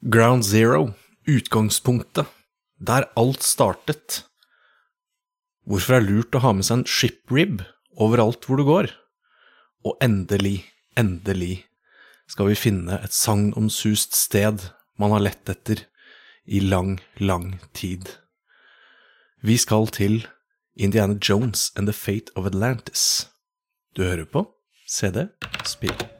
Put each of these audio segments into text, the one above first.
Ground Zero, utgangspunktet, der alt startet. Hvorfor det er lurt å ha med seg en shiprib overalt hvor du går. Og endelig, endelig skal vi finne et sagnomsust sted man har lett etter i lang, lang tid. Vi skal til Indiana Jones and the Fate of Atlantis. Du hører på CD Spill.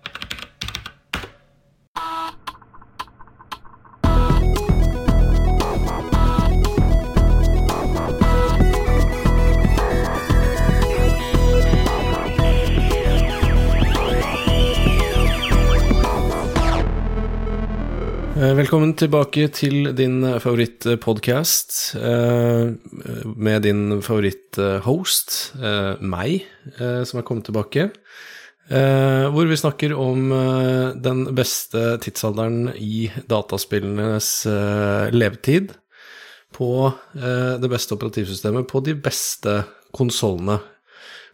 Velkommen tilbake til din favorittpodkast med din favoritthost, eh, meg, eh, som er kommet tilbake. eh, Hvor vi snakker om eh, den beste tidsalderen i dataspillenes eh, levetid. På eh, det beste operativsystemet på de beste konsollene.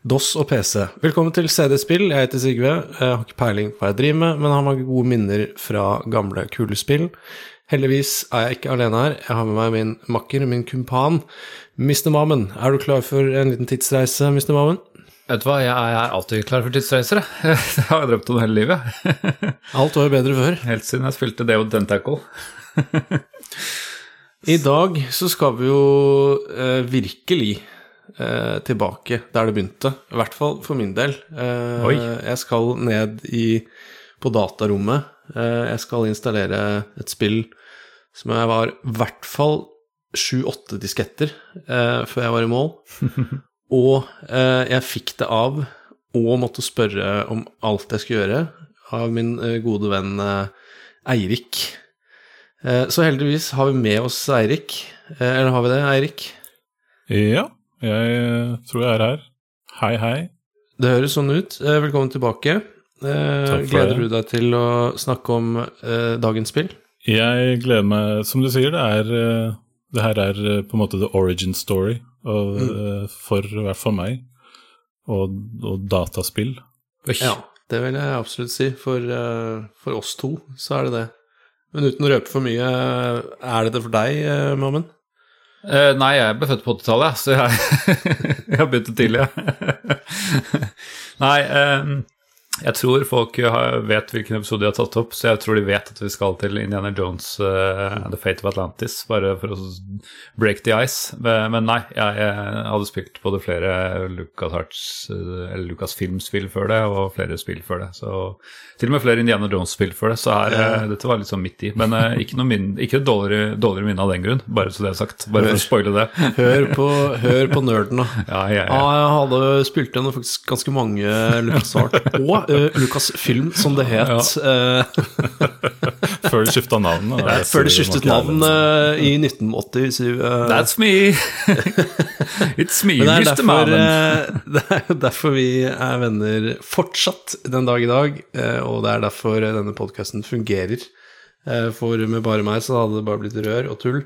DOS og PC. Velkommen til CD-spill. Jeg heter Sigve. Jeg har ikke peiling på hva jeg driver med, men har mange gode minner fra gamle, kule spill. Heldigvis er jeg ikke alene her. Jeg har med meg min makker, min kumpan, Mr. Mammen. Er du klar for en liten tidsreise, Mr. Mammen? Vet du hva, jeg er alltid klar for tidsreiser. jeg. Det har jeg drømt om hele livet. Alt var jo bedre før. Helt siden jeg spilte Deo Dentacle. I dag så skal vi jo eh, virkelig eh, tilbake der det begynte. I hvert fall for min del. Eh, Oi. Jeg skal ned i, på datarommet. Eh, jeg skal installere et spill som jeg var i hvert fall sju-åtte disketter eh, før jeg var i mål. Og eh, jeg fikk det av og måtte spørre om alt jeg skulle gjøre, av min eh, gode venn eh, Eirik. Eh, Så heldigvis har vi med oss Eirik. Eller har vi det, Eirik? Ja, jeg eh, tror jeg er her. Hei, hei. Det høres sånn ut. Eh, Velkommen tilbake. Eh, Gleder du deg til å snakke om dagens spill? Jeg gleder meg, som du sier, det er Det her er på en måte the origin story og, mm. for i hvert fall meg, og, og dataspill. Ja, det vil jeg absolutt si. For, for oss to så er det det. Men uten å røpe for mye, er det det for deg, Mammen? Eh, nei, jeg ble født på 80-tallet, så jeg, jeg har begynt tidlig. nei, eh, jeg tror folk vet hvilken episode de har tatt opp, så jeg tror de vet at vi skal til Indiana Jones uh, and The Fate of Atlantis, bare for å break the ice. Men, nei, jeg, jeg hadde spilt både flere Lucas Arts, eh, eller Lucas Films-spill før det, og flere spill før det. Så til og med flere Indiana Jones-spill før det, så her, uh, dette var litt sånn midt i. Men uh, ikke noe min, ikke dårligere, dårligere minne av den grunn, bare så det er sagt. Bare for å spoile det. Hør på, hør på nerden, da. Ja, ja, Ja, Ah, jeg hadde spilt gjennom faktisk ganske mange Lucas Art, og uh, Lucas Film, som det het. Ja. Før de skifta navn. før de skiftet navn uh, i 1987. Uh, That's me! It's me, Mr. derfor, Mannen. eh, det er derfor vi er venner fortsatt den dag i dag, eh, og det er derfor denne podkasten fungerer. Eh, For med bare meg så hadde det bare blitt rør og tull.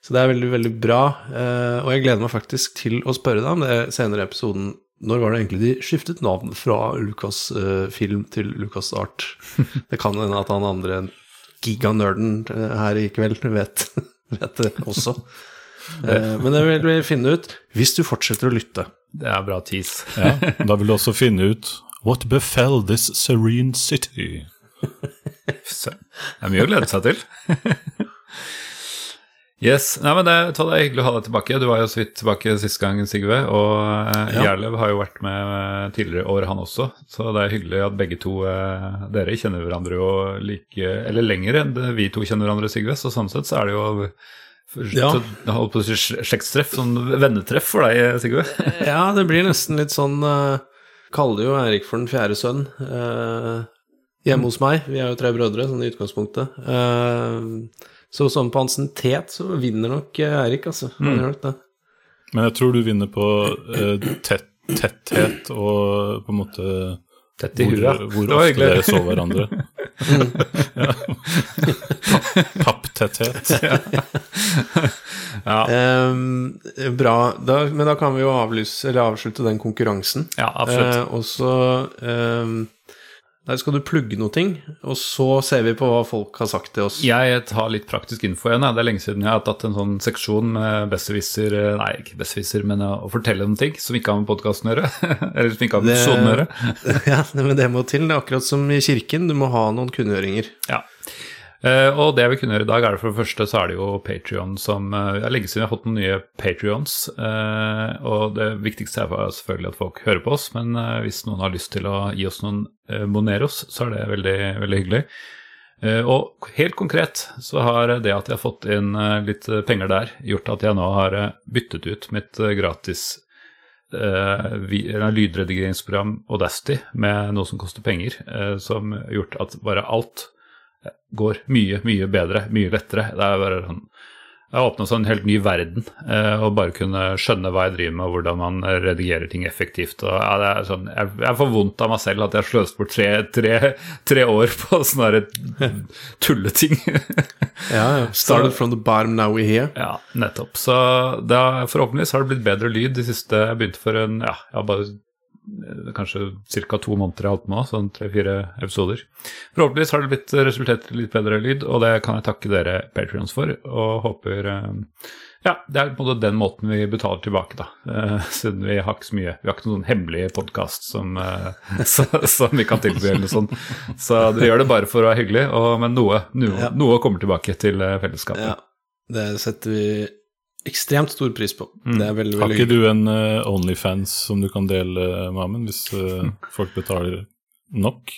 Så det er veldig, veldig bra, eh, og jeg gleder meg faktisk til å spørre deg om det senere i episoden. Når var det egentlig de skiftet navn fra Lucas eh, Film til Lucas Art? Det kan hende at han andre giganerden eh, her i kveld vet, vet det også. Eh, Men det vil vi finne ut hvis du fortsetter å lytte. Det er bra tease. Ja, da vil du også finne ut What befell this serene city? Det er mye å glede seg til. Yes, nei, men det, det er hyggelig å ha deg tilbake. Du var jo så vidt tilbake sist gang, Sigve. Og eh, Ja. Gjerlev har jo vært med eh, tidligere år, han også. Så det er hyggelig at begge to eh, Dere kjenner hverandre jo like Eller lenger enn vi to kjenner hverandre, Sigve. Så sånn sett så er det jo Ja. slektstreff, sånn vennetreff for deg, Sigve. Ja, det blir nesten litt sånn uh, Kaller jo Eirik for den fjerde sønn uh, hjemme hos meg. Vi er jo tre brødre, sånn i utgangspunktet. Eh, så sånn på ansiennitet så vinner nok eh, Eirik, altså. Det. Men jeg tror du vinner på eh, tett, tetthet og på en måte Tett i huet. hvor hvor ofte dere så hverandre. ja. Papptetthet. Ja, Eh, bra. Da, men da kan vi jo avlyse, eller avslutte den konkurransen. ja absolutt. Uh, og så eh, Der skal du plugge noe ting, og så ser vi på hva folk har sagt til oss. Jeg tar litt praktisk info igjen. Det er lenge siden jeg har tatt en sånn seksjon med besserwisser Nei, ikke besserwisser, men å fortelle om ting som ikke har med podkasten å gjøre. Eller som ikke har med episoden å gjøre. ja, men det må til. Det er akkurat som i kirken, du må ha noen kunngjøringer. Ja. Eh, og det vi kunne gjøre i dag, er det for det første så er det jo Patrion som Det er lenge siden vi har fått noen nye Patrions. Uh, og det viktigste er selvfølgelig at folk hører på oss, men hvis noen har lyst til å gi oss noen Moneros, så er det veldig, veldig hyggelig. og helt konkret så har det at jeg har fått inn litt penger der, gjort at jeg nå har byttet ut mitt gratis lydredigeringsprogram Audacity med noe som koster penger, som har gjort at bare alt går mye, mye bedre, mye lettere. Det er bare sånn det åpna en helt ny verden eh, bare kunne skjønne hva jeg driver med, og hvordan man redigerer ting effektivt. Og, ja, det er sånn, jeg, jeg får vondt av meg selv at jeg har sløst bort tre, tre, tre år på sånne tulleting. ja, ja. Started from the bottom, now we're here. Ja, nettopp. Så da, forhåpentligvis har det blitt bedre lyd de siste Jeg begynte for en ja, jeg har bare kanskje ca. to måneder jeg har holdt på nå, sånn tre-fire episoder. Forhåpentligvis har det blitt resultert i litt bedre lyd, og det kan jeg takke dere patrions for. Og håper eh, Ja, det er på en måte den måten vi betaler tilbake, da. Eh, siden vi har ikke så mye Vi har ikke noen hemmelig podkast som, eh, som, vi kan tilby, eller noe sånt. Så dere gjør det bare for å være hyggelig, og, men noe, noe, noe, kommer tilbake til fellesskapet. Ja, det setter vi ekstremt stor pris på. Mm. Det er veldig, veldig Har ikke du en uh, Onlyfans som du kan dele, Mamen, hvis uh, folk betaler nok?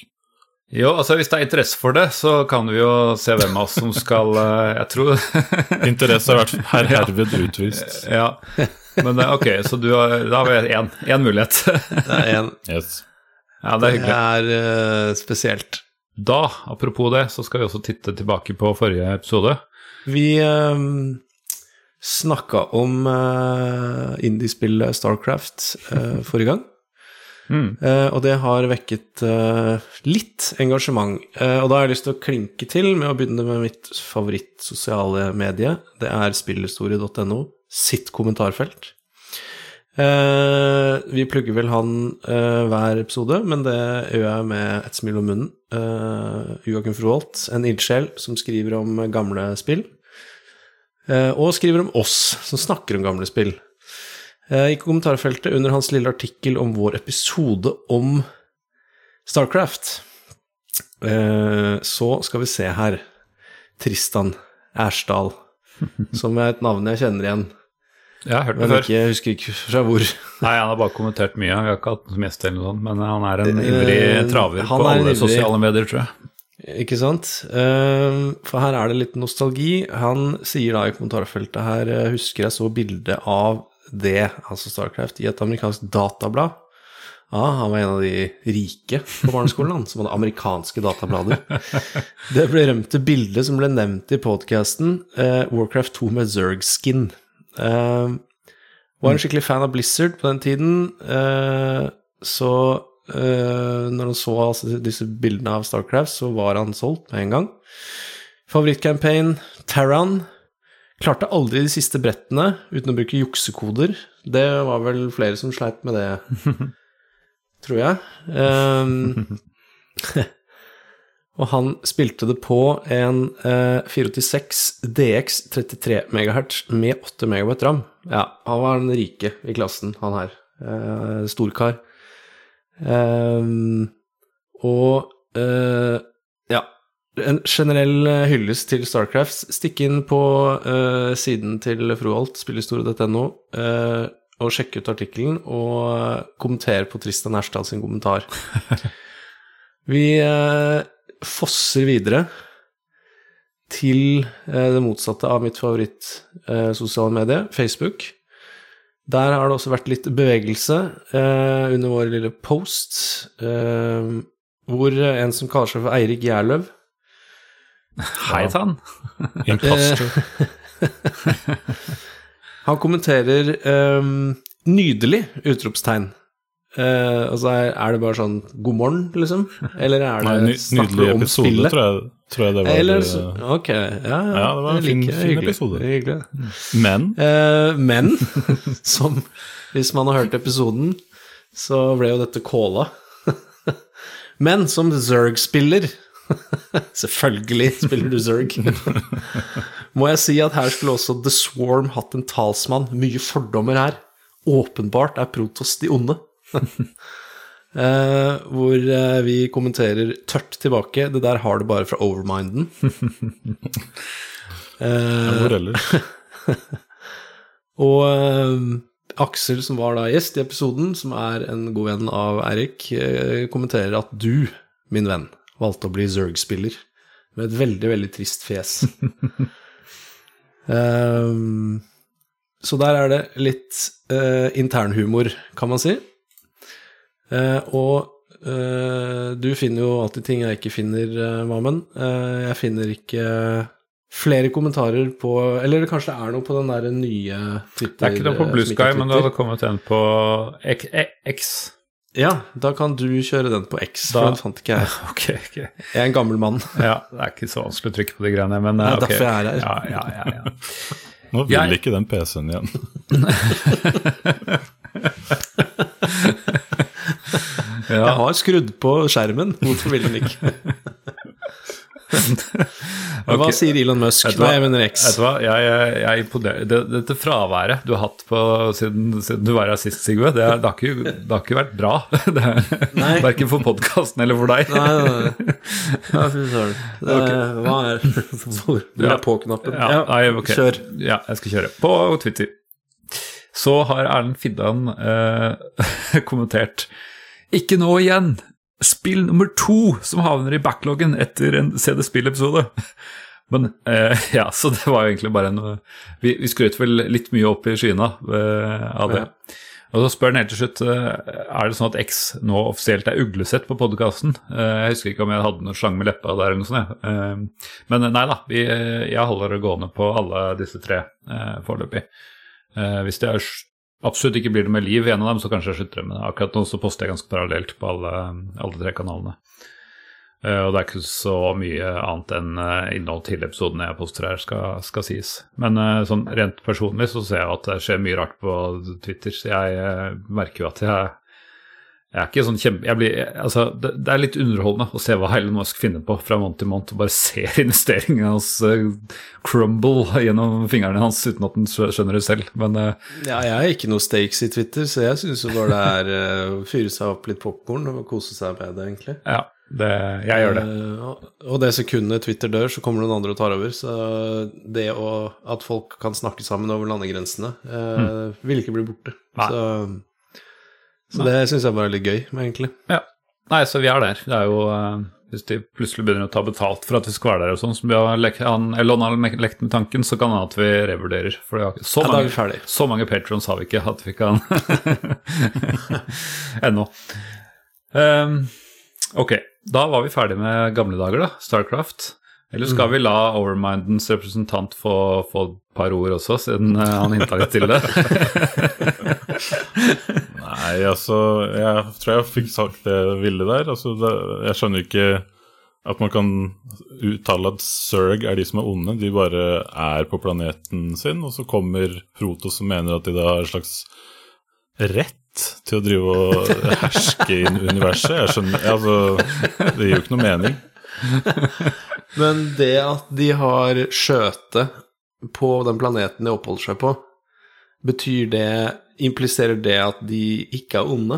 Jo, altså hvis det er interesse for det, så kan vi jo se hvem av oss som skal uh, Jeg tror Interesse har vært her herved utvist. Ja. Men ok, så du har, da har vi én, mulighet. det er én. Yes. Ja, det er hyggelig. Det er spesielt. Da, apropos det, så skal vi også titte tilbake på forrige episode. Vi um snakka om uh, indiespillet Starcraft uh, forrige gang. Mm. Uh, og det har vekket uh, litt engasjement. og da har jeg lyst til å klinke til med å begynne med mitt favorittsosiale medie. Det er spillhistorie.no sitt kommentarfelt. vi plugger vel han hver episode, men det gjør jeg med et smil om munnen. Uh, Joakim Froholt, en ildsjel som skriver om gamle spill. Eh, og skriver om oss, som snakker om gamle spill. Eh, I kommentarfeltet under hans lille artikkel om vår episode om Starcraft, eh, så skal vi se her Tristan Ersdal, som er et navn jeg kjenner igjen. Jeg har hørt det før. Jeg husker ikke fra hvor. Nei, Han har bare kommentert mye. Vi har ikke hatt gjest eller noe sånt, men han er en ivrig traver på alle ivrig. sosiale medier, tror jeg. Ikke sant? Ehm, for her er det litt nostalgi. Han sier da i kommentarfeltet her Husker jeg så bilde av det, altså Starcraft, i et amerikansk datablad. Ja, han var en av de rike på barneskolen, han, som hadde amerikanske datablader. Det berømte bildet som ble nevnt i podkasten, uh, Warcraft 2 med Zerg-skin. Uh, var en skikkelig fan av Blizzard på den tiden, uh, så Uh, når han så altså, disse bildene av Starcraft, så var han solgt med en gang. Favorittcampaign Terran. Klarte aldri de siste brettene uten å bruke juksekoder. Det var vel flere som sleit med det, tror jeg. Um, og han spilte det på en uh, 486 DX 33 MHz med 8 MB ram. Ja, han var den rike i klassen, han her. Uh, storkar. Um, og uh, ja En generell hyllest til Starcrafts. Stikk inn på uh, siden til Froholt, spillhistorie.no uh, og sjekk ut artikkelen, og kommenter på Tristan Erstad sin kommentar. Vi fosser videre til det motsatte av mitt favoritt-sosiale medie, Facebook. Der har det også vært litt bevegelse eh, under vår lille post, eh, hvor en som kaller seg for Eirik Gjerløv Hei sann! Imposter. han kommenterer eh, 'nydelig!' utropstegn. Eh, altså er, det bare sånn 'god morgen', liksom? Eller er det Nei, Nydelig episode, spillet? tror jeg, tror jeg det var. Eller, eh, ok, ja, ja, det var en fin, fin hyggelig, episode. Hyggelig. Men eh, Men, som hvis man har hørt episoden, så ble jo dette calla. Men som Zerg-spiller Selvfølgelig spiller du Zerg. Må jeg si at her skulle også The Swarm hatt en talsmann. Mye fordommer her. Åpenbart er Protoss de onde. Eh, hvor eh, vi kommenterer tørt tilbake. Det der har du bare fra overminden. Eh, Hvor ellers? Og eh, Aksel, som var da gjest i episoden, som er en god venn av Eirik, kommenterer at du, min venn, valgte å bli Zerg-spiller. Med et veldig, veldig trist fjes. Så der er det litt uh, internhumor, kan man si. Eh, og eh, du finner jo alltid ting jeg ikke finner, uh, Mamen. Eh, jeg finner ikke flere kommentarer på Eller kanskje det er noe på den der nye Twitter Det er ikke noe på Blue Sky, men det hadde kommet en på X. X. Ja, da kan du kjøre den på X, Da- for den fant ikke jeg. Ok, ok. Jeg er en gammel mann. Ja, det er ikke så vanskelig å trykke på de greiene, men Det er okay. derfor jeg er her. Ja, ja, ja, ja. Nå vil Jeg- ikke den PC-en igjen. Jeg har skrudd på skjermen, hvorfor vil den ikke? okay. Hva sier Elon Musk? Hva? Nei, jeg mener X. Jeg, jeg, jeg er imponert. Det, dette fraværet du har hatt på, siden, siden du var her sist, Sigve, det, det, har ikke, det har ikke vært bra. Det er, Verken for podkasten eller for deg. Nei. Ja, fy søren. Hva er Hvor hvor er på-knappen? Ja, nei, okay. kjør. Ja, jeg skal kjøre. På Twitter så har Erlend Fiddan eh, kommentert Ikke nå igjen! Spill nummer to som havner i backloggen etter en CD-spill-episode. Men eh, ja, så det var jo egentlig bare en Vi, vi skrøt vel litt mye opp i skyene eh, av det. Og så spør han helt til slutt eh, Er det sånn at X nå offisielt er uglesett på podkasten. Jeg husker ikke om jeg hadde noe slang med leppa der eller noe sånt. ja. Eh, Men nei da, vi, jeg holder det gående på alle disse tre eh, foreløpig. Eh, Hvis det er, absolutt ikke blir noe med liv i en av dem, så kanskje jeg slutter. med det. akkurat nå så poster jeg ganske parallelt på alle, alle tre kanalene. Uh, Og det er ikke så mye annet enn uh, innhold til episodene jeg poster her, skal, skal sies. Men uh, sånn rent personlig så ser jeg at det skjer mye rart på Twitter. Så jeg merker jo at jeg jeg er ikke sånn kjempe... Jeg blir, altså, det, det er litt underholdende å se hva Elon Musk finner på fra måned til måned, og bare ser investeringene hans uh, crumble gjennom fingrene hans uten at han skjønner det selv. Men uh, Ja, jeg har ikke noe stakes i Twitter, så jeg syns jo bare det er å å fyre seg opp litt popkorn og kose seg med det, egentlig. ja, det, jeg gjør det. Eh, og- og det sekundet Twitter dør, så kommer noen andre og tar over. Så det å, at folk kan snakke sammen over landegrensene, mm. vil ikke bli borte. Nei. Så, så det syns jeg bare er litt gøy, egentlig. Ja. Nei, så vi er der. Det er jo eh, Hvis de plutselig begynner å ta betalt for at vi skal være der og sånn, som vi har lekt, han, Elon har lekt med tanken, så kan det hende at vi revurderer. For det har så, Ja, mange, vi så mange patrons har vi ikke at vi kan Ennå. Um, ok, da var vi ferdig med gamle dager, da. Starcraft. Eller skal vi la Overmindens representant få, få et par ord også, siden eh, han hinta litt til det? Nei, altså Jeg tror jeg fikk sagt det jeg ville der. Altså, det, jeg skjønner ikke at man kan uttale at Zerg er de som er onde. De bare er på planeten sin, og så kommer Protos som mener at de da har en slags rett til å drive og herske i universet. Jeg skjønner Altså, det gir jo ikke noe mening. Men det at de har skjøte på den planeten de oppholder seg på, betyr det Impliserer det at de ikke er onde?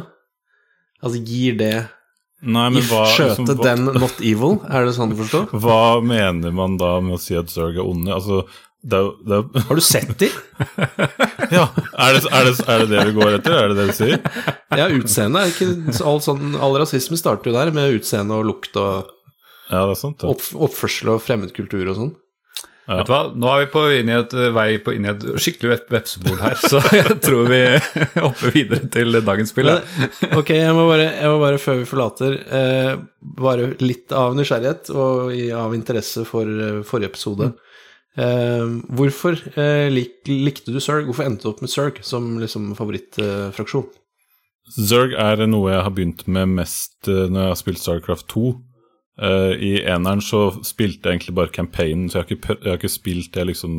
Altså gir det Nei, men hva, skjøte liksom, den not evil? Er det sånn du forstår? hva mener man da med å si at Zerg er onde? Altså, det er det er, Har du sett de? Ja, er det, er, det, er det det vi går etter? Er det det du sier? Ja, utseende ikke all, sånn, all rasisme starter jo der, med utseende og lukt og Ja, det er sant. ja. opp, oppførsel og fremmedkultur og sånn. Vet du hva, Nå er vi på inn i et vei på inn i et skikkelig vep- vepsebol her, så jeg tror vi hopper videre til dagens spill. ja. Ok, jeg må, bare, jeg må bare, før vi forlater, eh, bare litt av nysgjerrighet og i, av interesse for eh, forrige episode. Eh, hvorfor eh, lik, likte du Zerg? Hvorfor endte du opp med Zerg som liksom favorittfraksjon? Zerg er noe jeg har begynt med mest eh, når jeg har spilt Starcraft 2. Eh, I eneren så spilte jeg egentlig bare campaignen, så jeg har ikke, jeg har ikke spilt det liksom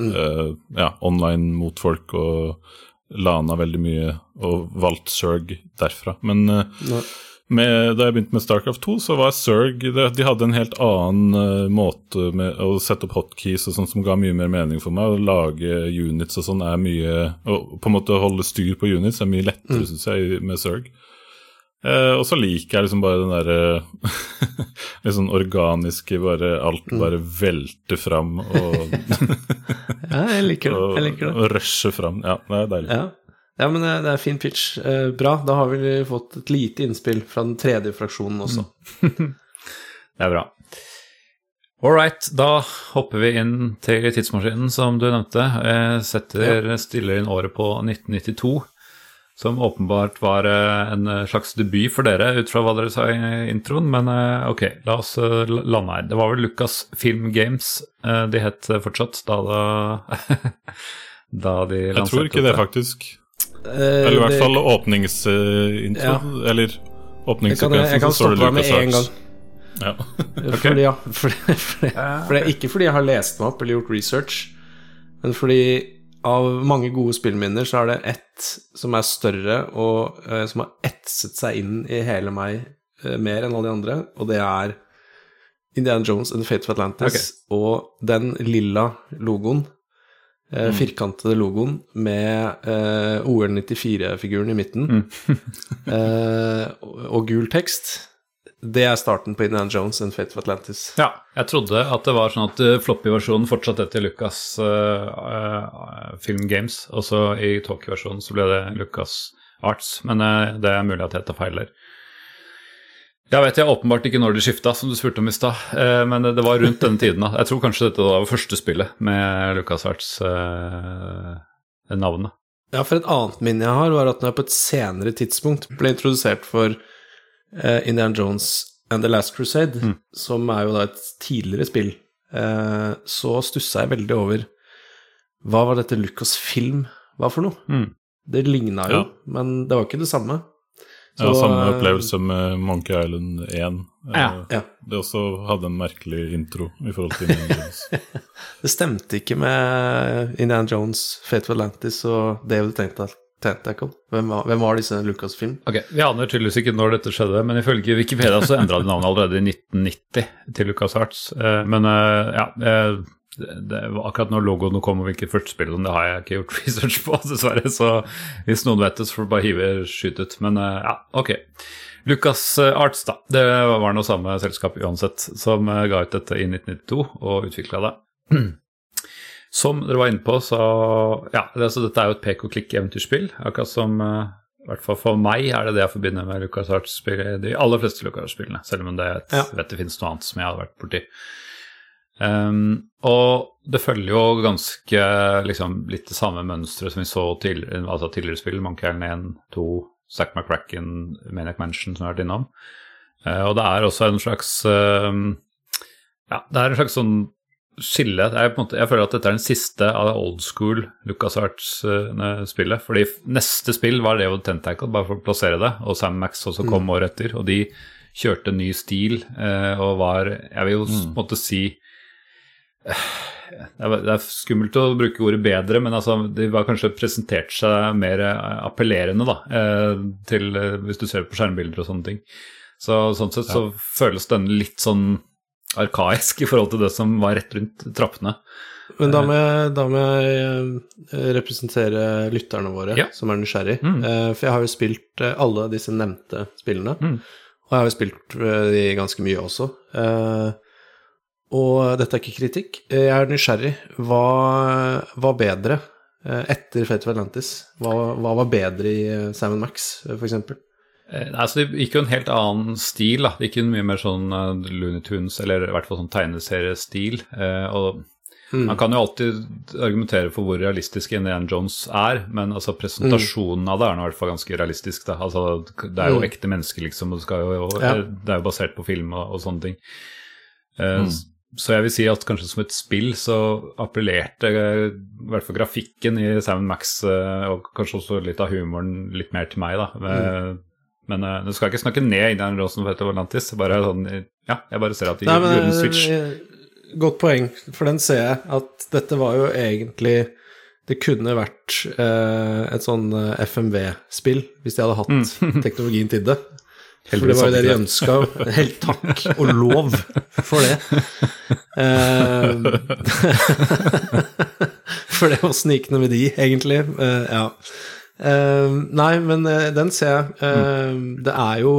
eh, ja, online mot folk og lana veldig mye og valgt Zerg derfra. Men, uh, med, da jeg begynte med Starcraft 2, så var Zerg De hadde en helt annen uh, måte med å sette opp hotkeys og sånn som ga mye mer mening for meg. Å lage units og sånn er mye Å på en måte holde styr på units er mye lettere, mm. syns jeg, med Zerg. Uh, og så liker jeg liksom bare den derre litt sånn organiske, bare alt mm. bare velter fram og Ja, jeg liker det. Jeg liker det. Og, og rusher fram. Ja, det er deilig. Ja. Ja, men det er fin pitch. Eh, bra. Da har vi fått et lite innspill fra den tredje fraksjonen også. det er bra. All right, da hopper vi inn til tidsmaskinen, som du nevnte. Jeg setter, ja. stiller inn året på 1992, som åpenbart var eh, en slags debut for dere, ut fra hva dere sa i introen. Men eh, ok, la oss lande her. Det var vel Lucas Film Games de het fortsatt da, da, da de lanserte det? Jeg tror ikke det, faktisk. Eh, eller i hvert fall åpningsintro. Ja. Eller åpningssekvensen. Jeg kan, stoppe Lucas med en gang. Ja. okay. fordi, ja, fordi, fordi, fordi, ikke fordi jeg har lest meg opp eller gjort research, men fordi av mange gode spillminner så er det ett som er større, og eh, som har etset seg inn i hele meg eh, mer enn alle de andre, og det er Indiana Jones and the Fate of Atlantis okay. og den lilla logoen eh, mm. firkantede logoen med eh, OL94-figuren i midten mm. eh, og, gul tekst. Det er starten på Indiana Jones and Fate of Atlantis. Ja, jeg trodde at det var sånn at uh, floppy-versjonen fortsatte etter Lucas uh, uh, Film Games, og så i Tokyo-versjonen så ble det Lucas Arts, men det er mulig at jeg tar feil der. Jeg vet jeg åpenbart ikke når de skifta, som du spurte om i stad, Uh, men det var rundt denne tiden. da. Jeg tror kanskje dette var første spillet med Lucas Arts-navnet. Ja, for et annet minne jeg har, var at når jeg på et senere tidspunkt ble introdusert for eh, Indiana Jones and The Last Crusade, mm. som er jo da et tidligere spill, uh, så stussa jeg veldig over hva var dette Lucas Film var for noe. Mm. Det ligna jo, ja. men det var ikke det samme. Så, ja, samme eh, opplevelse med Monkey Island 1. Eh, ja, ja. Det også hadde en merkelig intro i forhold til Indiana Jones. det stemte ikke med Indiana Jones, Fate of Atlantis og David Tentacle. Hvem var, hvem var disse Lucas-film? Ok, Vi aner tydeligvis ikke når dette skjedde, men ifølge Wikipedia så endra de navnet allerede i 1990 til Lucas Arts. Eh, men ja det, akkurat når logoen kom og hvilket førstespill det har jeg ikke gjort research på, dessverre. Så hvis noen vet det, så får du bare hive skyt ut. Men ja, ok. Lucas eh, Arts, da. Det var noe samme selskap uansett, som ga ut dette i 1992 og utvikla det. Som dere var inne på, så Ja, det, altså, dette er jo et pek og klikk-eventyrspill. Akkurat som uh, i hvert fall for meg er det det jeg forbinder med Lucas Arts-spill. De aller fleste Lucas Arts-spillene, selv om det et, ja. vet det finnes noe annet som jeg hadde vært borti. Um, og det følger jo ganske liksom, litt det samme mønsteret som vi så til, altså tidligere spill, Monkey Island 1, 2, Zack McCracken, Maniac Mansion, som vi har vært innom. Uh, og det er også en slags uh, Ja, det er en slags sånn skille. Jeg, måte, jeg, føler at dette er den siste av old school LucasArts-spillet. Uh, fordi neste spill var det jo Tentacle, bare for å plassere det, og Sam Max også kom mm. året etter. Og de kjørte ny stil eh, og var Jeg vil jo mm. måte si det er skummelt å bruke ordet bedre, men altså, de var kanskje presentert seg mer appellerende, da, eh, til, eh, hvis du ser på skjermbilder og sånne ting. Så sånn sett så ja. føles denne litt sånn arkaisk i forhold til det som var rett rundt trappene. Men da må jeg, da må jeg eh, representere lytterne våre, ja. som er nysgjerrig. Mm. For jeg har jo spilt alle disse nevnte spillene, mm. og jeg har jo spilt de ganske mye også. Og dette er ikke kritikk. Jeg er nysgjerrig. Hva var bedre eh, etter Fate of Atlantis? Hva, hva var bedre i eh, Sam Max, f.eks.? Eh, altså, det gikk jo en helt annen stil. da. Det gikk jo mye mer sånn uh, Looney Tunes, eller i hvert fall sånn tegneseriestil. Uh, og mm. Man kan jo alltid argumentere for hvor realistisk Indiana Jones er, men altså, presentasjonen mm. av det er nå i hvert fall ganske realistisk. Da. Altså, det er jo mm. ekte mennesker, liksom, og det, jo, ja. det, er jo basert på film og, og sånne ting. Uh, så jeg vil si at kanskje som et spill så appellerte i hvert fall grafikken i Sam Max eh, og kanskje også litt av humoren litt mer til meg, da. Mm. Men uh, nå skal jeg ikke snakke ned Indian Rosenfeldt og Atlantis. Bare sånn, ja, jeg bare ser at de gjorde en switch. Godt poeng, for den ser jeg at dette var jo egentlig Det kunne vært uh, et sånn FMV-spill hvis de hadde hatt mm. teknologien til det. For det var jo det de ønska. Helt takk og lov for det. Eh, for det var snikende med de, egentlig. Eh, ja. Eh, nei, men eh, den ser jeg. Mm. Det er jo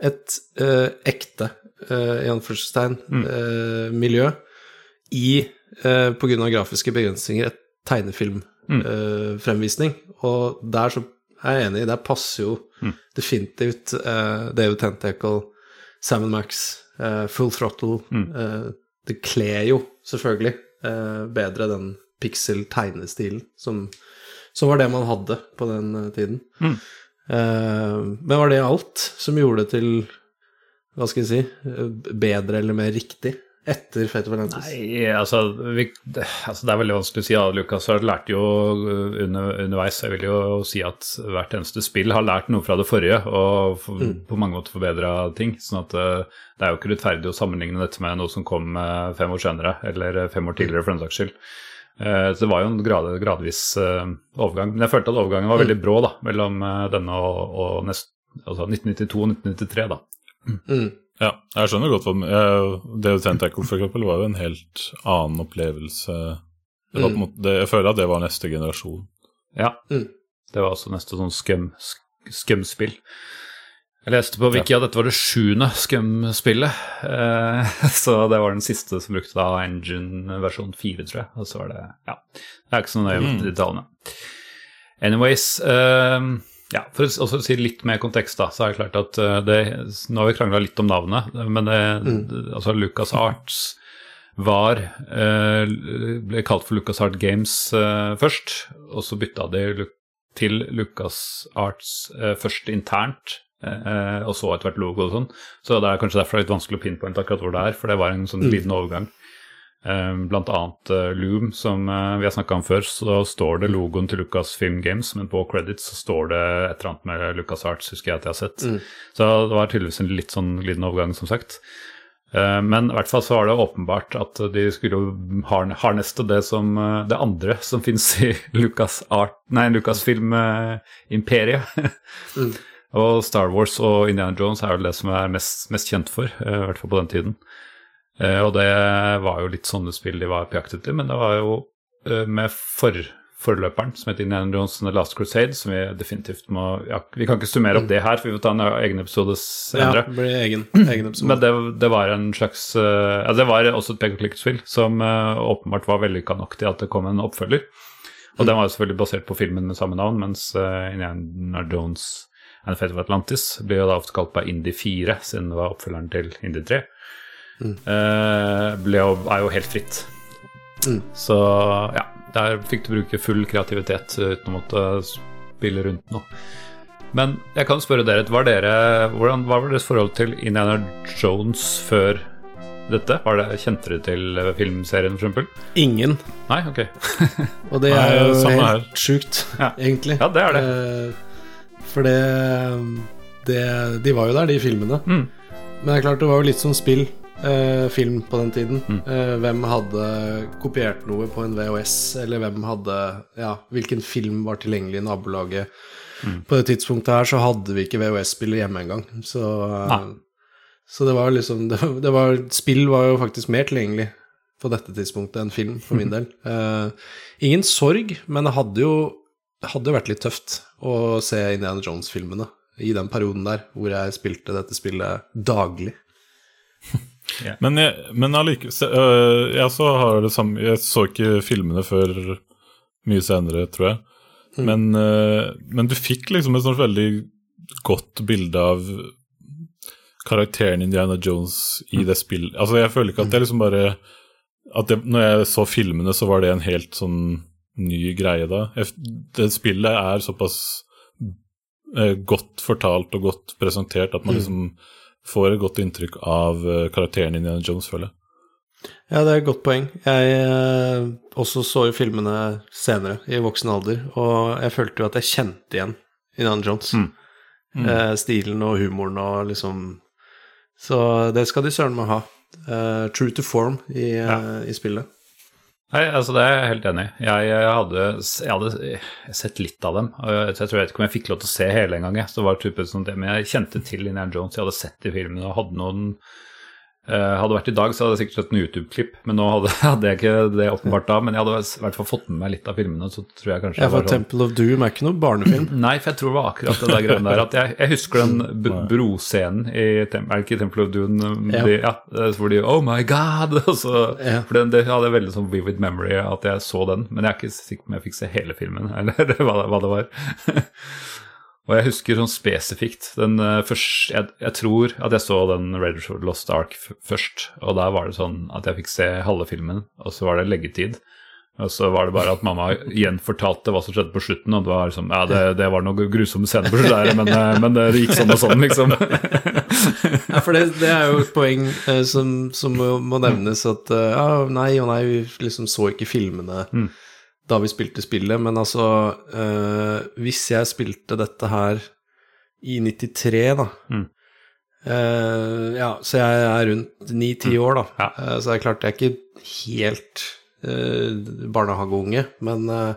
et eh, ekte, uh, i anførselstegn, eh, miljø i, uh, på grunn av grafiske begrensninger, et tegnefilmfremvisning. og der så er jeg enig, der passer jo definitivt uh, David Tentacle, Sam Max, uh, Full Throttle eh, Det kler jo selvfølgelig eh, bedre den pixel-tegnestilen som, som var det man hadde på den eh, tiden. Eh, men var det alt som gjorde det til hva skal jeg si eh, bedre eller mer riktig etter Fate Valentis? Nei, altså, vi, det, altså Det er veldig vanskelig å si. Ja, Lucas har lært jo under, underveis. Jeg vil jo si at hvert eneste spill har lært noe fra det forrige og for, på mange måter forbedra ting. sånn at uh, det er jo ikke rettferdig å sammenligne dette med noe som kom uh, fem år senere, eller fem år tidligere, for den saks skyld. Uh, så det var jo en grad, gradvis uh, overgang. Men jeg følte at overgangen var veldig brå da, mellom uh, denne og, og nest, altså 1992 og 1993. da. Mm. Ja, jeg skjønner godt hva jeg, David Tentacle for eksempel var jo en helt annen opplevelse. Det var på en måte, det, jeg føler at det var neste generasjon. Ja. Mm. Det var også neste sånn skum, sk- skumspill. Jeg leste på Wiki at dette var det sjuende Scum-spillet. Eh, så det var den siste som brukte da engine versjon 4, tror jeg. Og så var det Ja. Det er ikke så nøye med detaljene. Anyways eh, ja, For å si litt mer kontekst, da, så er det klart at eh, det, Nå har vi krangla litt om navnet, men det, altså Lucas Arts var eh, ble kalt for Lucas Art Games først, og så bytta de til Lucas Arts først internt, eh, og så etter hvert logo og sånn. Så det er kanskje derfor det er litt vanskelig å pinpointe akkurat hvor det er, for det var en sånn liten overgang. Eh, blant annet eh, Loom, som eh, vi har snakka om før, så står det logoen til Lucas Film Games, men på credits så står det et eller annet med Lucas Arts, husker jeg at jeg har sett. Så det var tydeligvis en litt sånn glidende overgang, som sagt. Eh, Men i hvert fall så var det åpenbart at de skulle harneste det som eh, det andre som fins i Lucas Art Nei, Lucasfilm eh, Imperiet. Og Star Wars og Indiana Jones er vel det som er mest, mest kjent for, eh, i hvert fall på den tiden. Eh, Og det var jo litt sånne spill de var på jakt etter, men det var jo eh, med for, forløperen som heter Indiana Jones and The Last Crusade, som vi definitivt må ja, Vi kan ikke summere opp det her, for vi må ta en egen episode Ja, senere. det blir egen, egen episode. Men det, det var en slags ja, Det var også et pek og klikk-spill som åpenbart var vellykka nok til at det kom en oppfølger. Og den var jo selvfølgelig basert på filmen med samme navn, mens Indiana Jones and Fate of Atlantis blir jo da ofte kalt bare Indie 4, siden det var oppfølgeren til Indie 3. Mm. Uh, jo, er jo helt fritt. Mm. Så ja, der fikk du bruke full kreativitet eh, uten å måtte spille rundt noe. Men jeg kan spørre dere, var dere hvordan, hva var deres forhold til Indiana Jones før dette? Var det, kjente dere til filmserien filmserien, f.eks.? Ingen. Nei, ok. Og det Nei, er jo helt sjukt, Ja. egentlig. Ja, det er det. Eh, For det, det De var jo der, de filmene. Mm. Men det er klart, det var jo litt som spill. eh, film på den tiden. Mm. Eh, hvem hadde kopiert noe på en VHS, eller hvem hadde Ja, hvilken film var tilgjengelig i nabolaget? Mm. På det tidspunktet her så hadde vi ikke VHS-spiller hjemme engang. Så, eh, så det var liksom det, det var, Spill var jo faktisk mer tilgjengelig på dette tidspunktet enn film, for min del. Eh, ingen sorg, men det hadde jo hadde vært litt tøft å se Indiana Jones-filmene i den perioden der hvor jeg spilte dette spillet daglig. Men, jeg, men allike, se- øh, jeg også har det samme Jeg så ikke filmene før mye senere, tror jeg. Men, øh, men du fikk liksom et sånt veldig godt bilde av karakteren Indiana Jones i det spillet. Altså, jeg føler ikke at jeg liksom bare At det, når jeg så filmene, så var det en helt sånn ny greie da. Det spillet er såpass eh, godt fortalt og godt presentert at man liksom får et godt inntrykk av karakteren i Indiana Jones, føler jeg. Ja, det er et godt poeng. Jeg eh, også så jo filmene senere, i voksen alder, og jeg følte jo at jeg kjente igjen Indiana Jones. Eh, stilen og humoren og liksom Så det skal de søren meg ha. Eh, true to form i, ja. i spillet. Nei, altså Det er jeg helt enig i. Jeg, jeg, jeg hadde sett litt av dem. og Jeg, tror jeg vet ikke om jeg fikk lov til å se hele en gang. jeg, så det var type sånn Men jeg kjente til Indiana Jones, jeg hadde sett de filmene og hadde noen Hadde det vært i dag, så hadde jeg sikkert sett en YouTube-klipp, men nå hadde, hadde jeg ikke det åpenbart da. Men jeg hadde i hvert fall fått med meg litt av filmene. så tror jeg kanskje Ja, for sånn, Temple of Doom er ikke noe barnefilm. Nei, for jeg tror det var akkurat det der greiene der. At jeg, jeg husker den broscenen i Tem Er det ikke Temple of Doom? Ja. De, ja, hvor de Oh my God! Og så, Ja. For den, det hadde veldig sånn vivid memory at jeg så den. Men jeg er ikke sikker på om jeg fikk se hele filmen, eller hva, det- hva det var. Og jeg husker sånn spesifikt den eh, første jeg, jeg tror at jeg så den the Lost Ark først, og der var det sånn at jeg fikk se halve filmen, og så var det leggetid. Og så var det bare at mamma gjenfortalte hva som skjedde på slutten, og det var liksom Ja, det, det var noen grusomme scener på slutten, men, eh, men det gikk sånn og sånn, liksom. Ja, for det, det er jo et poeng eh, som, som må, nevnes at eh, ja, nei og nei, vi liksom så ikke filmene da vi spilte spillet, men altså eh, Hvis jeg spilte dette her i 93, da Mm. eh, Ja, så jeg er rundt ni-ti år, da. Ja. Uh, så det er klart jeg er ikke helt eh, barnehageunge, men uh,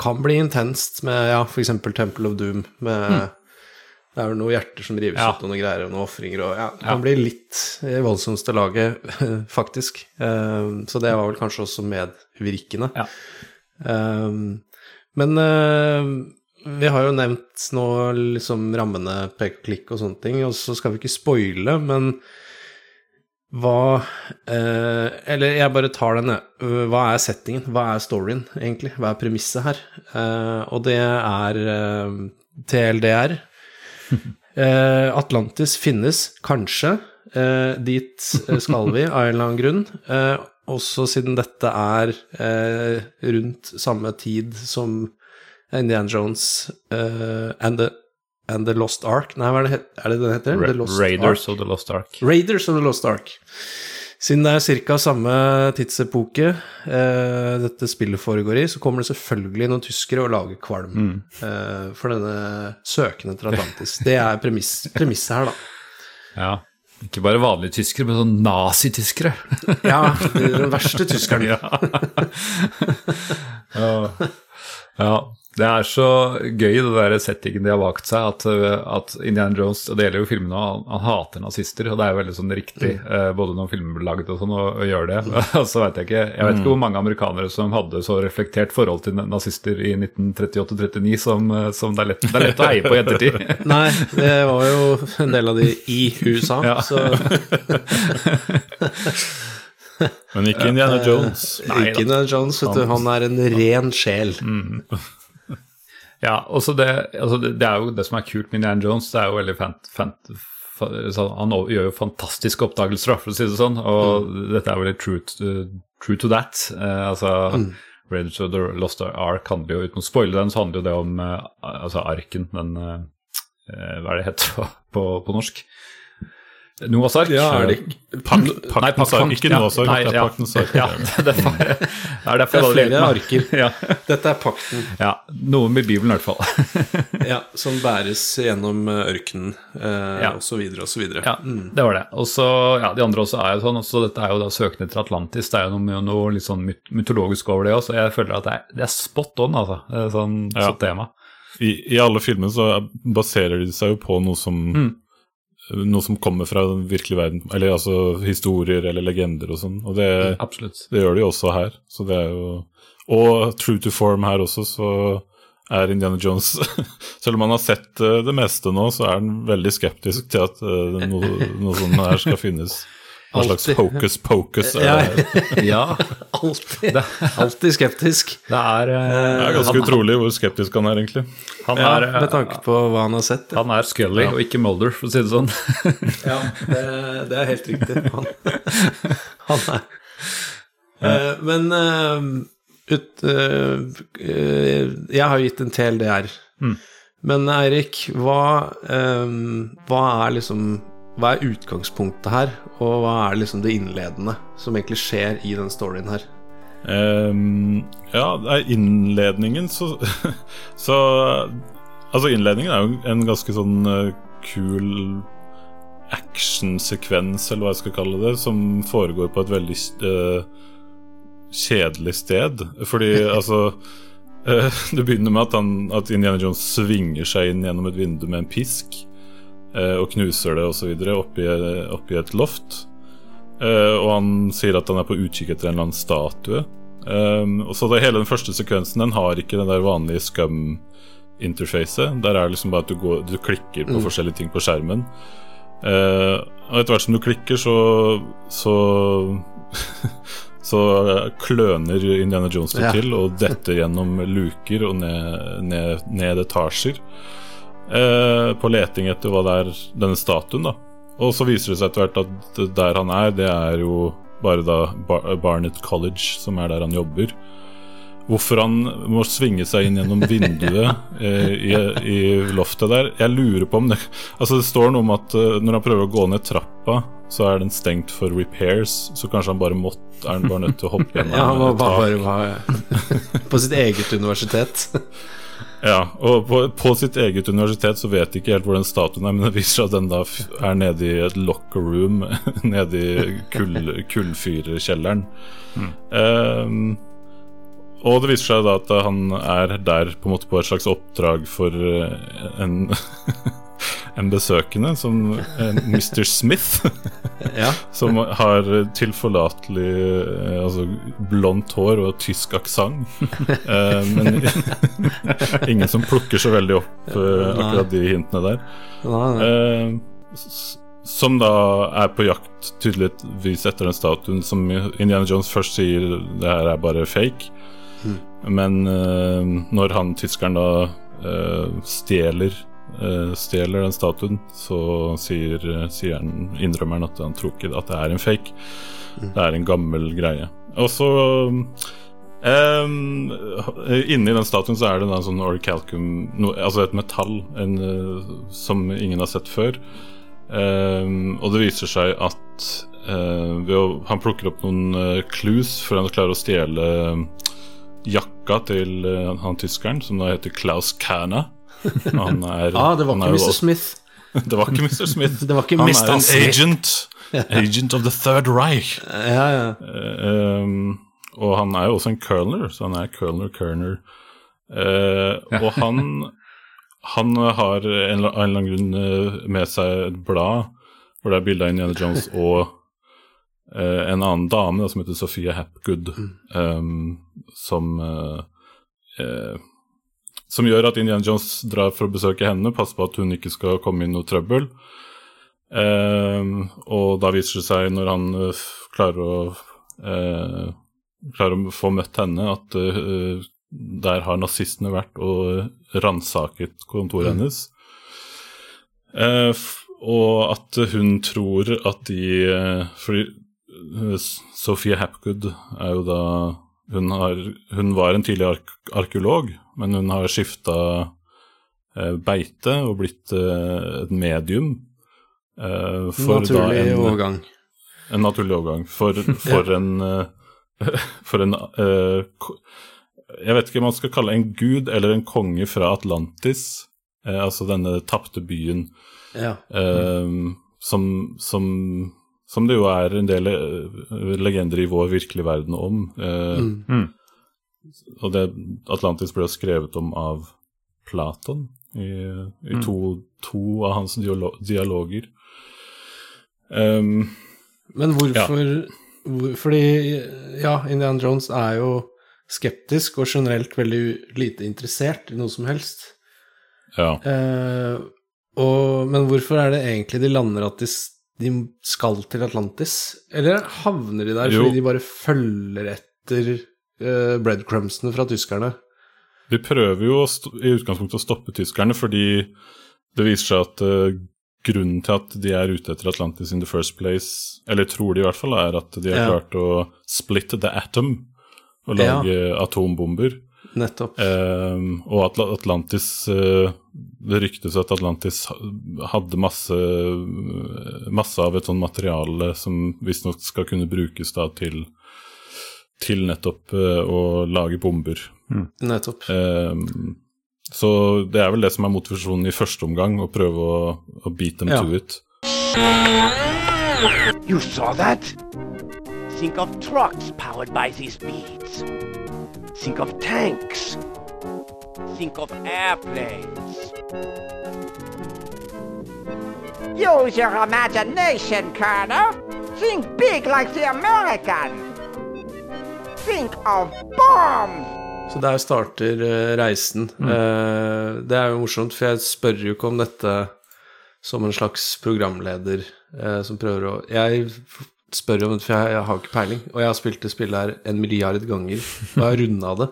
kan bli intenst med ja, f.eks. Temple of Doom. med Det er jo noen hjerter som rives Ja. ut, og noen greier, og noen ofringer, og ja, det Ja. kan bli litt i voldsomste laget, faktisk. Så det var vel kanskje også medvirkende. Ja. Eh, men eh, vi har jo nevnt nå liksom rammene, pek og klikk og sånne ting, og så skal vi ikke spoile, men hva eh, Eller jeg bare tar den. Hva er settingen? Hva er storyen, egentlig? Hva er premisset her? Eh, og det er eh, TLDR. Eh, Atlantis finnes kanskje. Eh, dit skal vi av en eller annen grunn. Også siden dette er eh, rundt samme tid som Indiana Jones eh, and, the, and the Lost Ark Nei, hva er det, er det den heter? Ra The Lost Raiders Ark? of the Lost Ark. Raiders of the Lost Ark. Siden det er ca. samme tidsepoke eh, dette spillet foregår i, så kommer det selvfølgelig noen tyskere og lager kvalm eh, for denne søken etter Atlantis. Det er premiss, her, da. Ja. Ikke bare vanlige tyskere, men sånn nazityskere. Ja, de- den verste tyskeren. ja. ja. Ja. Det er så gøy, det der settingen de har valgt seg, at, uh, at Indiana Jones og Det gjelder jo filmene, han, han hater nazister, og det er jo veldig sånn riktig, uh, både når filmer blir laget og sånn, å gjøre det. Så vet jeg ikke Jeg vet ikke hvor mange amerikanere som hadde så reflektert forhold til nazister i 1938-39 som, uh, som det, er lett, det er lett å heie på i ettertid. Nei, det var jo en del av de i USA, Ja. så Men ikke Indiana Jones. Nei ikke Indiana Jones, vet du. Han er en ren sjel. Ja, også det, altså det, det er jo det som er kult med Indiana Jones, det er jo veldig fant, fant, fa- Han gjør jo fantastiske oppdagelser, for å si det sånn, og dette er veldig true to, true to that. Eh, altså, Raiders of the Lost Ark handler jo, uten å spoile den, så handler jo det om eh, altså arken, den eh, eh, Hva er det heter på, på, på norsk? Noahs ark? Ja, er det ikke pakten, Nei, paktens pakt- ark. Ikke ja, Noahs det er Pakten Sark. Ja, det er det er derfor Det er flere arker. Ja, Dette er pakten ja, noe med Bibelen i hvert fall. ja, som bæres gjennom eh, ørkenen, eh, Ja. så videre. Ja, det var det. Og så, ja, De andre også er jo sånn. Også dette er jo da søkende etter Atlantis. Det er jo noe, noe litt sånn mytologisk over det også. Jeg føler at det er, det er spot on, altså. Sånn, Ja. sånn tema. I, I alle filmene så baserer de seg jo på noe som Noe som kommer fra den virkelige verden. Eller altså historier eller legender og sånn. Og det, ja, det gjør de jo også her. Så det er jo Og true to form her også, så er Indiana Jones Selv om han har sett eh, det meste nå, så er han veldig skeptisk til at eh, noe, noe sånt her skal finnes. Hva slags hocus pocus er Ja. det? Ja, Alltid, alltid skeptisk. det er, uh, Det er ganske utrolig hvor skeptisk han er, egentlig. Han Ja, er, med tanke på hva han har sett. Ja, han er Scully og ikke Mulder, for å si det sånn. ja det, det er helt riktig. Han, han er uh, Men uh, ut, eh, eh, Jeg har jo gitt en TLDR. Men Eirik, hva, eh, hva er liksom Hva er utgangspunktet her, og hva er liksom det innledende som egentlig skjer i den storyen her? Um, ja, innledningen så, så Altså, innledningen er jo en ganske sånn eh, kul actionsekvens, eller hva jeg skal kalle det, som foregår på et veldig uh, kjedelig sted. Fordi altså uh, Det begynner med at, han, at Indiana Jones svinger seg inn gjennom et vindu med en pisk og knuser det osv. Oppi, oppi et loft. Eh, og han sier at han er på utkikk etter en eller annen statue. Um, og så det Hele den første sekvensen Den har ikke den der vanlige scum-interfacet. Der er det liksom bare at du, går, du klikker på Mm. forskjellige ting på skjermen. Eh, og etter hvert som du klikker, så Så, så kløner Indiana Jones det Ja. til og detter gjennom luker og ned, ned, ned etasjer. Eh, på leting etter hva det er denne statuen, da. Og så viser det seg etter hvert at der han er, det er jo bare da Bar Barnet College, som er der han jobber. Hvorfor han må svinge seg inn gjennom vinduet eh, i, i loftet der Jeg lurer på om det Altså Det står noe om at eh, når han prøver å gå ned trappa, så er den stengt for repairs. Så kanskje han bare måtte Er han bare nødt til å hoppe gjennom Ja, han var et tak. bare var på sitt eget universitet. Ja, og på, på sitt eget universitet så vet de ikke helt hvor den statuen er, men det viser seg at den da er nede i et locker room nede i kull, kullfyrkjelleren. Ehm, og det viser seg da at han er der på en måte på et slags oppdrag for eh, en, en besøkende, som en Mr. Smith. Ja. Som har tilforlatelig eh, altså blondt hår og tysk aksent. Eh, men ingen som plukker så veldig opp eh, akkurat de hintene der. Nei, nei. Eh, som da er på jakt tydeligvis etter den statuen som Indiana Jones først sier det her er bare fake. Men eh, når han tyskeren da eh, stjeler eh, Stjeler den statuen, så sier, sier han, innrømmer han at han tror ikke at det er en fake. Det er en gammel greie. Og så Um, inni den statuen så er det en sånn orichalcum no, Altså et metall en, eh, som ingen har sett før. Um, og det viser seg at uh, å, han plukker opp noen uh, clues før han klarer å stjele jakka til uh, han tyskeren, som da heter Klaus Kana. Han er, Ah, det var ikke Mr. Smith. Det var ikke Mr. Smith. Det var ikke han Mr. er en agent. Agent of the Third Reich. Ja, ja. Eh, um, og han er jo også en curler, så han er curler Kerner. Uh, og han Han har en, en eller annen grunn eh, med seg et blad hvor det er bilde av Indiana Jones og uh, en annen dame da, som heter Sophia Hapgood, um, som uh, eh, Som gjør at Indiana Jones drar for å besøke henne, passer på at hun ikke skal komme i noe trøbbel. Ehm, og da viser det seg, når han uh, klarer å uh, Klarer å få møtt henne, at eh, der har nazistene vært og ransaket kontoret hennes. Eh, f- og at hun tror at de Fordi Sophia Hapgood er jo da hun, har, hun var en tidlig ark arkeolog, men hun har skifta eh, beite og blitt eh, et medium. eh, Naturlig en, overgang. en naturlig overgang. For, for en eh, For en eh, Jeg vet ikke om man skal kalle en gud eller en konge fra Atlantis, eh, altså denne tapte byen, Ja. eh, som, som, som det jo er en del eh, legender i vår virkelige verden om. Eh, Mm. Mm. Og det, Atlantis ble jo skrevet om av Platon i, i to, to av hans dialoger. Um, Men hvorfor hvor, Fordi ja, Indiana Jones er jo skeptisk og generelt veldig lite interessert i noe som helst. ja. Eh, og, men hvorfor er det egentlig de lander at de, de skal til Atlantis? Eller havner de der Jo. fordi de bare følger etter uh, breadcrumbsene fra tyskerne? De prøver jo i utgangspunktet å stoppe tyskerne, fordi det viser seg at uh, grunnen til at de er ute etter Atlantis in the first place, eller tror de i hvert fall, er at de har Ja. klart å splitte the atom og Ja. lage atombomber. Nettopp. Eh, og Atla Atlantis uh, Det ryktes at Atlantis hadde masse Masse av et sånt materiale som visstnok skal kunne brukes da til Til nettopp uh, å lage bomber. Nettopp. Eh, så det er vel det som er motivasjonen i første omgang, å prøve å, å beat them Ja. to it. You saw that? Think of trucks powered by these beads. Think of tanks. Think of airplanes. Use your imagination, Colonel. Think big like the American. Think of bombs. Så der starter eh, reisen. Mm. det er jo morsomt, for jeg spør jo ikke om dette som en slags programleder eh, som prøver å Jeg spør om det, for jeg, jeg har ikke peiling. Og jeg har spilt det spillet her en milliard ganger, og jeg har runda det.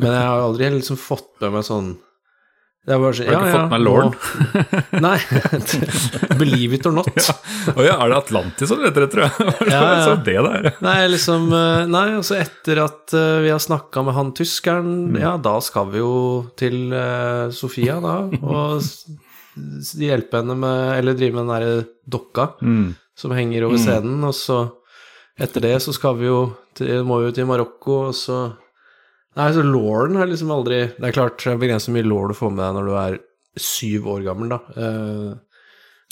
Men jeg har aldri liksom fått med meg sånn er bare så, Har du ikke fått med lorden? nå- Nei. Believe it or not. Ja, er det Atlantis som heter det, tror jeg? Ja, ja. Så det der. Nei, liksom eh, Nei, altså etter at eh, vi har snakka med han tyskeren, ja, da skal vi jo til uh, Sofia, da, og hjelpe henne med Eller drive med den derre dokka som henger over scenen, og så Etter det så skal vi jo til, må vi jo til Marokko, og så Nei, så Lauren har liksom aldri Det er klart, det er begrenset hvor mye law du får med deg når du er syv år gammel, da. Uh,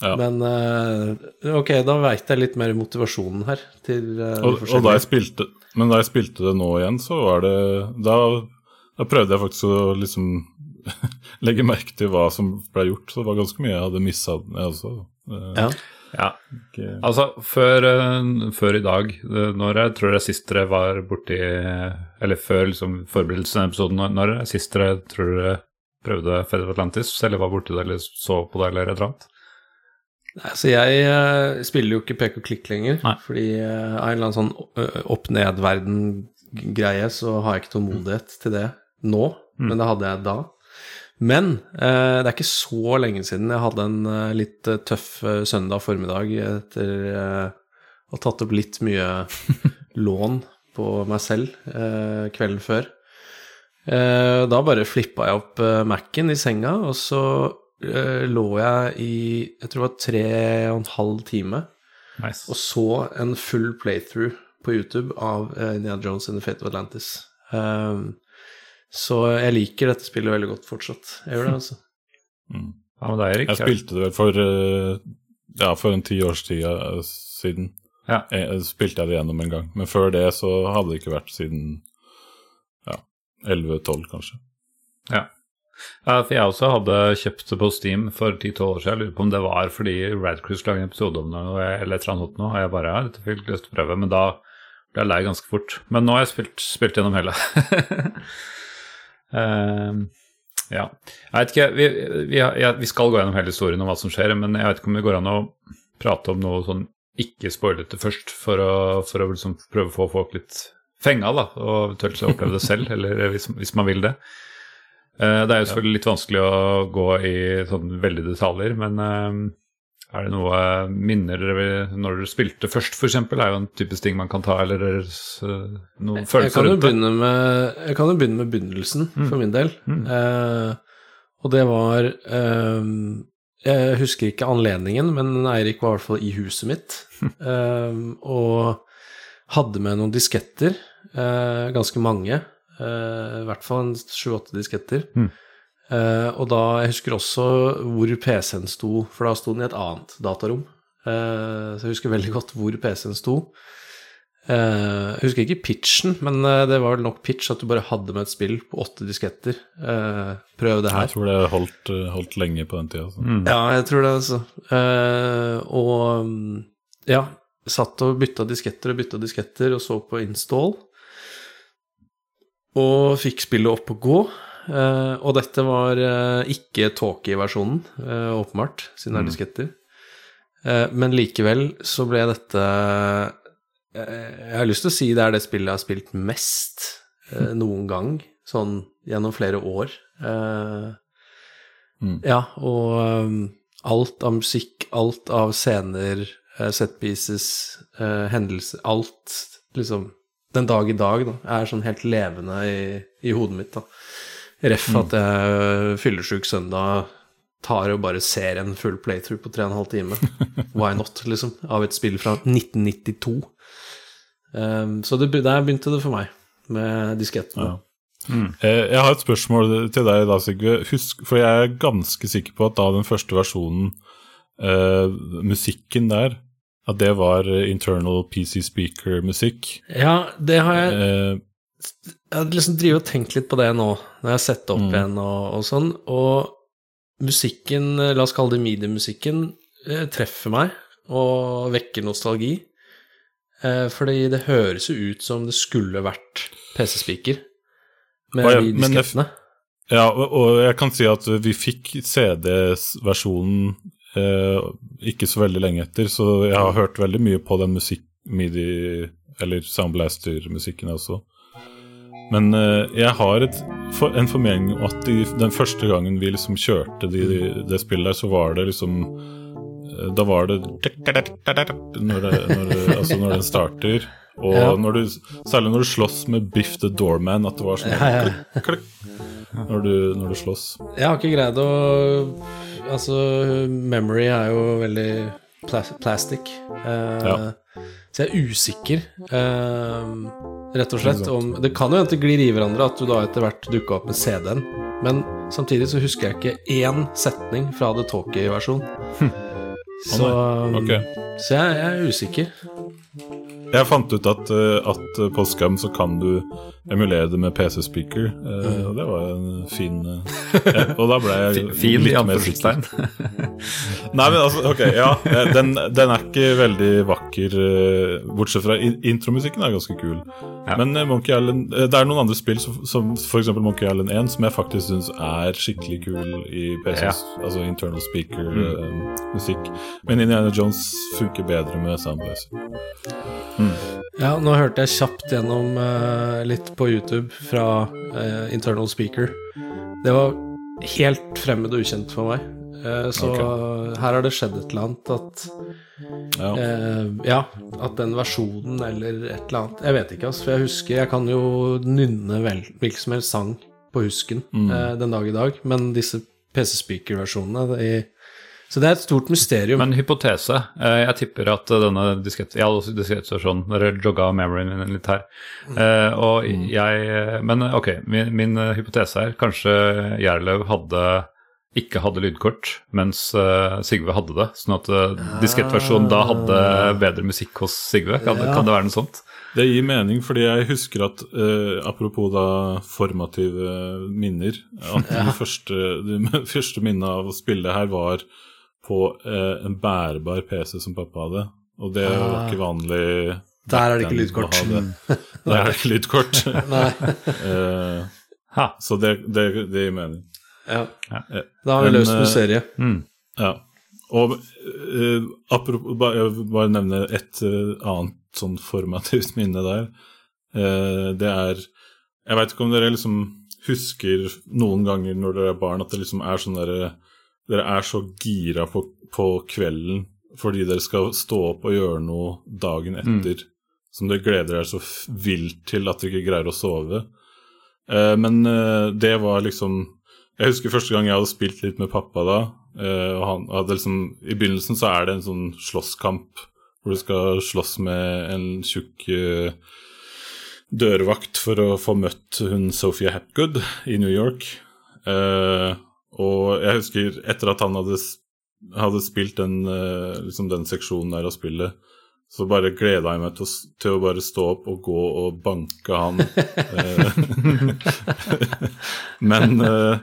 Ja. Men uh, ok, da veit jeg litt mer motivasjonen her til uh, Og, og da jeg spilte, men da jeg spilte det nå igjen, så var det Da, da prøvde jeg faktisk å liksom legge merke til hva som ble gjort. Så det var ganske mye jeg hadde missa, jeg også. Ja. Ja. Altså, før, eh, før i dag, eh, når jeg tror jeg sist dere var borti Eller før liksom forberedelsen av episoden, når- jeg sist dere tror dere prøvde Fed of Atlantis, eller var borti det, eller så på det, eller et eller annet? Nei, Så jeg eh, spiller jo ikke pek og klikk lenger, Nei. fordi av en eller annen sånn opp-ned-verden-greie så har jeg ikke tålmodighet til det nå, men det hadde jeg da. Men eh, det er ikke så lenge siden jeg hadde en eh, litt eh, tøff søndag formiddag etter å ha tatt opp litt mye lån på meg selv eh, kvelden før. Eh, da bare flippa jeg opp Mac-en i senga, og så lå jeg i jeg tror det var tre og en halv time Nice. og så en full playthrough på YouTube av Indiana Jones and the Fate of Atlantis. Um, så jeg liker dette spillet veldig godt fortsatt. Jeg gjør det, altså. Ja, men det er Erik. Jeg spilte det vel for eh, ja, for en ti års tid eh, siden. Ja. Jeg, spilte jeg det gjennom en gang. Men før det så hadde det ikke vært siden ja, 11-12, kanskje. Ja. ja, for jeg også hadde kjøpt det på Steam for 10-12 år siden. Jeg lurer på om det var fordi Radcruise lagde en episode om det, og jeg- eller et eller annet og jeg bare ja, dette fikk lyst til å prøve, men da ble jeg lei ganske fort. Men nå har jeg spilt, spilt gjennom hele. Ehm, ja. Jeg vet ikke, vi, vi, ja, vi skal gå gjennom hele historien om hva som skjer, men jeg vet ikke om det går an å prate om noe sånn ikke-spoilete først, for å, for å liksom prøve å få folk litt fenga, da, og eventuelt oppleve det selv, eller hvis, hvis man vil det. Uh, Det er jo selvfølgelig litt vanskelig å gå i sånn veldig detaljer, men eh, er det noe minner dere når dere spilte først, f.eks., er jo en typisk ting man kan ta, eller eh, noen følelser rundt det? med, jeg kan jo begynne med begynnelsen, for min del. Eh, og det var eh, Jeg husker ikke anledningen, men Eirik var i hvert fall i huset mitt. eh, og hadde med noen disketter, eh, ganske mange. eh, I hvert fall sju-åtte disketter. Eh, og da, Jeg husker også hvor PC-en sto, for da sto den i et annet datarom. Eh, så jeg husker veldig godt hvor PC-en sto. Eh, jeg husker ikke pitchen, men eh, det var vel nok pitch at du bare hadde med et spill på åtte disketter. Eh, prøv det her. Jeg tror det holdt, eh, holdt lenge på den tida. Mm. Ja, jeg tror det, altså. Eh, og mm, ja, satt og bytta disketter og bytta disketter og så på install. Og fikk spillet opp å gå. Eh, og dette var eh, ikke Talkie-versjonen, eh, åpenbart, siden det er disketter. Men likevel så ble dette Jeg har lyst til å si det er det spillet jeg har spilt mest noen gang, sånn gjennom flere år. Eh, ja, og alt av musikk, alt av scener, set uh, hendelser, alt liksom Den dag i dag da, er sånn helt levende i, i hodet mitt. da. Ref at jeg fyllesyk søndag tar og bare ser en full playthrough på tre og en halv time. Why not, liksom? Av et spill fra 1992. Um, så det, der begynte det for meg, med diskettene. Ja. Mm. Jeg har et spørsmål til deg da, Sigve. Husk, for jeg er ganske sikker på at da den første versjonen, uh, musikken der, at det var eh, internal PC speaker-musikk. Ja, det har jeg Eh, Jeg hadde liksom drevet og tenkt litt på det nå, når jeg har sett det opp Mm. igjen og, og sånn, og musikken, eh, la oss kalle det mediemusikken, eh, treffer meg og vekker nostalgi. Eh, fordi det høres jo ut som det skulle vært PC-speaker med ja, de diskettene. Ja, og, og jeg kan si at vi fikk CD-versjonen eh, ikke så veldig lenge etter, så jeg har hørt veldig mye på den musikk, midi, eller Soundblaster-musikken også. Men eh, jeg har et, en formening om at de, den første gangen vi liksom kjørte de, det spillet der, så var det liksom eh, Da var det når, det, når, det, altså når den starter. Og Ja. når du, særlig når du slåss med Biff the Doorman, at det var sånn Ja, ja. klikk, klikk, når du, når du slåss. Jeg har ikke greid å Altså, memory er jo veldig plastic. Eh, Ja. Så jeg er usikker, eh, rett og slett, om Det kan jo hende det glir i hverandre at du da etter hvert dukka opp med CD-en, men samtidig så husker jeg ikke én setning fra The Talkie-versjonen. Så, okay. så jeg, jeg er usikker. Jeg fant ut at, eh, at på Scum så kan du emulere det med PC-speaker, eh, og det var en fin eh, ja, Og da ble jeg Fin litt mer sikker. Nei, men altså, ok, ja. eh, Den, den er ikke veldig vakker, bortsett fra in intromusikken er ganske kul. Ja. Men Monkey Island Det er noen andre spill, som, som f.eks. Monkey Island 1, som jeg faktisk syns er skikkelig kul i PC, Ja. altså internal speaker-musikk. Men Indiana Jones funker bedre med Soundblazer. Ja, nå hørte jeg kjapt gjennom uh, litt på YouTube fra eh, Internal Speaker. Det var helt fremmed og ukjent for meg. Eh, så her har det skjedd et eller annet at Ja. eh, Ja, at den versjonen eller et eller annet Jeg vet ikke, altså. For jeg husker Jeg kan jo nynne vel, hvilken som helst sang på husken eh, den dag i dag, men disse PC-speaker-versjonene de- Så det er et stort mysterium. Men hypotese. eh, Jeg tipper at denne diskett... Jeg hadde også diskettversjon. Dere jogga memoryen min litt her. Mm. og jeg Men ok, min, min eh, hypotese er kanskje Gjerlev hadde ikke hadde lydkort, mens uh, Sigve hadde det. Sånn at uh, diskettversjonen da hadde bedre musikk hos Sigve. Kan, det- Ja. kan det være noe sånt? Det gir mening, fordi jeg husker at uh, apropos da formative minner At det første, de første minnet av å spille her var på eh, en bærbar PC som pappa hadde. Og det var Ah. ikke vanlig Der er det ikke lydkort. det. Der er det ikke lydkort. Nei. Eh, Ha. så det, det, det gir mening. Ja. ja. Da har vi løst eh, serie. Mm. Ja. Og eh, apropos bare, Jeg vil bare nevne et uh, annet sånn formativt minne der. Eh, det er Jeg veit ikke om dere liksom husker noen ganger når dere er barn, at det liksom er sånn dere Dere er så gira på, på kvelden fordi dere skal stå opp og gjøre noe dagen etter som dere gleder dere så vilt til at dere ikke greier å sove. Eh, men eh, det var liksom Jeg husker første gang jeg hadde spilt litt med pappa da. eh, og han hadde liksom I begynnelsen så er det en sånn slåsskamp hvor du skal slåss med en tjukk eh, dørvakt for å få møtt hun Sophia Hapgood i New York. Eh, og jeg husker etter at han hadde, hadde spilt den, eh, liksom den seksjonen der av spillet, så bare gleda jeg meg til å, til å bare stå opp og gå og banke han. Eh, Men eh,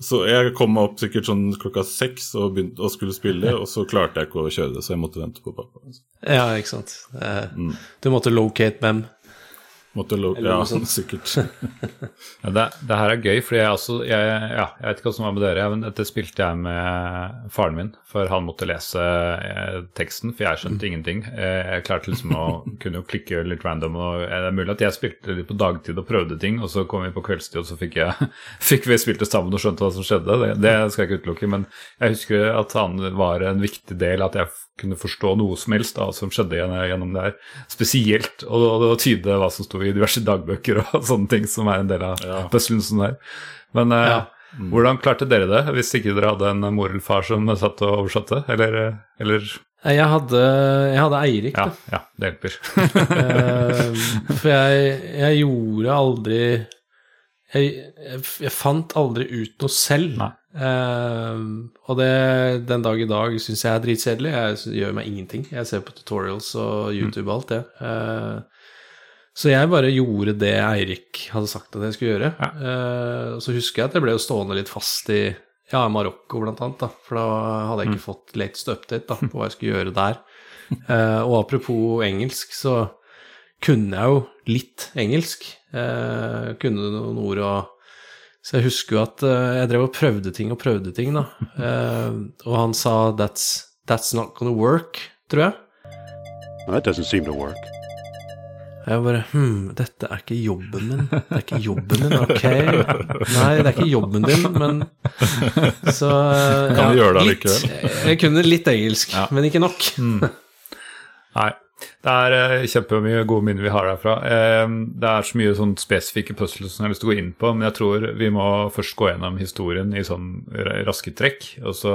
så jeg kom meg opp sikkert sånn klokka seks og, begynte, og skulle spille, og så klarte jeg ikke å kjøre det, så jeg måtte vente på pappa. Ja, ikke sant. Mm. Du måtte locate mem. Måtte lo ja, sikkert. Ja, det, det her er gøy, fordi jeg også jeg, ja, jeg vet ikke hva som var med dere, men dette spilte jeg med faren min, for han måtte lese eh, teksten, for jeg skjønte ingenting. Eh, jeg klarte liksom å kunne jo klikke litt random, og eh, det er mulig at jeg spilte litt på dagtid og prøvde ting, og så kom vi på kveldstid, og så fikk, jeg, fikk vi spilt det sammen og skjønte hva som skjedde. Det, det skal jeg ikke utelukke, men jeg husker at han var en viktig del, at jeg kunne forstå noe som helst da, som skjedde gjennom, det her. Spesielt å tyde hva som sto i diverse dagbøker og sånne ting, som er en del av Ja. puzzlen sånn der. Men eh, Ja. hvordan klarte dere det, hvis ikke dere hadde en mor eller far som satt og oversatte? Eller, eller Eh, Jeg hadde, jeg hadde Eirik, Ja, da. ja, det hjelper. Eh, for jeg, jeg gjorde aldri jeg, jeg, jeg fant aldri ut noe selv. Nei. Uh, og det, den dag i dag syns jeg er dritkjedelig. Jeg gjør meg ingenting. Jeg ser på tutorials og YouTube og alt det. Eh, så jeg bare gjorde det Eirik hadde sagt at jeg skulle gjøre. Ja. og så husker jeg at jeg ble jo stående litt fast i ja, Marokko blant annet, da. For da hadde jeg ikke fått latest update da, på hva jeg skulle gjøre der. Eh, og apropos engelsk, så kunne jeg jo litt engelsk. Jeg kunne noen ord og Så jeg husker jo at eh, jeg drev og prøvde ting og prøvde ting, da. Eh, og han sa that's, 'that's not gonna work', tror jeg. No, that doesn't seem to work. Jeg bare Hm, dette er ikke jobben min. Det er ikke jobben min, ok. Nei, det er ikke jobben din, men Så ja, Kan du gjøre det litt. Jeg kunne litt engelsk, men ikke nok. Nei. Det er eh, kjempemye gode minner vi har derfra. Eh, det er så mye sånn spesifikke puzzles som jeg har lyst til å gå inn på, men jeg tror vi må først gå gjennom historien i sånn raske trekk. Og så,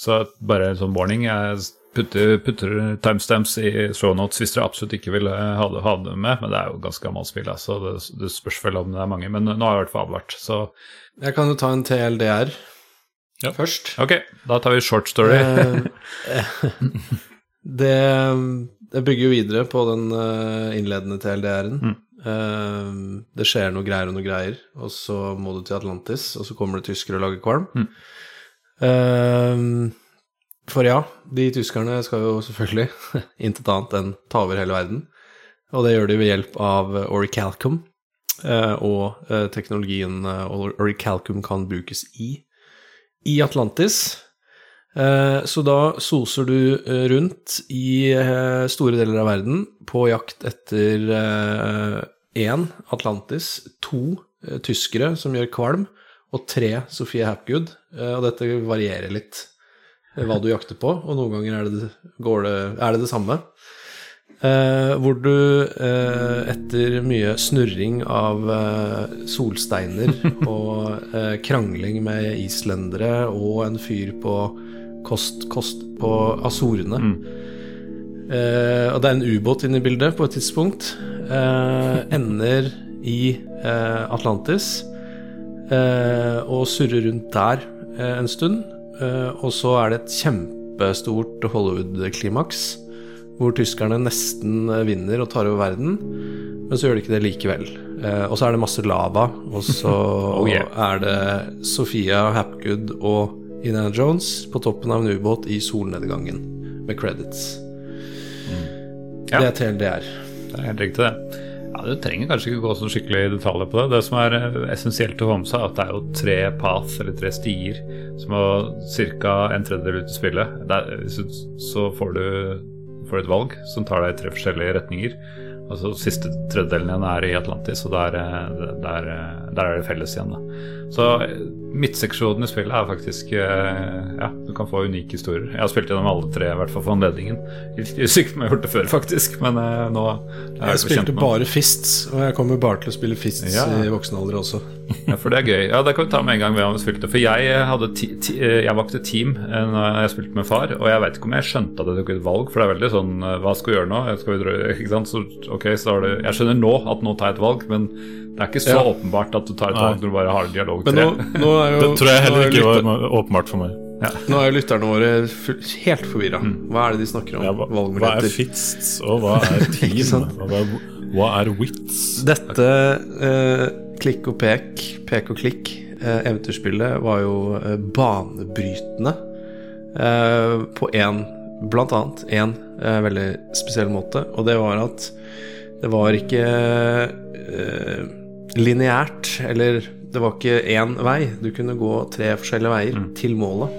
så bare en sånn warning. Jeg putter, putter timestamps i shownotes hvis dere absolutt ikke vil eh, ha det, ha det med, men det er jo ganske gammelt spill, så det, det spørs vel om det er mange. Men nå har jeg i hvert fall advart, så Jeg kan jo ta en TLDR Ja. først. ok, da tar vi short story. Eh, det, det bygger jo videre på den eh, innledende TLDR-en. Eh, det skjer noe greier og noe greier, og så må du til Atlantis, og så kommer det tyskere og lager kvalm. Eh, for ja, de tyskerne skal jo selvfølgelig intet annet enn ta over hele verden. Og det gjør de ved hjelp av Oricalcum, eh, og eh, teknologien eh, Oricalcum kan brukes i i Atlantis. Eh, Så da soser du eh, rundt i eh, store deler av verden på jakt etter én Atlantis, to eh, tyskere som gjør kvalm, og tre Sofie Hapgood. Eh, Og dette varierer litt eh, hva du jakter på, og noen ganger er det, går det, er det det samme. Eh, hvor du eh, etter mye snurring av eh, solsteiner og eh, krangling med islendere og en fyr på kost, kost på Azorene eh, Og det er en ubåt inne i bildet på et tidspunkt. Eh, ender i eh, Atlantis eh, og surrer rundt der eh, en stund. Eh, og så er det et kjempestort Hollywood-klimaks hvor tyskerne nesten eh, vinner og tar over verden, men så gjør de ikke det likevel. Eh, og så er det masse lava, og så yeah. er det Sofia Hapgood og Indiana Jones på toppen av en ubåt i solnedgangen med credits. Ja. Det er TLDR. Det er helt riktig, det. Ja, Du trenger kanskje ikke gå så skikkelig i detaljer på det. Det som er eh, essensielt å få med seg, at det er jo tre path, eller tre stier, som er ca. en tredjedel ut i spillet. Er, du- så får du, får et valg som tar deg i tre forskjellige retninger. Altså Siste tredjedelen igjen er i Atlantis, og der, eh, der, eh, der er det felles igjen. da. Så midtseksjonen i spillet er faktisk eh, Ja, du kan få unike historier. Jeg har spilt gjennom alle tre, i hvert fall for anledningen. På om jeg har gjort det før, faktisk, men eh, nå er Jeg jeg spilte bare Fists, og jeg kommer bare til å spille Fists Ja. i voksen alder også. Ja, for det er gøy. Ja, Det kan vi ta med en gang vi har spilt det. For jeg, eh, jeg valgte team når jeg spilte med far, og jeg vet ikke om jeg skjønte at jeg tok et valg, for det er veldig sånn Hva skal vi gjøre nå? Skal vi ikke sant? Så, ok, så har du Jeg skjønner nå at nå tar jeg et valg, men det er ikke så Ja. åpenbart at du tar et valg når du bare har dialog Men tre. nå, nå er jo Det tror jeg heller er ikke lytter- var åpenbart for meg. Nå er jo lytterne våre helt forvirra. Hva er det de snakker om? Ja, hva, hva er fits og hva er team? hva, hva er wits? Dette eh, klikk og pek, pek og klikk, eh, eventyrspillet var jo eh, banebrytende eh, på én Blant annet én eh, veldig spesiell måte, og det var at det var ikke eh, lineært, eller det var ikke én vei. Du kunne gå tre forskjellige veier til målet,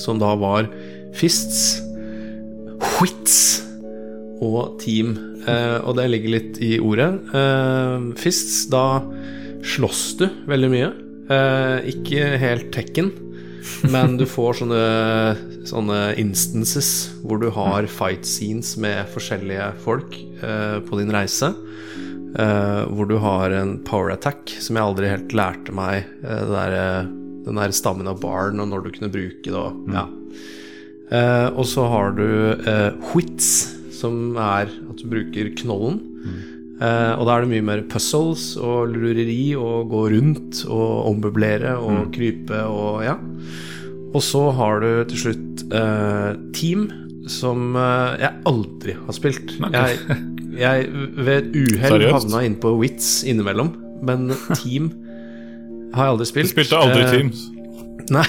som da var fists, whits og team. Eh, og det ligger litt i ordet. Eh, fists, da slåss du veldig mye. Eh, ikke helt Tekken, men du får sånne, sånne instances hvor du har fight scenes med forskjellige folk eh, på din reise. Eh, hvor du har en power attack, som jeg aldri helt lærte meg. Uh, der, eh, den der stammen av barn, og når du kunne bruke det. Og, ja. uh, og så har du whits, som er at du bruker knollen. Eh, og da er det mye mer puzzles og lureri og gå rundt og ommøblere og krype og ja. Og så har du til slutt Team, som eh, jeg aldri har spilt. Jeg, jeg ved et uhell havna inn på Wits innimellom, men Team har jeg aldri spilt. Du spilte aldri Eh, Teams. Nei.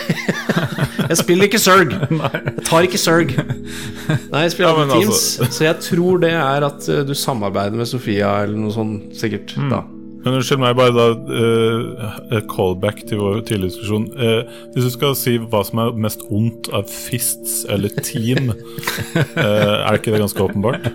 jeg spiller ikke Zerg. Jeg tar ikke Zerg. Nei, jeg spiller Ja, aldri Teams. altså- Så jeg tror det er at eh, du samarbeider med Sofia eller noe sånt, sikkert. da Men unnskyld meg, bare da eh, et callback til vår tidligere diskusjon. Uh, hvis du skal si hva som er mest ondt av fists eller team, uh, er ikke det ganske åpenbart?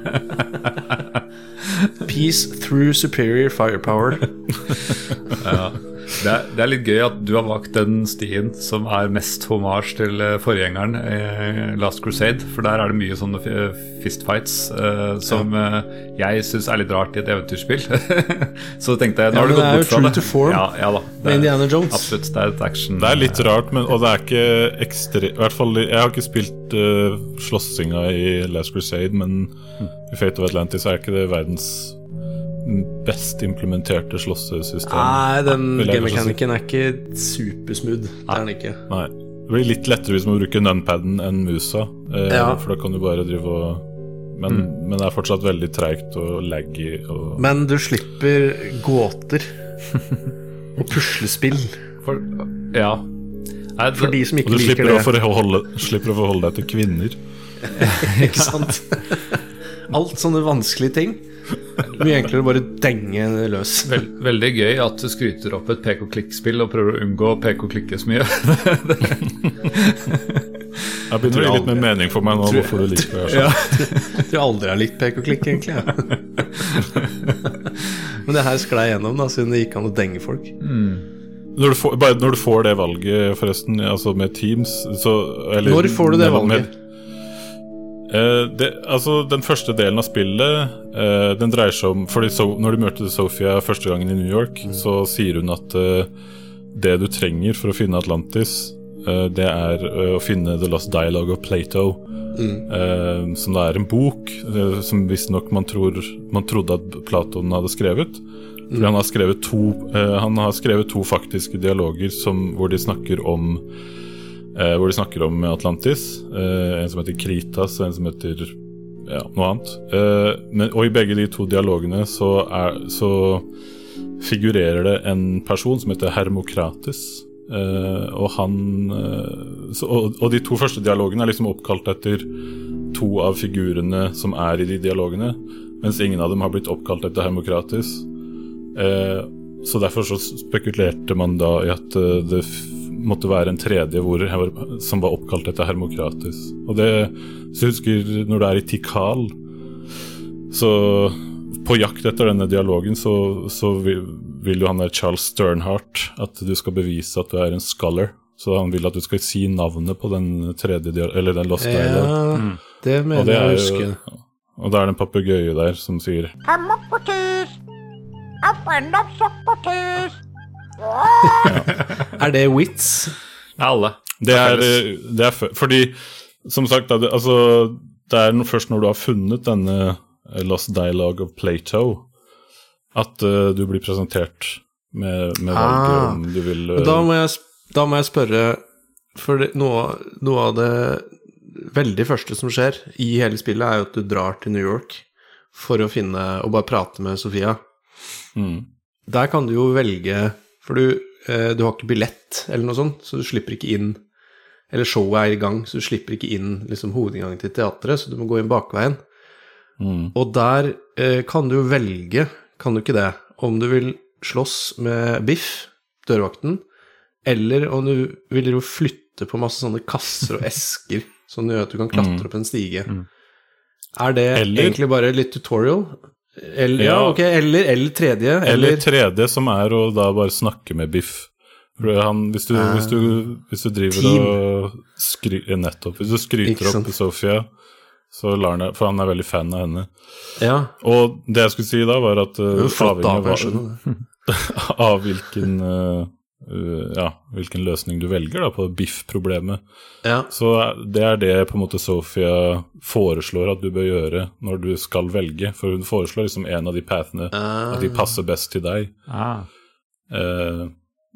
Peace through superior firepower. Det er, det er litt gøy at du har valgt den stien som er mest hommage til eh, forgjengeren, eh, Last Crusade. For der er det mye sånne eh, fistfights eh, som ja. jeg syns er litt rart i et eventyrspill. Så tenkte jeg, nå Ja, har du gått det er bort fra det. form Ja, ja da. med Indiana Jones. Absolutt. Det er et action. Det er litt rart, men, og det er ikke ekstremt I hvert fall, jeg har ikke spilt uh, slåssinga i Last Crusade, men i Fate of Atlantis er ikke det verdens best implementerte slåssesystem. Nei, den game-mechaniken er ikke supersmooth. Det er den ikke. Nei. Det blir litt lettere hvis man bruker nunpaden enn musa, eh, Ja. for da kan du bare drive og men, men det er fortsatt veldig treigt og laggy. Og... Men du slipper gåter og puslespill. For, ja. Nei, det- For de som Og ikke du liker slipper å, det. forholde, slipper å forholde deg til kvinner. Ikke sant? Alt sånne vanskelige ting. Mye enklere å bare denge løs. Vel, veldig gøy at du skryter opp et pek-og-klikk-spill og prøver å unngå å peke-og-klikke så mye. Det begynner å gi litt mer mening for meg nå hvorfor du liker det. Ja. Jeg tror aldri jeg har likt pek og klikk, egentlig. Ja. Men det her sklei gjennom, da, siden det gikk an å denge folk. Når du, får, bare når du får det valget, forresten, altså med Teams så, eller, Når får du det med- Eh, det, altså Den første delen av spillet uh, Den dreier seg om fordi so, Når du møter Sofia første gangen i New York, Mm. så sier hun at uh, det du trenger for å finne Atlantis, det er å finne The Lost Dialogue of Plato. Mm. som da er en bok som visstnok man, tror, man trodde at Platon hadde skrevet. Fordi han har skrevet to Han har skrevet to faktiske dialoger som, hvor de snakker om Hvor de snakker om Atlantis. eh, en som heter Kritas, og en som heter ja, noe annet. Eh, men, og i begge de to dialogene så, er, så figurerer det en person som heter Hermokrates. eh, og han eh, så, og, de to første dialogene er liksom oppkalt etter to av figurene som er i de dialogene, mens ingen av dem har blitt oppkalt etter Hermokrates. Eh, så derfor så spekulerte man da i at eh, det måtte være en tredje hvor, som var oppkalt etter Hermokrates. Og det så jeg husker når du er i Tikal, så på jakt etter denne dialogen så, så vil, vil jo han der Charles Sternhardt at du skal bevise at du er en scholar. Så han vil at du skal si navnet på den tredje dialogen eller den Lost. Ja, det mener det jeg å huske. Og da er det en papegøye der som sier Socrates! A friend of Socrates! Er det wits? Det er alle. Det er, eh, det er Fordi, som sagt, det, altså, det er først når du har funnet denne eh, Lost Dialogue of Plato, at uh, du blir presentert med, med valget Ah. om du vil eh, da må jeg, da må jeg spørre For det, noe, noe av det veldig første som skjer i hele spillet, er jo at du drar til New York for å finne Og bare prate med Sofia. mm, Der kan du jo velge For du, eh, du har ikke billett eller noe sånt, så du slipper ikke inn Eller showet er i gang, så du slipper ikke inn liksom, hovedinngangen til teatret, så du må gå inn bakveien. mm, Og der eh, kan du jo velge, kan du ikke det, om du vil slåss med Biff, dørvakten, eller om du vil jo flytte på masse sånne kasser og esker, som gjør at du kan klatre opp en stige. Er det Eller- egentlig bare litt tutorial? Eller, ja, ok, eller, eller tredje, Eller eller, tredje, som er å da bare snakke med Biff. Han, hvis, du, Ah. hvis, du, hvis du driver Team. og skry, eh, Nettopp. Hvis du skryter opp sant. Sofia, så lar han For han er veldig fan av henne. Ja, Og det jeg skulle si da, var at uh, avhengig av av hvilken, øh, ja, hvilken løsning du velger da, på biff-problemet. Ja. Så det er det på en måte Sofia foreslår at du bør gjøre når du skal velge. For hun foreslår liksom en av de pathene, at de passer best til deg. Ah. Eh,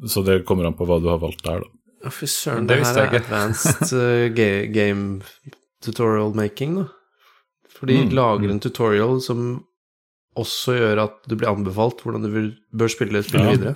så det kommer an på hva du har valgt der, da. Å, Fy søren, Det her er advanced eh, game tutorial making, da. For de Mm, lager en tutorial som også gjør at du blir anbefalt hvordan du vil, bør spille spillet Ja. videre.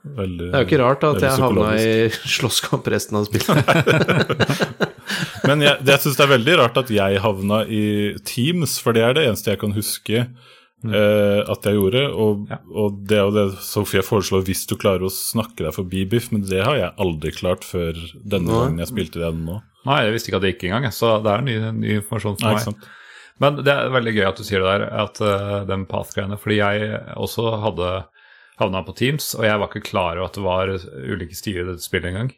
Veldig, Det er jo ikke rart at jeg havna i slåsskamp resten av spillet. Men jeg, det- jeg syns det er veldig rart at jeg havna i Teams, for det er det eneste jeg kan huske eh, at jeg gjorde. Og, Ja. og det er jo det Sofie foreslår hvis du klarer å snakke deg forbi Biff, men det har jeg aldri klart før denne Nei. gangen jeg spilte det nå. Nei, jeg visste ikke at det gikk engang, så det er ny, ny informasjon for Nei, meg. sant? Men det er veldig gøy at du sier det der, at uh, den path-greiene. Fordi jeg også hadde havna på Teams, og jeg var ikke klar over at det var ulike stier i dette spillet engang.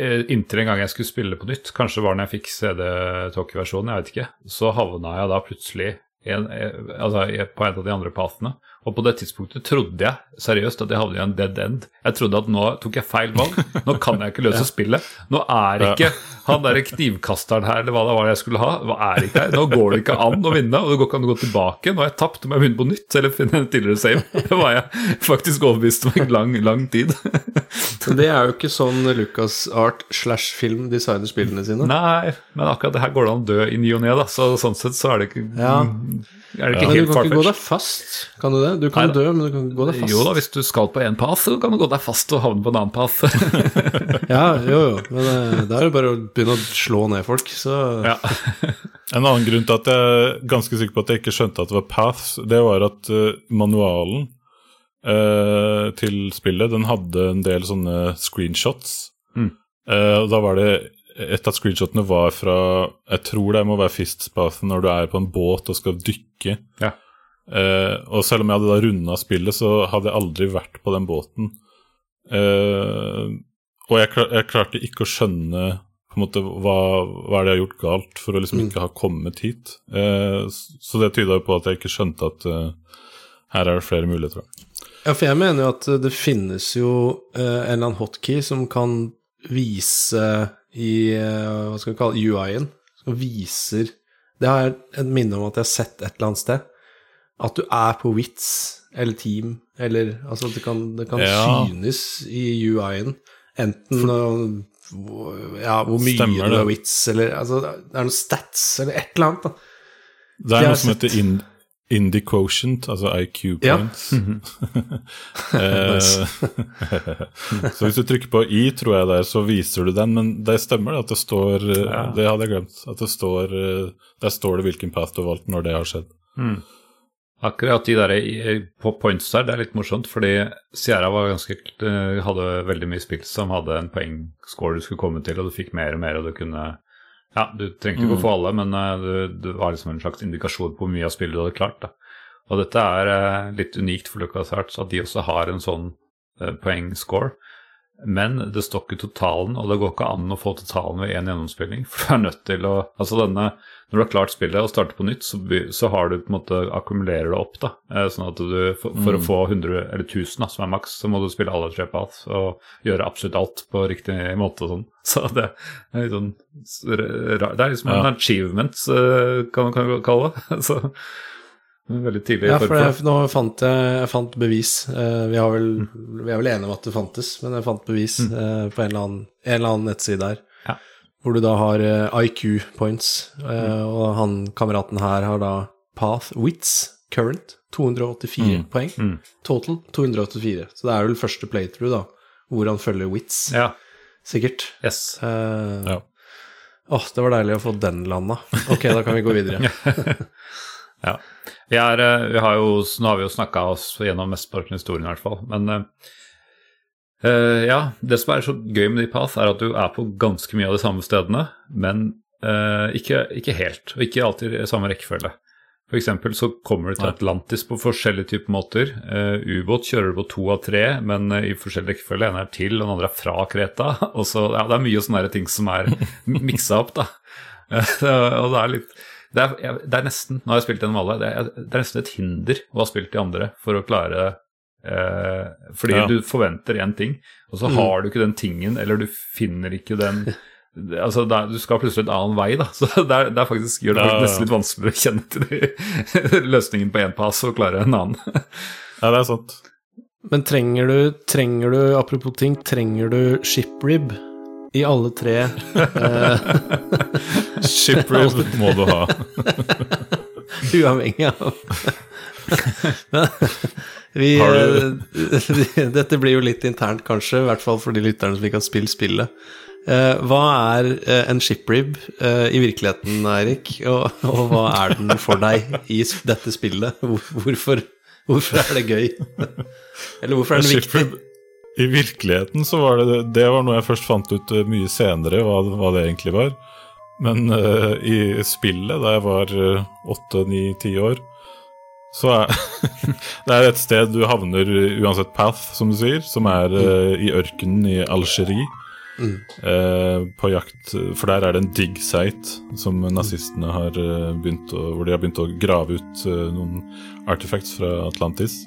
Uh, inntil en gang jeg skulle spille på nytt, kanskje var når jeg fikk CD-talkie-versjonen, jeg vet ikke, så havna jeg da plutselig en, eh, altså, på en av de andre pathene. Og på det tidspunktet trodde jeg seriøst at jeg havnet i en dead end. Jeg trodde at nå tok jeg feil valg. Nå kan jeg ikke løse spillet. Nå er ikke han derre knivkasteren her, eller hva det var jeg skulle ha, hva er ikke her. Nå går det ikke an å vinne, og det går ikke an å gå tilbake. Nå har jeg tapt, om jeg begynner på nytt, eller finne en tidligere save. Det var jeg faktisk overbevist om i lang, lang tid. Det er jo ikke sånn Lucas Art slash film designer spillene sine. Nei, men akkurat det her går det an å dø i ny og ne, da. Så sånn sett så er det ikke, Ja. Er det ikke Men du kan ikke gå deg fast, kan du det? Du kan Nei, dø, men du kan ikke gå deg fast. Jo da, hvis du skal på én path, så kan du gå deg fast og havne på en annen path. Ja, jo, jo. Men eh, da er det bare å begynne å slå ned folk, så ja. En annen grunn til at jeg er ganske sikker på at jeg ikke skjønte at det var paths, det var at eh, manualen eh, til spillet, den hadde en del sånne screenshots. Mm. Eh, og da var det Et av screenshotene var fra Jeg tror det må være fistspathen når du er på en båt og skal dykke. Ja. Eh, og selv om jeg hadde da runda spillet, så hadde jeg aldri vært på den båten. Eh, og jeg, jeg klarte ikke å skjønne på en måte hva, hva er det jeg har gjort galt for å liksom Mm. ikke ha kommet hit. Eh, så det tyda jo på at jeg ikke skjønte at her er det flere muligheter. Ja, for jeg mener jo at det finnes jo en eller annen hotkey som kan vise i eh, Hva skal vi kalle UI-en? Som viser Det har et minne om at jeg har sett et eller annet sted. At du er på Wits eller Team, eller Altså at det kan, det kan Ja. synes i UI-en. Enten For, ja, hvor mye du har Wits, eller altså, Det er noen stats, eller et eller annet. da. Det er noe som heter in, Indie quotient, altså IQ Ja. points. -hmm. så hvis du trykker på I, tror jeg der, så viser du den, men det stemmer at det står eh, Ja. Det hadde jeg glemt. At det står eh, Der står det hvilken path du har valgt når det har skjedd. Akkurat de der på points der, det er litt morsomt, fordi Sierra var ganske, eh, hadde veldig mye spill som hadde en poengscore du skulle komme til, og du fikk mer og mer, og du kunne Ja, du trengte ikke å få alle, men eh, du, det var liksom en slags indikasjon på hvor mye av spillet du hadde klart. da. Og dette er eh, litt unikt for LucasArts, at de også har en sånn eh, poengscore. Men det står ikke totalen, og det går ikke an å få totalen ved én gjennomspilling. For du er nødt til å Altså denne Når du har klart spillet og starter på nytt, så, så har du på en måte akkumulerer det opp, da. Eh, Sånn at du For, for å få 100 eller 1000, da, som er maks, så må du spille alle tre paths og gjøre absolutt alt på riktig måte og sånn. Så det er litt sånn Det er liksom en Ja. achievement, eh, kan man kalle det. Så Veldig tidlig Ja, for jeg, nå fant jeg, jeg fant bevis. Eh, vi, har vel, vi er vel enige om at det fantes, men jeg fant bevis eh, på en eller, annen, en eller annen nettside her. Ja. Hvor du da har eh, IQ points, mm. og han kameraten her har da Path Wits Current 284 poeng. Mm. Total 284. Så det er vel første playthrough, da, hvor han følger Wits, Ja. sikkert. Yes. Ja. Åh, det var deilig å få den landa. Ok, da kan vi gå videre. Ja. Vi, er, eh, vi har jo, nå har vi jo snakka oss gjennom mesteparten av historien, i hvert fall. Men eh, ja, det som er så gøy med de path, er at du er på ganske mye av de samme stedene, men uh, ikke, ikke helt, og ikke alltid i samme rekkefølge. For eksempel så kommer du til Atlantis på forskjellige typer måter. Ubåt kjører du på to av tre, men uh, i forskjellig rekkefølge. En er til, og den andre er fra Kreta. Og så, ja, det er mye sånne ting som er miksa opp, da. Og det er litt det er, jeg- det er nesten Nå har jeg spilt gjennom alle. Det er, det er nesten et hinder å ha spilt de andre for å klare Eh, fordi Ja. du forventer én ting, og så har du ikke den tingen, eller du finner ikke den Altså, det er- Du skal plutselig en annen vei, da. Så der er faktisk, gjør det Ja, ja. nesten litt vanskeligere å kjenne til de, løsningen på én pass og klare en annen. Ja, det er sant. Men trenger du, trenger du, apropos ting, trenger du shiprib i alle tre eh, Shiprib må du ha. Uavhengig av vi, eh, Dette blir jo litt internt, kanskje, i hvert fall for de lytterne som ikke har spilt spillet. Eh, hva er eh, en shiprib eh, i virkeligheten, Eirik, og, og hva er den for deg i dette spillet? Hvor, hvorfor, hvorfor er det gøy? Eller hvorfor er den viktig? I virkeligheten så var det Det var noe jeg først fant ut eh, mye senere, hva, hva det egentlig var. Men uh, i spillet, da jeg var åtte, ni, ti år, så er Det er et sted du havner eh, uansett path, som du sier, som er uh, i ørkenen i Algerie. Eh, på jakt For der er det en dig site som nazistene har eh, begynt å Hvor de har begynt å grave ut eh, noen artifacts fra Atlantis.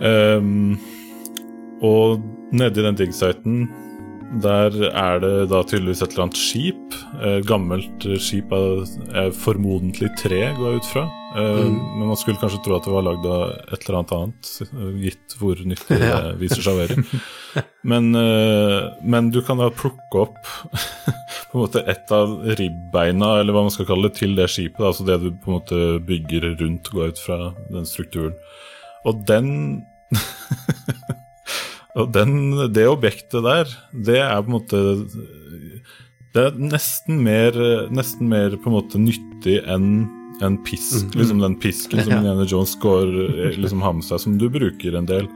Ehm, og nedi den dig-siten der er det da tydeligvis et eller annet skip. Eh, gammelt skip av eh, formodentlig tre, går jeg ut fra. Eh, Men man skulle kanskje tro at det var lagd av et eller annet annet, gitt hvor nyttig det viser seg å være. Men, eh, men du kan da plukke opp på en måte et av ribbeina, eller hva man skal kalle det, til det skipet. da, Altså det du på en måte bygger rundt, går ut fra den strukturen. Og den Og den, det objektet der, det er på en måte Det er nesten mer, nesten mer på en måte nyttig enn en pisk. Liksom den pisken som. Indiana Jones går liksom har med seg, som du bruker en del.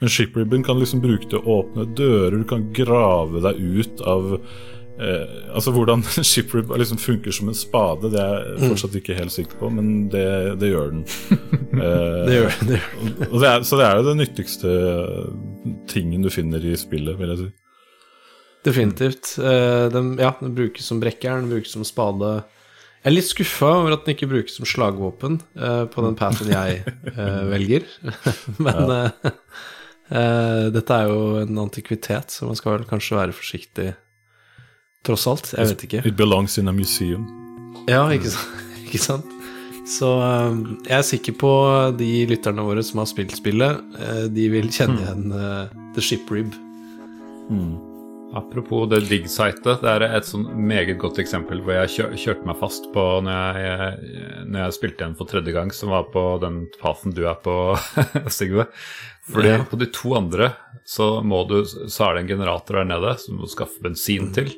Men shipribben kan liksom bruke til å åpne dører, du kan grave deg ut av eh, Altså hvordan shiprib liksom funker som en spade, det er jeg fortsatt ikke helt sikker på, men det, det gjør den. Eh, Det gjør det. Gjør. og det er, så det er jo den nyttigste tingen du finner i spillet, vil jeg si. Definitivt. Eh, den, ja, den brukes som brekkjern, den brukes som spade. Jeg er litt skuffa over at den ikke brukes som slagvåpen eh, på den pathen jeg velger. Men dette er jo en antikvitet, så man skal vel kanskje være forsiktig tross alt. Jeg vet ikke. It belongs in a museum. Ja, ikke sant? Ikke sant? Så eh, jeg er sikker på de lytterne våre som har spilt spillet, eh, de vil kjenne igjen eh, The Ship Rib. Apropos det digg-sitet. det er et sånn meget godt eksempel hvor jeg kjør, kjørte meg fast på når jeg, når jeg spilte igjen for tredje gang, som var på den fasen du er på, Sigve. Fordi Ja. på de to andre så, må du, så er det en generator der nede som du må skaffe bensin til.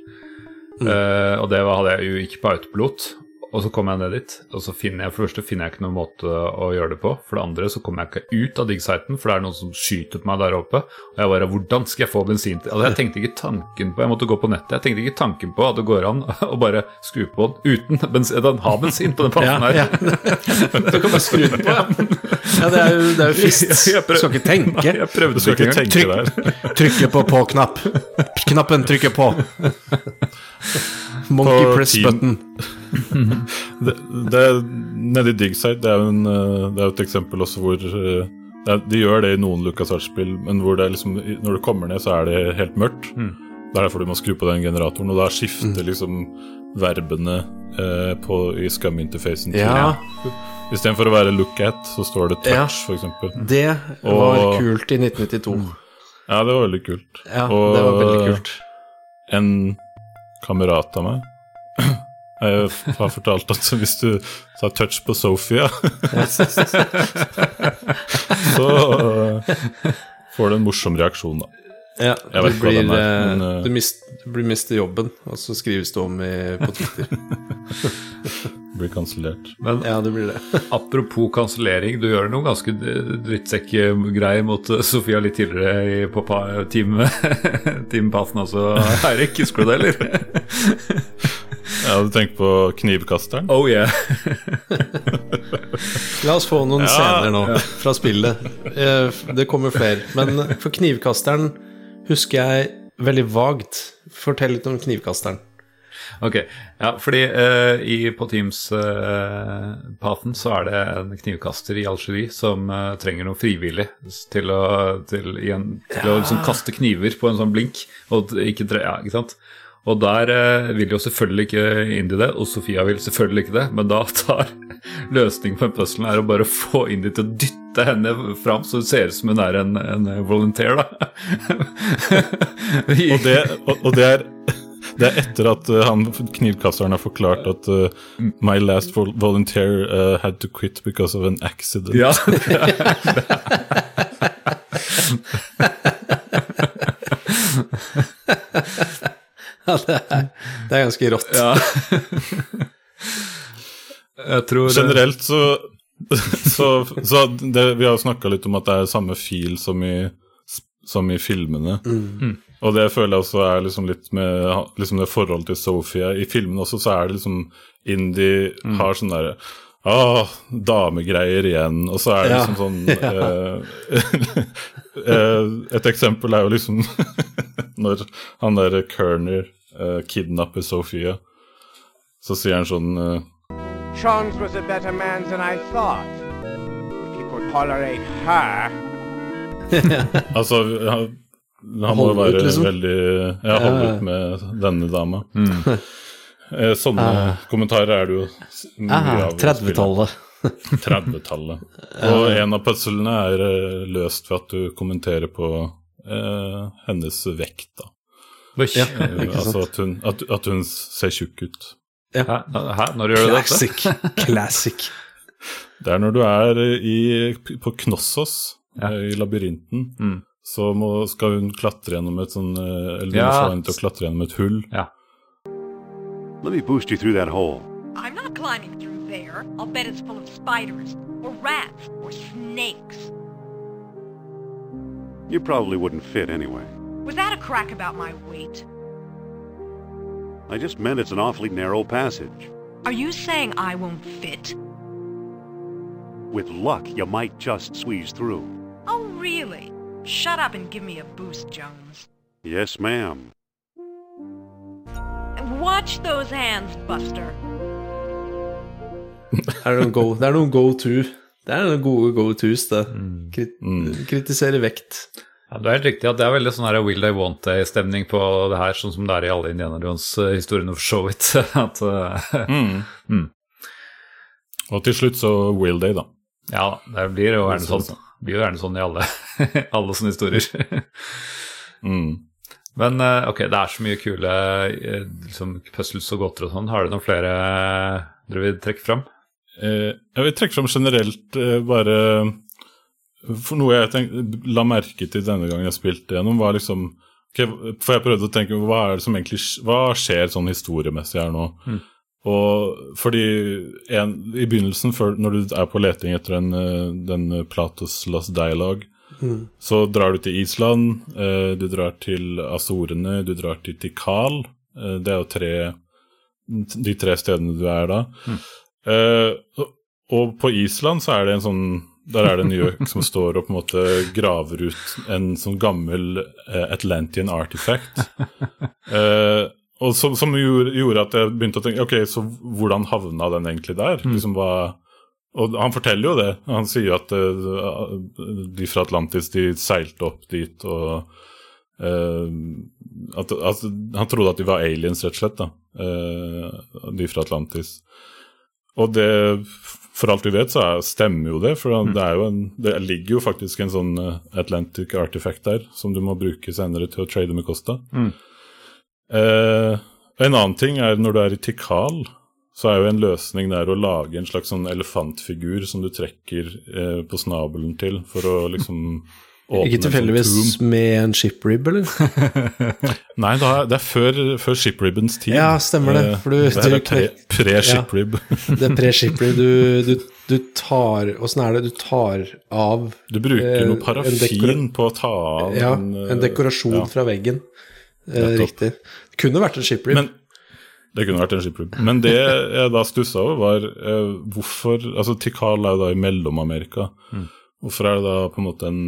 Eh, og det hadde jeg jo ikke på autopilot. Og så kommer jeg ned dit, og så finner jeg for det første finner jeg ikke noen måte å gjøre det på. For det andre så kommer jeg ikke ut av dig-siten, for det er noen som skyter på meg der oppe. Og jeg bare Hvordan skal jeg få bensin til Altså, jeg tenkte ikke tanken på Jeg måtte gå på nettet. Jeg tenkte ikke tanken på at det går an å bare skru på den uten bensin. Den har bensin på den pannen her. Ja, Du kan bare skru den på, ja. ja det er jo, det er jo fist. Du skal ikke tenke. Jeg prøvde ikke ikke engang. tenke der. Trykke på på-knapp. Knappen trykker på. Monkey På press team- button. Det, det, nede i Digside, det er jo en, eh, det er et eksempel også hvor eh, det er, De gjør det i noen LucasArts-spill, men hvor det liksom, når du kommer ned, så er det helt mørkt. Det er derfor du må skru på den generatoren, og da skifter liksom verbene eh, på, i scum-interfacen til Ja, Istedenfor å være look at, så står det touch, Ja. eksempel. det var Og- kult i 1992. Ja, det var veldig kult. Ja, Og- det var veldig kult. En kamerat av meg jeg har fortalt at hvis du tar touch på Sofia, så eh, får du en morsom reaksjon, da. Ja, Jeg vet du, blir, den er, eh, men, uh... du, mist, du blir mister jobben, og så skrives det om i, på Twitter. Blir kansellert. Ja, det blir det. apropos kansellering, du gjør noe ganske drittsekkgreier mot eh, Sofia litt tidligere i, på pa- team, Pathen også, Eirik. Husker du det, eller? Ja, du tenker på knivkasteren? Oh yeah. La oss få noen Ja, scener nå fra spillet. Eh, Det kommer flere. Men for knivkasteren husker jeg veldig vagt. Fortell litt om knivkasteren. Ok, ja, fordi uh, i, på Teams-pathen så er det en knivkaster i Algerie som uh, trenger noe frivillig til å, til, igjen, til å liksom kaste kniver på en sånn blink. Og ikke, ja, ikke sant? Og der eh, vil jo selvfølgelig ikke Indi det, og Sofia vil selvfølgelig ikke det, men da tar løsningen på den puzzlen er å bare få Indi til å dytte henne fram, så det ser ut som hun er en, en volunteer, da. Og det, og, og det er det er etter at uh, han knivkasteren har forklart at uh, My last vol volunteer uh, had to quit because of an accident. Ja, Ja, det, er, det er ganske rått. ja. Jeg tror Generelt så, så, så det, Vi har jo snakka litt om at det er samme fil som i, som i filmene. Og det føler jeg også er liksom litt med liksom det forholdet til Sophie. I filmene også så er det liksom Indie har sånn derre Ah, damegreier igjen. Og så er det Ja. liksom sånn ja. eh, Et eksempel er jo liksom når han der Kerner eh, kidnapper Sophia, så sier han sånn uh, Chance was a better man than I thought. If he could tolerate her. Altså, han, han må jo være ut, liksom. veldig Ja, holde ut med denne dama. Mm. Sånne kommentarer er det jo mye Ah, av. 30-tallet. 30-tallet. Og en av puzzlene er eh, løst ved at du kommenterer på eh, hennes vekt, da. Oi. Ja. Altså at hun, at, at hun ser tjukk ut. Hæ? Hæ? Når gjør du dette? Classic. Classic. Det er når du er i, på Knossos, Ja. eh, i labyrinten, Mm. så må, skal hun klatre gjennom et sånn eh, Eller du Ja. må få henne til å klatre gjennom et hull. Ja. Let me boost you through that hole. I'm not climbing through there. I'll bet it's full of spiders, or rats, or snakes. You probably wouldn't fit anyway. Was that a crack about my weight? I just meant it's an awfully narrow passage. Are you saying I won't fit? With luck, you might just squeeze through. Oh, really? Shut up and give me a boost, Jones. Yes, ma'am. Watch those hands, Buster. Er det, noen go, det er noen go-to. Det er noen gode go-tos, det. Krit, Kritisere vekt. Ja, det er helt riktig at det er veldig sånn her Will They Want They-stemning på det her, sånn som det er i alle Indiana Jones-historiene for så vidt. At, eh, Og til slutt så will they, da. ja, det blir jo gjerne sånn. Det blir jo gjerne sånn i alle, alle sånne historier. Mm. Men eh, ok, det er så mye kule eh, liksom, puzzles og godter og sånn. Har du noen flere dere vil trekke fram? Eh, jeg vil trekke fram generelt bare For noe jeg tenk, la merke til denne gangen jeg spilte gjennom, var liksom okay, For jeg prøvde å tenke hva er det som egentlig Hva skjer sånn historiemessig her nå? Og fordi en, I begynnelsen, før, når du er på leting etter den, eh, den Platos Lost Dialogue, så drar du til Island, eh, du drar til Azorene, du drar til Tikal. Eh, det er jo tre, de tre stedene du er da. Eh, og- og på Island så er det en sånn Der er det New York som står og på en måte graver ut en sånn gammel Atlantian Atlantean artifact. Eh, og som, som gjorde, at jeg begynte å tenke Ok, så hvordan havna den egentlig der? Liksom hva og han forteller jo det. Han sier at eh, de fra Atlantis de seilte opp dit og eh, at, at, Han trodde at de var aliens, rett og slett. da, eh, De fra Atlantis. Og det, for alt vi vet, så er, stemmer jo det. For det, er jo en, det ligger jo faktisk en sånn eh, Atlantic artifact der som du må bruke senere til å trade med Costa. Eh, en annen ting er når du er i Tikal, så er jo en løsning der å lage en slags sånn elefantfigur som du trekker eh, på snabelen til for å liksom Ikke tilfeldigvis med en shiprib, eller? Nei, da, er- det er før, før shipribbens tid. Ja, stemmer det, Eh, du- det er pre- pre-shiprib. Det er pre-shiprib. Du, du, du tar Åssen er det du tar av Du bruker Eh, noe en parafin på å ta av Ja, en, en dekorasjon ja. fra veggen. Eh, riktig. Det kunne vært en shiprib. Men det kunne vært en shiprib. Men det jeg da stussa over, var eh, hvorfor Altså, Tikal er jo da i Mellom-Amerika. Mm. Hvorfor er det da på en måte en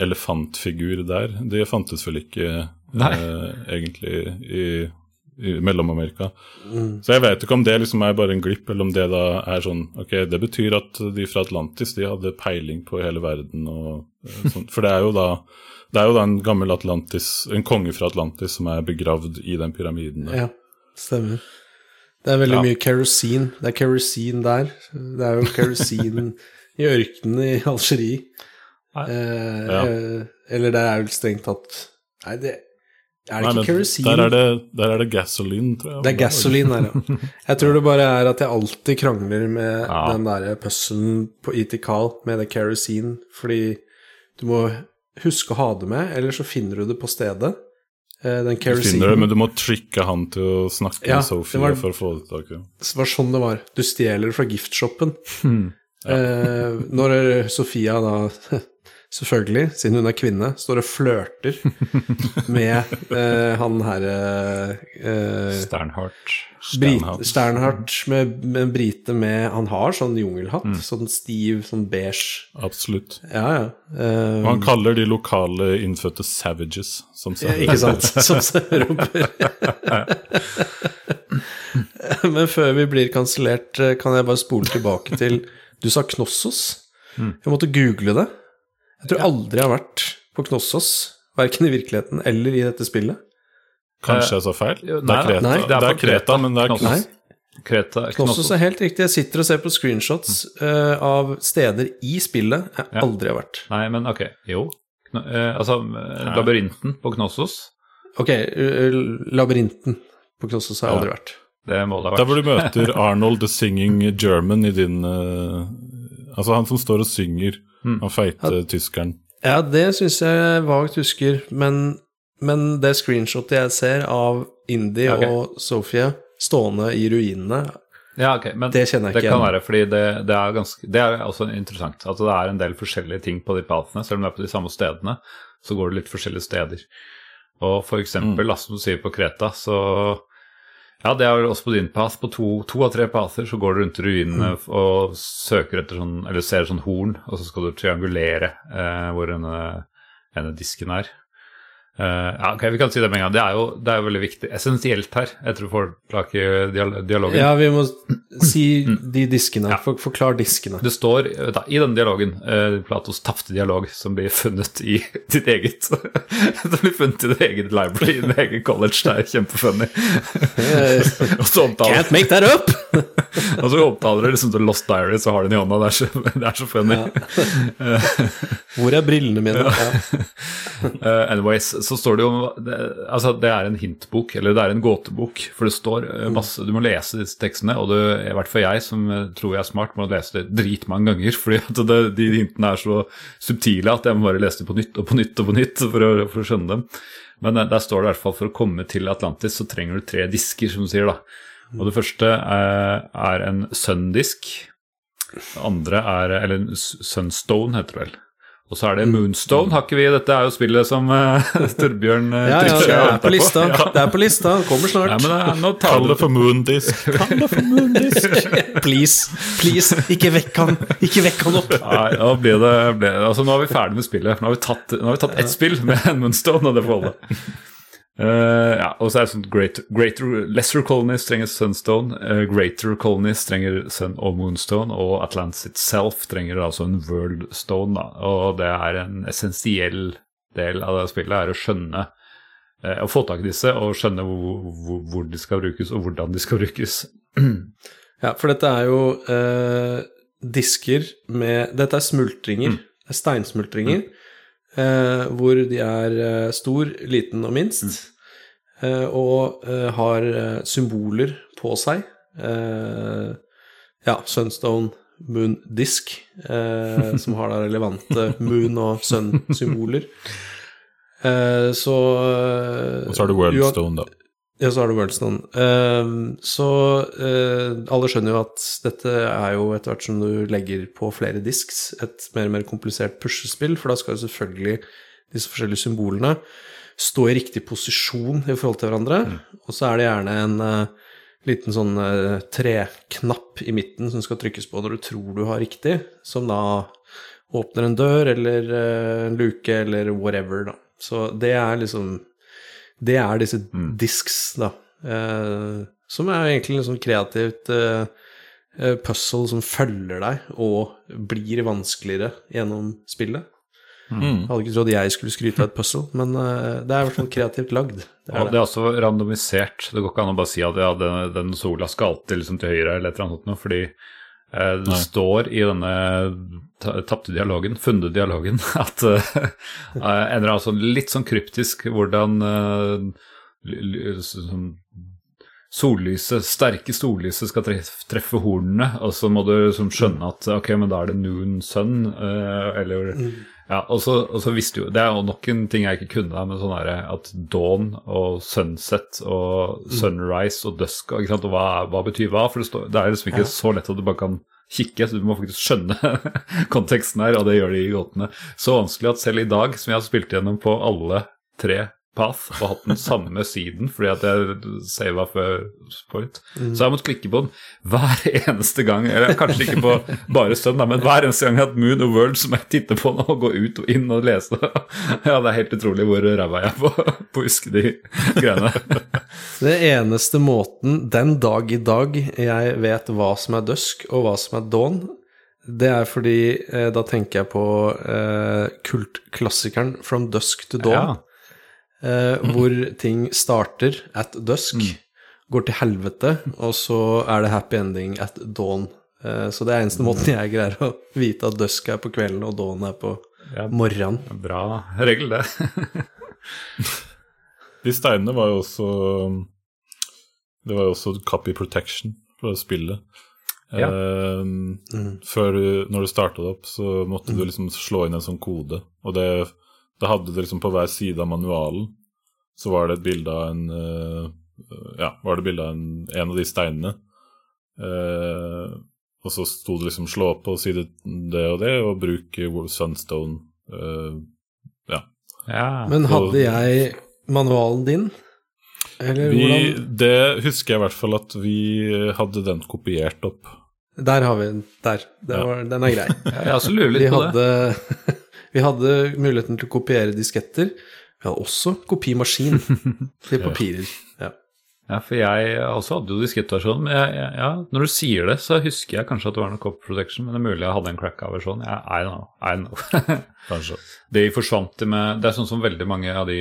elefantfigur der? Det fantes vel ikke eh, egentlig i, i Mellom-Amerika. Så jeg vet ikke om det liksom er bare en glipp, eller om det da er sånn Ok, det betyr at de fra Atlantis de hadde peiling på hele verden og sånn. For det er jo da det er jo da en gammel Atlantis, en konge fra Atlantis som er begravd i den pyramiden. der. Ja, stemmer. Det er veldig Ja. mye kerosin. Det er kerosin der. Det er jo kerosin i ørkenen i Algerie. Eh, Ja. eh, eller det er vel strengt tatt Nei, det er det Nei, ikke kerosin? Der er det, der er det gasoline, tror jeg. Det er gasoline der, ja. Jeg tror det bare er at jeg alltid krangler med Ja. den derre pusselen på Itikal med det kerosin, fordi du må huske å ha det med, eller så finner du det på stedet. Den Den Du finner det, men du må tricke han til å snakke Ja, med Sophie var- for å få det tak i. Det var sånn det var. Du stjeler fra giftshoppen. Hmm. Eh, når Sofia da, selvfølgelig, siden hun er kvinne, står og flørter med eh, han herre eh, Sternhardt. Sternhardt. Sternhardt med, med en brite med Han har sånn jungelhatt, mm. sånn stiv, sånn beige. Absolutt. Ja, ja. Um, Og han kaller de lokale innfødte savages, som sa. Ikke sant? Som roper. Men før vi blir kansellert, eh, kan jeg bare spole tilbake til Du sa Knossos. Jeg måtte google det. Jeg tror aldri jeg har vært på Knossos, verken i virkeligheten eller i dette spillet. Kanskje jeg sa feil? jo, Det er nei, Kreta, nei, det er det er Kreta. Kreta men det er. Nei, Kreta, Knossos Knossos. er helt riktig. Jeg sitter og ser på screenshots uh, av steder i spillet jeg Ja. aldri har vært. Nei, men ok, jo. Kno- uh, altså, nei. labyrinten på Knossos, Ok, eh, labyrinten på Knossos har jeg aldri vært. det må det ha Der vært. hvor du møter Arnold the Singing German i din uh, Altså han som står og synger. Han feite tyskeren. Ja, det syns jeg vagt husker, men, men det screenshotet jeg ser av Indie okay. og Sofie stående i ruinene Ja, okay, men Det kjenner jeg det ikke kan være fordi det, det er ganske Det er også interessant. At det er en del forskjellige ting på de pathene. Selv om det er på de samme stedene, så går det litt forskjellige steder. Og for eksempel, da, som du sier på Kreta, så Ja, det er vel også på din pass. På to, to av tre passer så går du rundt ruinene ruinene og søker etter sånn Eller ser sånn horn, og så skal du triangulere eh, hvor denne, denne disken er. Eh, ja, ok, Vi kan si det med en gang. Det er jo, det er jo veldig viktig. Essensielt her. Jeg tror folk klarer ikke dialogen. Ja, vi må si de diskene. Ja. For, forklar diskene. Det står da, i denne dialogen, uh, Platos tapte dialog, som blir funnet i ditt eget Som blir funnet i ditt eget library i ditt eget college. Det er kjempefunny. omtaler Can't make that up! og så omtaler du liksom The Lost Diary, så har du den i hånda. Det er så, det er så funny. Hvor er brillene mine? Ja. Uh, anyways, så står det jo det, Altså, det er en hintbok, eller det er en gåtebok, for det står eh, masse Du må lese disse tekstene, og det, i hvert fall jeg, som eh, tror jeg er smart, må lese det dritmange ganger, fordi det, de hintene er så subtile at jeg må bare lese dem på nytt og på nytt og på nytt for å, for å skjønne dem. Men eh, der står det i hvert fall for å komme til Atlantis, så trenger du tre disker, som du sier, da. Og det første er, er en Sun-disk. Det andre er Eller Sunstone, heter det vel. Og så er det Moonstone, har ikke vi? Dette er jo spillet som uh, Torbjørn uh, ja, ja, det er på lista. Det er på lista. Kommer Ja, snart. men eh, nå tar Kall det for moondisk. Kall det for moondisk. Please, please, ikke vekk han. Ikke vekk han opp. Nei, nå blir det, ble, altså nå er vi ferdig med spillet. Nå har vi tatt, nå har vi tatt ett spill med en Moonstone, og det får holde. Eh, ja, og så er det sånn great, greater, Lesser colonies trenger Sunstone, Uh, Greater colonies trenger Sun og Moonstone, og Atlantis itself trenger altså en Worldstone. Da. Og det er en essensiell del av det spillet, er å skjønne uh, Å få tak i disse og skjønne hvor, hvor, hvor de skal brukes, og hvordan de skal brukes. Ja, for dette er jo disker med Dette er smultringer. Det er steinsmultringer. Eh, hvor de er eh, stor, liten og minst. Eh, og eh, har eh, symboler på seg. Eh, ja, Sunstone Moon Disk, eh, som har da relevante moon- og sun-symboler. Eh, så Og så har du Worldstone, da. Ja, så har du Worldstone. Uh, så uh, alle skjønner jo at dette er jo etter hvert som du legger på flere disks, et mer og mer komplisert puslespill, for da skal jo selvfølgelig disse forskjellige symbolene stå i riktig posisjon i forhold til hverandre, og så er det gjerne en uh, liten sånn eh, treknapp i midten som skal trykkes på når du tror du har riktig, som da åpner en dør eller eh, en luke eller whatever, da. Så det er liksom det er disse disks, da. eh, som er egentlig en sånn kreativt eh, eh, puzzle som følger deg og blir vanskeligere gjennom spillet. Mm. Jeg hadde ikke trodd jeg skulle skryte av et puzzle, men eh, det er i hvert fall kreativt lagd. Det Og er det det. er også randomisert. Det går ikke an å bare si at ja, den, den sola skal alltid liksom til høyre eller et eller annet sånt noe, fordi det Nei. står i denne ta- tapte dialogen, funne dialogen, at uh, ender altså sånn litt sånn kryptisk hvordan eh, sånn sollyset, sterke sollyset skal treffe, treffe hornene, og så må du liksom skjønne at ok, men da er det noon sun, uh, eller ja, og så, og så visste jo Det er jo nok en ting jeg ikke kunne, men sånn derre at dawn og sunset og sunrise og dusk og, og hva, hva betyr hva? For det, står, det er liksom ikke så lett at du bare kan kikke, så du må faktisk skjønne konteksten her, og det gjør de i gåtene. Så vanskelig at selv i dag, som jeg har spilt gjennom på alle tre Path og hatt den samme siden fordi at jeg sava før Sport. Så jeg har måttet klikke på den hver eneste gang. Eller kanskje ikke på bare stund, men hver eneste gang jeg har hatt Moon og World som jeg titter på nå og går ut og inn og leser. Ja, det er helt utrolig hvor ræva jeg er på, på å huske de greiene. Det eneste måten den dag i dag jeg vet hva som er dusk og hva som er dawn, det er fordi eh, da tenker jeg på eh, kultklassikeren From Dusk to Dawn. Eh, hvor ting starter at dusk, går til helvete, og så er det happy ending at dawn. Eh, så det er eneste måten jeg greier å vite at dusk er på kvelden og dawn er på Ja. morgenen. Bra regel, det. De steinene var jo også Det var jo også copy protection for spillet. Ja. Eh, Før du, når du starta det opp, så måtte du liksom slå inn en sånn kode. Og det, da hadde det liksom på hver side av manualen så var det et bilde av en eh, Ja, var det bilde av en, en av de steinene. Eh, og så sto det liksom 'slå på side det og det', og bruk Sunstone. eh, ja. Ja. Men hadde jeg manualen din? Eller Vi, hvordan det husker jeg i hvert fall at vi hadde den kopiert opp. Der har vi den. Der. Det Ja. var, den er grei. Jeg også lurer litt Vi på det. Vi hadde muligheten til å kopiere disketter. Vi hadde også kopimaskin til papirer. Ja. Ja, for jeg også hadde jo diskettversjonen, men jeg, jeg, ja, når du sier det, så husker jeg kanskje at det var noe copper protection, men det er mulig jeg hadde en crack-aversjon. I know, I know. Kanskje. de forsvant med Det er sånn som veldig mange av de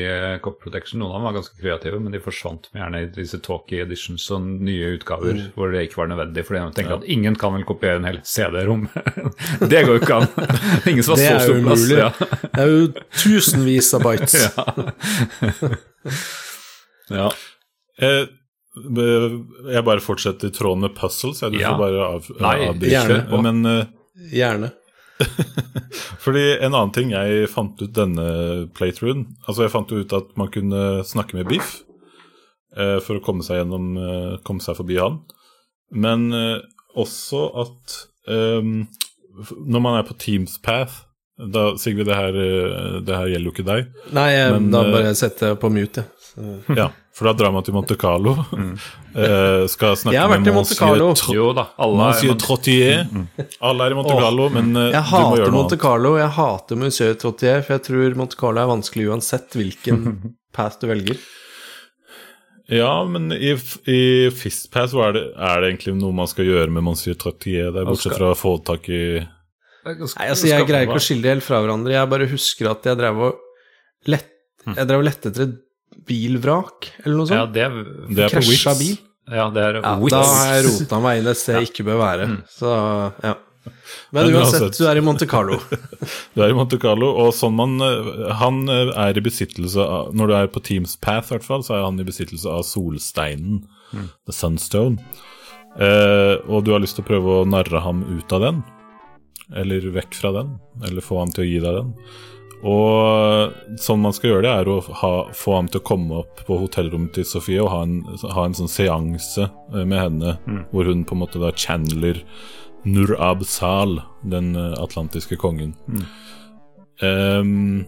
copper protection, noen av dem var ganske kreative, men de forsvant med gjerne i disse talkie editions og nye utgaver Mm. hvor det ikke var nødvendig, fordi de tenker at ingen kan vel kopiere en hel CD-rom. det går jo ikke an. ingen som har Det så er stor jo plass. umulig. Ja. Det er jo tusenvis av bytes. ja. Eh, be- jeg bare fortsetter i tråden med puzzles. Jeg, du Ja. får bare av, Nei, avbryte. gjerne. Men uh, Gjerne. fordi en annen ting jeg fant ut denne playthroughen Altså, jeg fant jo ut at man kunne snakke med Biff uh, for å komme seg gjennom uh, Komme seg forbi han. Men eh, også at um, når man er på Teams Path da, Sigrid, det her, eh, det her gjelder jo ikke deg. Nei, jeg, Men, da eh, bare setter jeg på mute, jeg. Så- Ja, for da drar man til Monte Carlo. Eh, skal snakke Jeg har vært med i Monte Carlo. Tro- Jo da, alle Monsieur Trottier. Alle er i Monte Carlo, men eh, Jeg du må hater gjøre noe Monte. Carlo, jeg hater Monsieur Trottier, for jeg tror Monte Carlo er vanskelig uansett hvilken path du velger. Ja, men i, i Fistpass hva er det, er det egentlig noe man skal gjøre med Monsieur Trottier, der, bortsett fra å få tak i Nei, altså Jeg greier ikke å skille det helt fra hverandre. Jeg bare husker at jeg drev og lett, jeg drev og lette etter et bilvrak, eller noe Ja, sånt. det, Det er på Wits. Bil. ja, det er Ja, Wits. da har jeg rota meg inn et sted jeg ikke bør være. Så, ja. Men Men uansett, uansett. du er i Monte Carlo. Du er i Monte Carlo, og sånn man eh, Han eh, er i besittelse av Når du er på Teams Path, hvert fall, så er han i besittelse av solsteinen, The Sunstone. Eh, og du har lyst til å prøve å narre ham ut av den, eller vekk fra den, eller få han til å gi deg den. Og sånn man skal gjøre det, er å ha, få ham til å komme opp på hotellrommet til Sofie og ha en, ha en sånn seanse eh, med henne, hvor hun på en måte da channeler Nur Absal, den eh, atlantiske kongen. Ehm,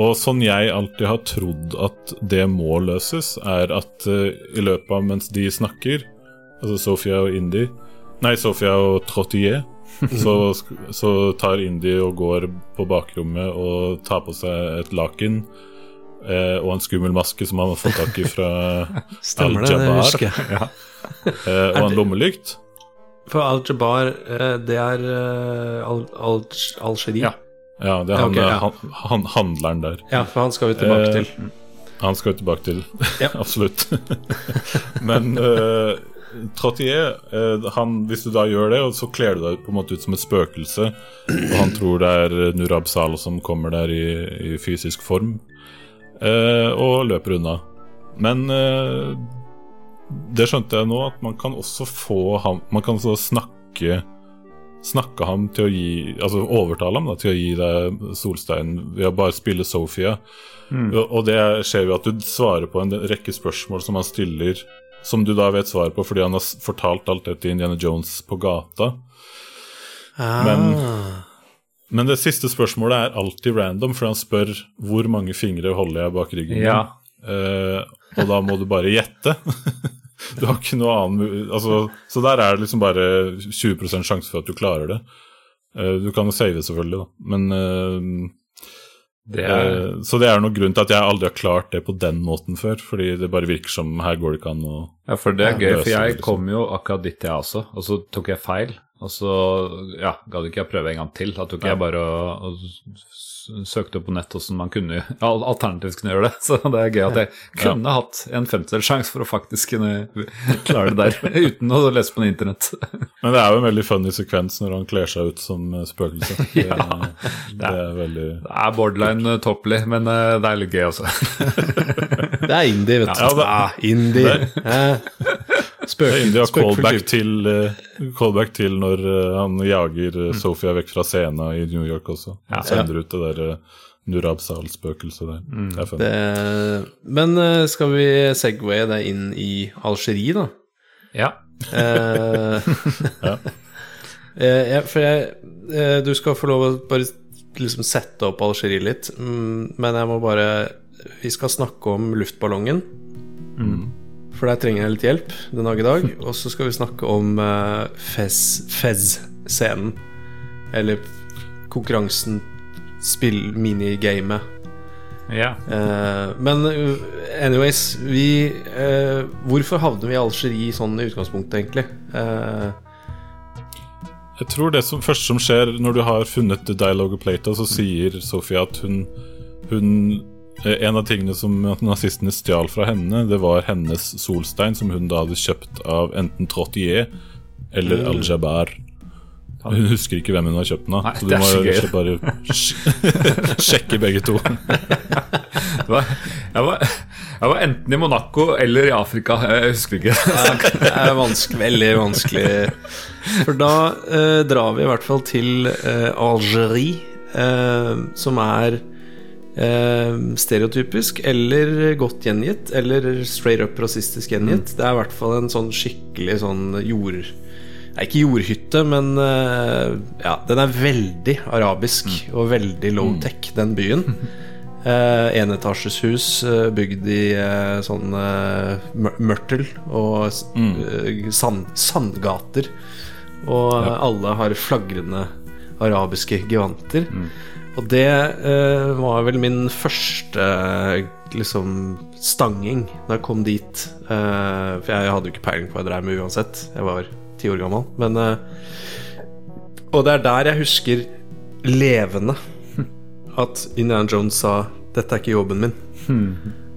og sånn jeg alltid har trodd at det må løses, er at uh, i løpet av mens de snakker, altså Sofia og Indi Nei, Sofia og Trottier, så, så tar Indi og går på bakrommet og tar på seg et laken eh, og en skummel maske som han har fått tak i fra Stemmer det, det Al-Jabbar. husker jeg. eh, og en lommelykt. For Al-Jabbar, eh, det er eh, Al- Al- Algerie? Ja. Ja, det er han, Ja, ok, ja. han, han handleren der. Ja, for han skal vi tilbake Eh, til. Han skal vi tilbake til, Ja. absolutt. Men uh, Trottier, eh, han, hvis du da gjør det, og så kler du deg på en måte ut som et spøkelse, og han tror det er eh, Nurab Sal som kommer der i, i fysisk form, eh, og løper unna. Men eh, det skjønte jeg nå, at man kan også få ham Man kan også snakke Snakke ham til å gi Altså overtale ham da, til å gi deg solstein ved å bare spille Sofia. Og, og det skjer jo at du svarer på en rekke spørsmål som han stiller, som du da vet svaret på fordi han har fortalt alt det til Indiana Jones på gata. men- Ah. Men det siste spørsmålet er alltid random, for han spør hvor mange fingre holder jeg bak ryggen. Ja. uh, og da må du bare gjette. du har ikke noe annen altså, Så der er det liksom bare 20% sjanse for at du klarer det. Uh, du kan jo save, selvfølgelig, da. Men eh, Det er, Eh, Så det er noen grunn til at jeg aldri har klart det på den måten før. Fordi det bare virker som her går det ikke an å ja, for det er gøy, for jeg liksom. kom jo akkurat dit, jeg også, og så tok jeg feil. Og så ja, gadd ikke jeg prøve en gang til. Da tok jeg bare og, og søkte opp på nett hvordan man kunne al- alternativt kunne gjøre det. Så det er gøy at jeg kunne hatt en femtedels sjanse for å faktisk kunne klare det der uten å lese på internett. Men det er jo en veldig funny sekvens når han kler seg ut som eh, spøkelse. Det, Ja, det er veldig Det er borderline uh, topply, men uh, det er litt gøy også. Det er indie, vet du. Ja, det- er indie. Eh, Spøke, De har callback til, eh, callback til når eh, han jager mm. Sofia vekk fra scenen i New York også. Han sender ut det der uh, Nurab Sal-spøkelset der. Det er. Det, men eh, skal vi segwaye det inn i Algerie, da? Ja. Eh, Ja. eh, ja, for jeg eh, Du skal få lov å bare liksom sette opp Algerie litt, mm, men jeg må bare Vi skal snakke om luftballongen. For der trenger jeg litt hjelp den dag i dag. Og så skal vi snakke om uh, Fez- Fez-scenen. Eller konkurransen, spill, minigamet. ja. Uh, men uh, anyways, vi uh, Hvorfor havner vi i Algerie sånn i utgangspunktet, egentlig? Uh, Jeg tror det som, første som skjer når du har funnet Dialogue Plato, så sier Sofia at hun, hun eh, En av tingene som nazistene stjal fra henne, det var hennes solstein, som hun da hadde kjøpt av enten Trottier eller Al-Jabar. Hun husker ikke hvem hun har kjøpt den av, så du det må så bare sjekke begge to. Det var, jeg, var, jeg var enten i Monaco eller i Afrika, jeg husker ikke. det er vanskelig, veldig vanskelig. For da eh, drar vi i hvert fall til eh, Algerie, eh, som er eh, stereotypisk eller godt gjengitt, eller straight up rasistisk gjengitt. Det er i hvert fall en sånn skikkelig sånn jord... Nei, ikke jordhytte, men uh, ja, den er veldig arabisk og veldig low-tech, den byen. Uh, Enetasjeshus uh, bygd i uh, sånn mørtel og eh, sand, sandgater. Og ja. alle har flagrende arabiske gevanter. Og det uh, var vel min første liksom stanging da jeg kom dit. Uh, for jeg hadde jo ikke peiling på hva jeg dreiv med uansett. Jeg var ti år gammel. Men eh, Og det er der jeg husker levende at Indiana Jones sa 'Dette er ikke jobben min'.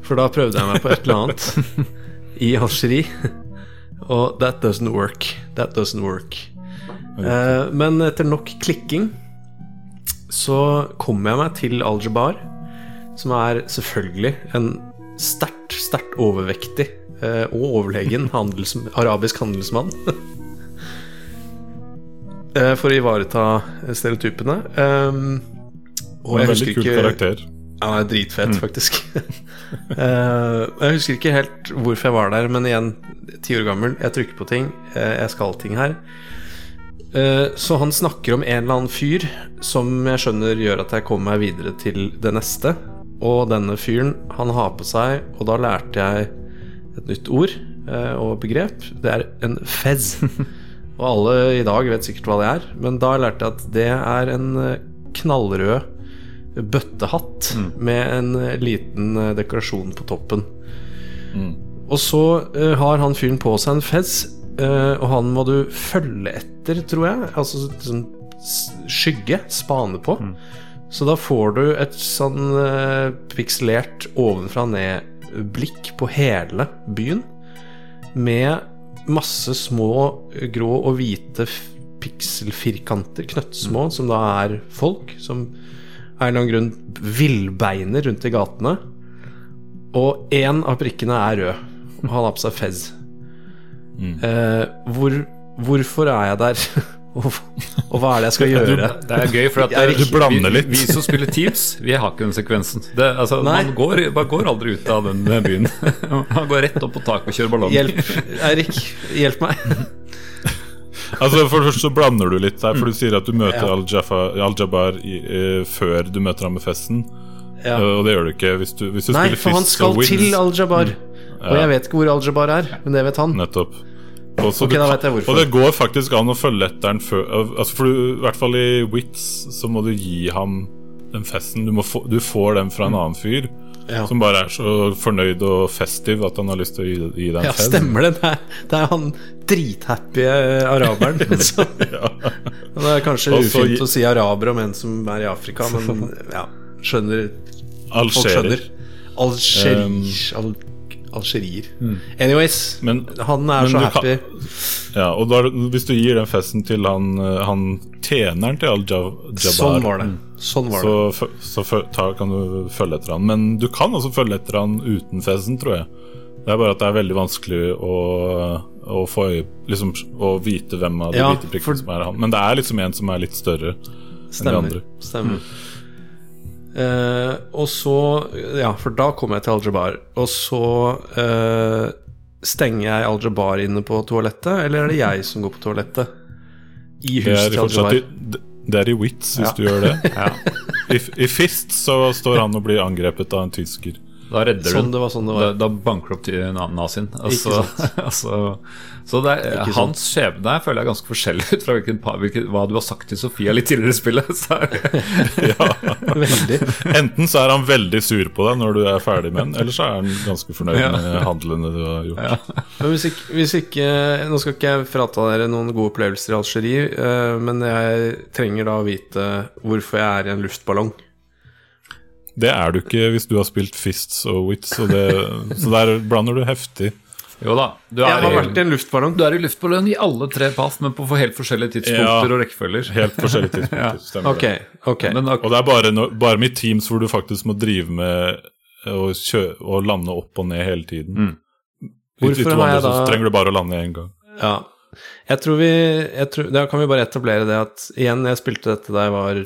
For da prøvde jeg meg på et eller annet i Algerie. Og that doesn't work. That doesn't work. Eh, men etter nok klikking så kom jeg meg til Al-Jabar, som er selvfølgelig en sterkt, sterkt overvektig eh, og overlegen handels, arabisk handelsmann. Eh, For å ivareta stereotypene. Um, og En veldig kul ikke karakter. ja, han er dritfett, faktisk. Eh, jeg husker ikke helt hvorfor jeg var der, men igjen, ti år gammel, jeg trykker på ting. jeg skal ting her. Eh, så han snakker om en eller annen fyr som jeg skjønner gjør at jeg kommer meg videre til det neste. Og denne fyren, han har på seg, og da lærte jeg et nytt ord eh, og begrep. Det er en fez. og alle i dag vet sikkert hva det er, men da lærte jeg at det er en eh, knallrød bøttehatt med en liten dekorasjon på toppen. Mm. Og så har han fyren på seg en fez, eh, og han må du følge etter, tror jeg. Altså sånn skygge, spane på. Så da får du et sånn uh, pikselert ovenfra-ned-blikk på hele byen. Med masse små grå og hvite pikselfirkanter, knøttsmå, som da er folk. Som av en eller annen grunn villbeiner rundt i gatene. Og én av prikkene er rød, og han har på seg fez. Eh, hvor, hvorfor er jeg der? og, og hva er det jeg skal gjøre? Det er gøy, for at er det- Du blander litt. Vi som spiller Teams, vi har ikke den sekvensen. Det, altså, man, går, man går aldri ut av den byen. Man går rett opp på taket og kjører ballong. Hjelp, Eirik. Hjelp meg. Altså For det første så blander du litt der, for du sier at du møter Ja. Al-Jabbar i- eh, før du møter ham med festen. Ja. Eh, og det gjør du ikke hvis du, hvis du Nei, spiller for han skal til Al-Jabbar. Og jeg vet ikke hvor Al-Jabbar er, men det vet han. Nettopp. Og, så Ok, du da kan- og det går faktisk an å følge etter før altså For du, i hvert fall i Wits så må du gi ham den festen. Du, må få, du får den fra en annen fyr Ja. som bare er så fornøyd og festiv at han har lyst til å gi, gi deg en fest. Ja, stemmer det. Det er, det er han drithappy eh, araberen. så, Ja. det er kanskje Også, ufint å si araber om en som er i Afrika, men ja, skjønner Folk skjønner. Algerer. Algerier Mm. Anyways, Men- han er så happy. Kan, Ja, og da, hvis du gir den festen til han, eh, han tjeneren til Al-Jabbar Sånn var det. Sånn var det. så, så ta, kan du følge etter han. Men du kan også følge etter han uten festen, tror jeg. Det er bare at det er veldig vanskelig å, å få liksom, Å vite hvem av de Ja, hvite prikkene for- som er han. Men det er liksom en som er litt større enn de Stemmer. andre. Stemmer. Eh, og så Ja, for da kommer jeg til Al-Jabbar. Og så uh, stenger jeg Al-Jabbar inne på toalettet, eller er det jeg som går på toalettet? I huset til Al-Jabbar. det- er i Wits, hvis Ja. du gjør det. I, I Fist så står han og blir angrepet av en tysker. Da redder Sånn du sånn Da, da banker du opp til na- nazien. Ikke Altså, altså, så det er, Ikke hans skjebne føler jeg er ganske forskjellig ut fra hvilken, hvilken, hva du har sagt til Sofia litt tidligere i spillet. Så er Ja. Veldig. Enten så er han veldig sur på deg når du er ferdig med den, eller så er han ganske fornøyd Ja. med handlene du har gjort. Men hvis ikke, hvis ikke Nå skal ikke jeg frata dere noen gode opplevelser i Algerie, eh, men jeg trenger da å vite hvorfor jeg er i en luftballong. Det er du ikke hvis du har spilt Fists og Wits, så, det, så der blander du heftig. jo da, du Jeg er, har vært i en luftballong. du er i luftballong i alle tre pass, men på helt forskjellige tidspunkter Ja. og rekkefølger. Helt forskjellige tidspunkter. Stemmer okay, det. ok. Men ak- Og det er bare, no, bare med teams hvor du faktisk må drive med å, kjø å lande opp og ned hele tiden. Mm. Hvorfor er har da? jeg så trenger du bare å lande én gang. Ja. Jeg tror vi jeg tror, Da kan vi bare etablere det at igjen, jeg spilte dette da jeg var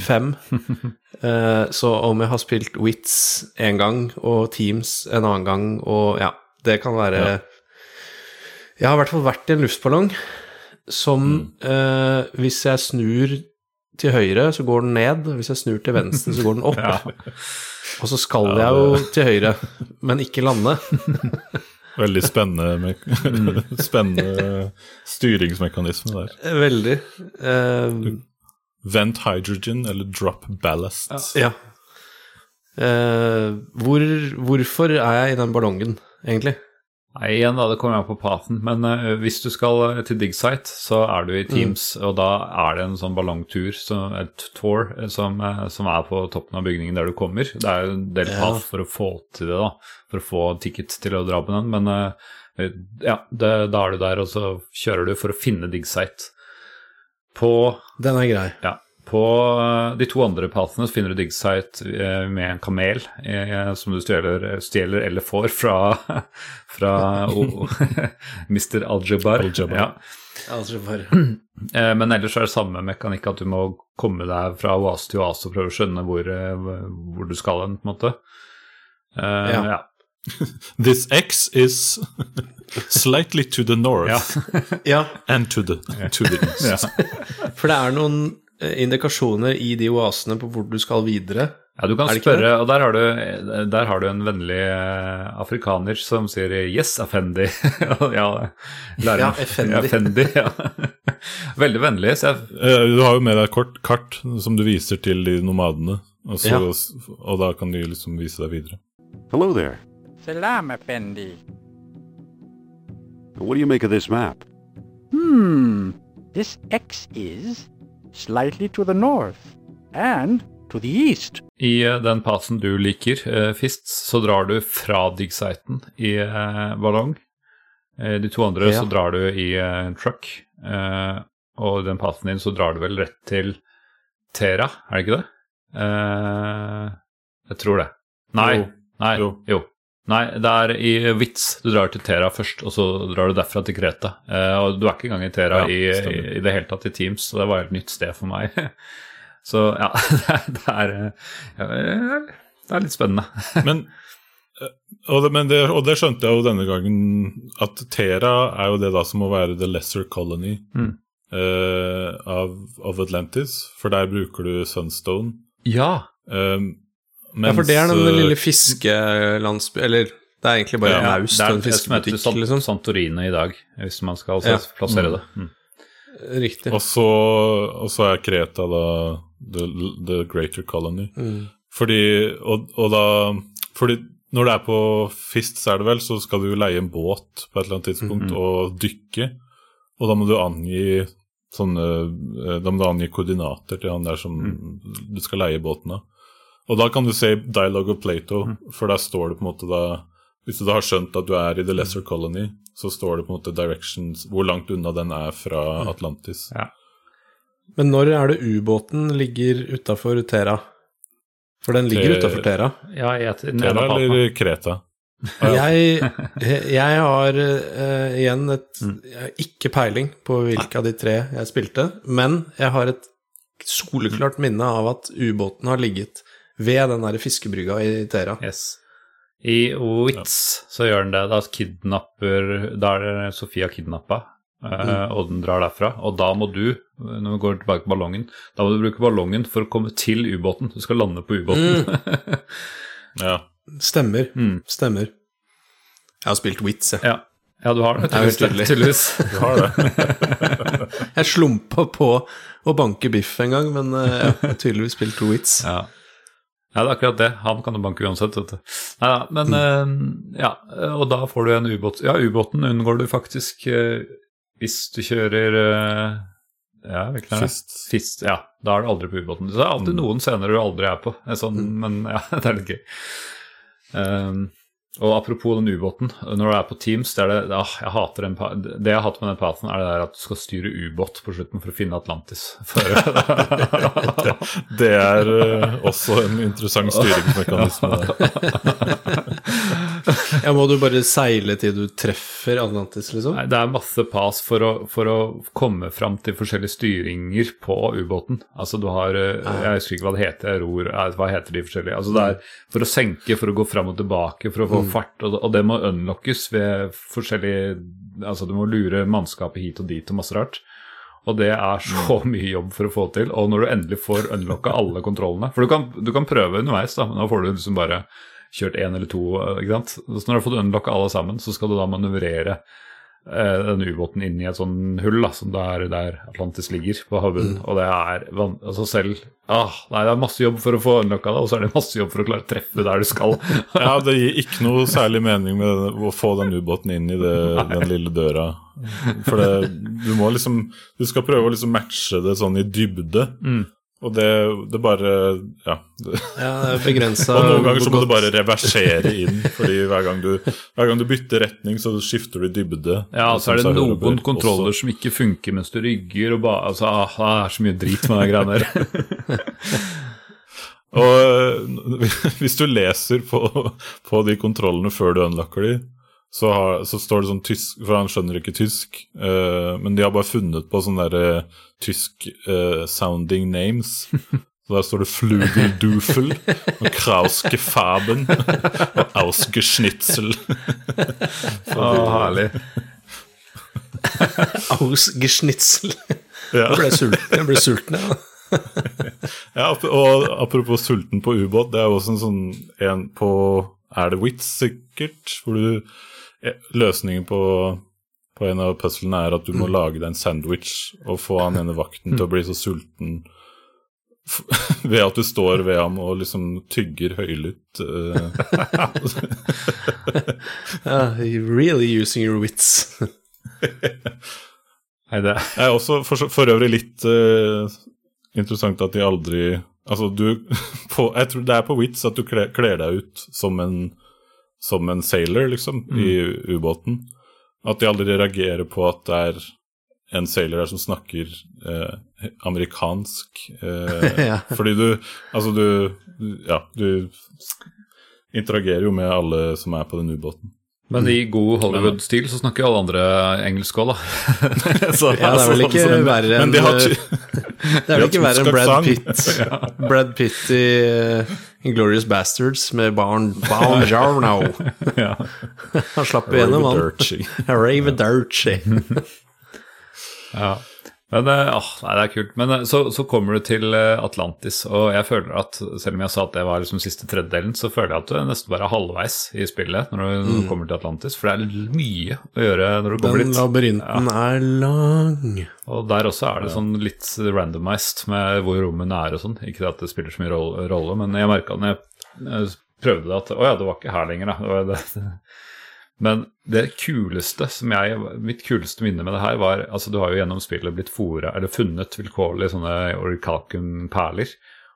fem. Eh, så om jeg har spilt Wits én gang og Teams en annen gang, og ja, det kan være Ja. Jeg har i hvert fall vært i en luftballong som eh, Hvis jeg snur til høyre, så går den ned. Hvis jeg snur til venstre, så går den opp. Og så skal jeg jo til høyre, men ikke lande. Veldig spennende, me spennende styringsmekanisme der. Veldig. Eh, Vent hydrogen eller drop ballast. Ja. Uh, hvor, hvorfor er jeg i den ballongen, egentlig? Nei, igjen da, det kommer an på paten. men uh, hvis du skal eh, til dig site, så er du i Teams, og da er det en sånn ballongtur, som, et tour, som, som er på toppen av bygningen der du kommer. Det er en del Ja. path for å få til det, da, for å få ticket til å dra på den, men uh, ja, det, da er du der, og så kjører du for å finne dig site. På Den er grei. ja. På eh, de to andre pathene finner du Digsite eh, med en kamel eh, som du stjeler, stjeler eller får fra, fra oh, Mr. Al-Jabbar. Al-Jabbar. Ja. Eh, Men ellers er det samme mekanikk at du må komme deg fra oase til oase og prøve å skjønne hvor, hvor du skal hen, på en måte. Eh, Ja. ja. This X is slightly to the north Ja. Ja, and to the, to the east. Ja. for det er noen eh, indikasjoner i de oasene på hvor du skal videre. Ja, du kan det spørre, og der har, du, der har du en vennlig eh, afrikaner som sier 'yes, Effendi'. ja, Ja, Effendi. Ja, Effendi, ja. Veldig vennlig. Så jeg, Eh, Du har jo med deg et kort kart som du viser til de nomadene. Og, så, Ja. og da kan de liksom vise deg videre. Hello there. Salam, Effendi. What do you make of this map? Hmm. This X is slightly to the north and to the east. I eh, den passen du liker, Fist, så drar du fra diggsiten i eh, ballong. Eh, de to andre Ja. så drar du i eh, truck. Eh, og i den passen din så drar du vel rett til Tera, er det ikke det? Eh, jeg tror det. Nei. Jo. Nei. Jo. Jo. Nei, det er i Vits. du drar til Tera først, og så drar du derfra til Kreta. Eh, og du er ikke engang i Tera Ja, i, i, det hele tatt i Teams, så det var et nytt sted for meg. så ja, det er, det er, eh, det er litt spennende. Men, eh, og det, men det, og det skjønte jeg jo denne gangen, at Tera er jo det da som må være the lesser colony Mm. eh, av, av Atlantis, for der bruker du Sunstone. Ja. Um, Ja, for det er den eh, lille fiskelandsby... Eller det er egentlig bare Ja, en det naust og en det som fiskebutikk, Sant liksom. Santorini i dag, hvis man skal Ja. plassere det. Mm. Riktig. Og så, og så er Kreta da the, the greater colony. Mm. Fordi, og, og da Fordi når det er på Fist, så er det vel, så skal du jo leie en båt på et eller annet tidspunkt Mhm. og dykke. Og da må du angi sånne eh, Da må du angi koordinater til han der som du skal leie båten av. Og da kan du se Dialogue of Plato, for der står det på en måte da Hvis du da har skjønt at du er i The Lesser Colony, så står det på en måte directions Hvor langt unna den er fra Atlantis. Men når er det ubåten ligger utafor Tera? For den ligger utafor Tera. Ja, jeg, Tera eller Kreta? Jeg, jeg har uh, igjen et Mm. jeg har ikke peiling på hvilke av de tre jeg spilte, men jeg har et soleklart minne av at ubåten har ligget ved den der fiskebrygga i Tera. Yes. I Witz så gjør den det. Da kidnapper Da er Sofia kidnappa, mm. og den drar derfra. Og da må du, når vi går tilbake på ballongen, da må du bruke ballongen for å komme til ubåten. Du skal lande på ubåten. Ja. Stemmer. Mm. Stemmer. Jeg har spilt Wits, jeg. ja. ja, du har det. Tydeligvis. Du har det. Jeg slumpa på å banke biff en gang, men eh, jeg har tydeligvis spilt Wits. Ja. Ja, det er akkurat det. Han kan du banke uansett, vet du. Nei da, men eh, ja, og da får du en ubåt. Ja, ubåten unngår du faktisk uh, hvis du kjører uh, Ja, hvilken er det? Fist. Fist, ja. Da er du aldri på ubåten. Så det er alltid noen scener du aldri er på, Eh, sånn, men ja, det er litt gøy. Um, og apropos den ubåten, når du er på Teams, det er det ah, jeg hater den, Det jeg hater med den pathen, er det der at du skal styre ubåt på slutten for å finne Atlantis. For, Det er eh, også en interessant styringsmekanisme. Ja, må du bare seile til du treffer Atlantis, liksom? Nei, det er masse pas for å, for å komme fram til forskjellige styringer på ubåten. Altså du har eh, Jeg husker ikke hva det heter, ror eh, Hva heter de forskjellige? Altså det er for å senke, for å gå fram og tilbake, for å få fart, og, og det må unlockes ved forskjellige Altså du må lure mannskapet hit og dit og masse rart. Og det er så mye jobb for å få til. Og når du endelig får unlocka alle kontrollene For du kan, du kan prøve underveis, da, men da får du liksom bare kjørt én eller to. eh, ikke sant? Så når du har fått unlocka alle sammen, så skal du da manøvrere eh, denne ubåten inn i et sånn hull da, som det er der Atlantis ligger, på havbunnen. Og det er altså selv ah, Nei, det er masse jobb for å få unlocka det, og så er det masse jobb for å klare å treffe der du skal. Ja, det gir ikke noe særlig mening med å få den ubåten inn i det, den lille døra. For det, du må liksom Du skal prøve å liksom matche det sånn i dybde. Og det, det bare Ja. Ja, begrensa og noen ganger så må du bare reversere inn, fordi hver gang du, hver gang du bytter retning, så skifter du dybde. Ja, og så er det noen kontroller også. som ikke funker mens du rygger, og bare Altså, ah, det er så mye drit med de greiene der. Og hvis du leser på, på de kontrollene før du unlocker de, så, har, så står det sånn tysk, for han skjønner ikke tysk, Uh, men de har bare funnet på sånne der øh, tysk-sounding sounding names. Så der står det Flugeldufel og Krausgefaben og Ausgeschnitzel. Å, herlig. Ausgeschnitzel. Ja. Jeg ble sulten, jeg. Ble sulten, ja. Ja, og apropos sulten på ubåt, det er jo også en sånn en på Er det Wits, sikkert? Hvor du eh, Løsningen på, på en av puzzlene er at du må lage deg en sandwich og få han ene vakten til å bli så sulten ved at du står ved ham og liksom tygger høylytt. uh, really using your wits. Nei, det Det er også for, for øvrig litt uh, interessant at de aldri Altså, du på, Jeg tror det er på Wits at du kler, kler deg ut som en, som en sailor, liksom, i ubåten. At de aldri reagerer på at det er en sailor der som snakker eh, amerikansk. Eh, Ja. Fordi du Altså, du Ja, du interagerer jo med alle som er på den ubåten. Men i god Hollywood-stil så snakker jo alle andre engelsk òg, da. så, Ja, det er vel ikke sånn, verre enn eh, Det er vel ikke verre enn Brad. Pitt Brad Pitt i uh, Inglorious Bastards med Barn Barn Jarno. Han slapp igjennom, han. Dirty. Raviderci. Ja. Men eh, åh, nei, det er kult. Men eh, så, så kommer du til eh, Atlantis, og jeg føler at selv om jeg sa at det var liksom siste tredjedelen, så føler jeg at du er nesten bare halvveis i spillet når du, mm. kommer til Atlantis. For det er mye å gjøre når du kommer Den dit. labyrinten er lang. Og der også er det sånn litt randomized med hvor rommene er og sånn. Ikke at det spiller så mye rolle, men jeg merka når jeg prøvde det at å ja, det var ikke her lenger, da. Det var det. Men det kuleste som jeg Mitt kuleste minne med det her var Altså, du har jo gjennom spillet blitt fora, eller funnet vilkårlig sånne oricalcum-perler.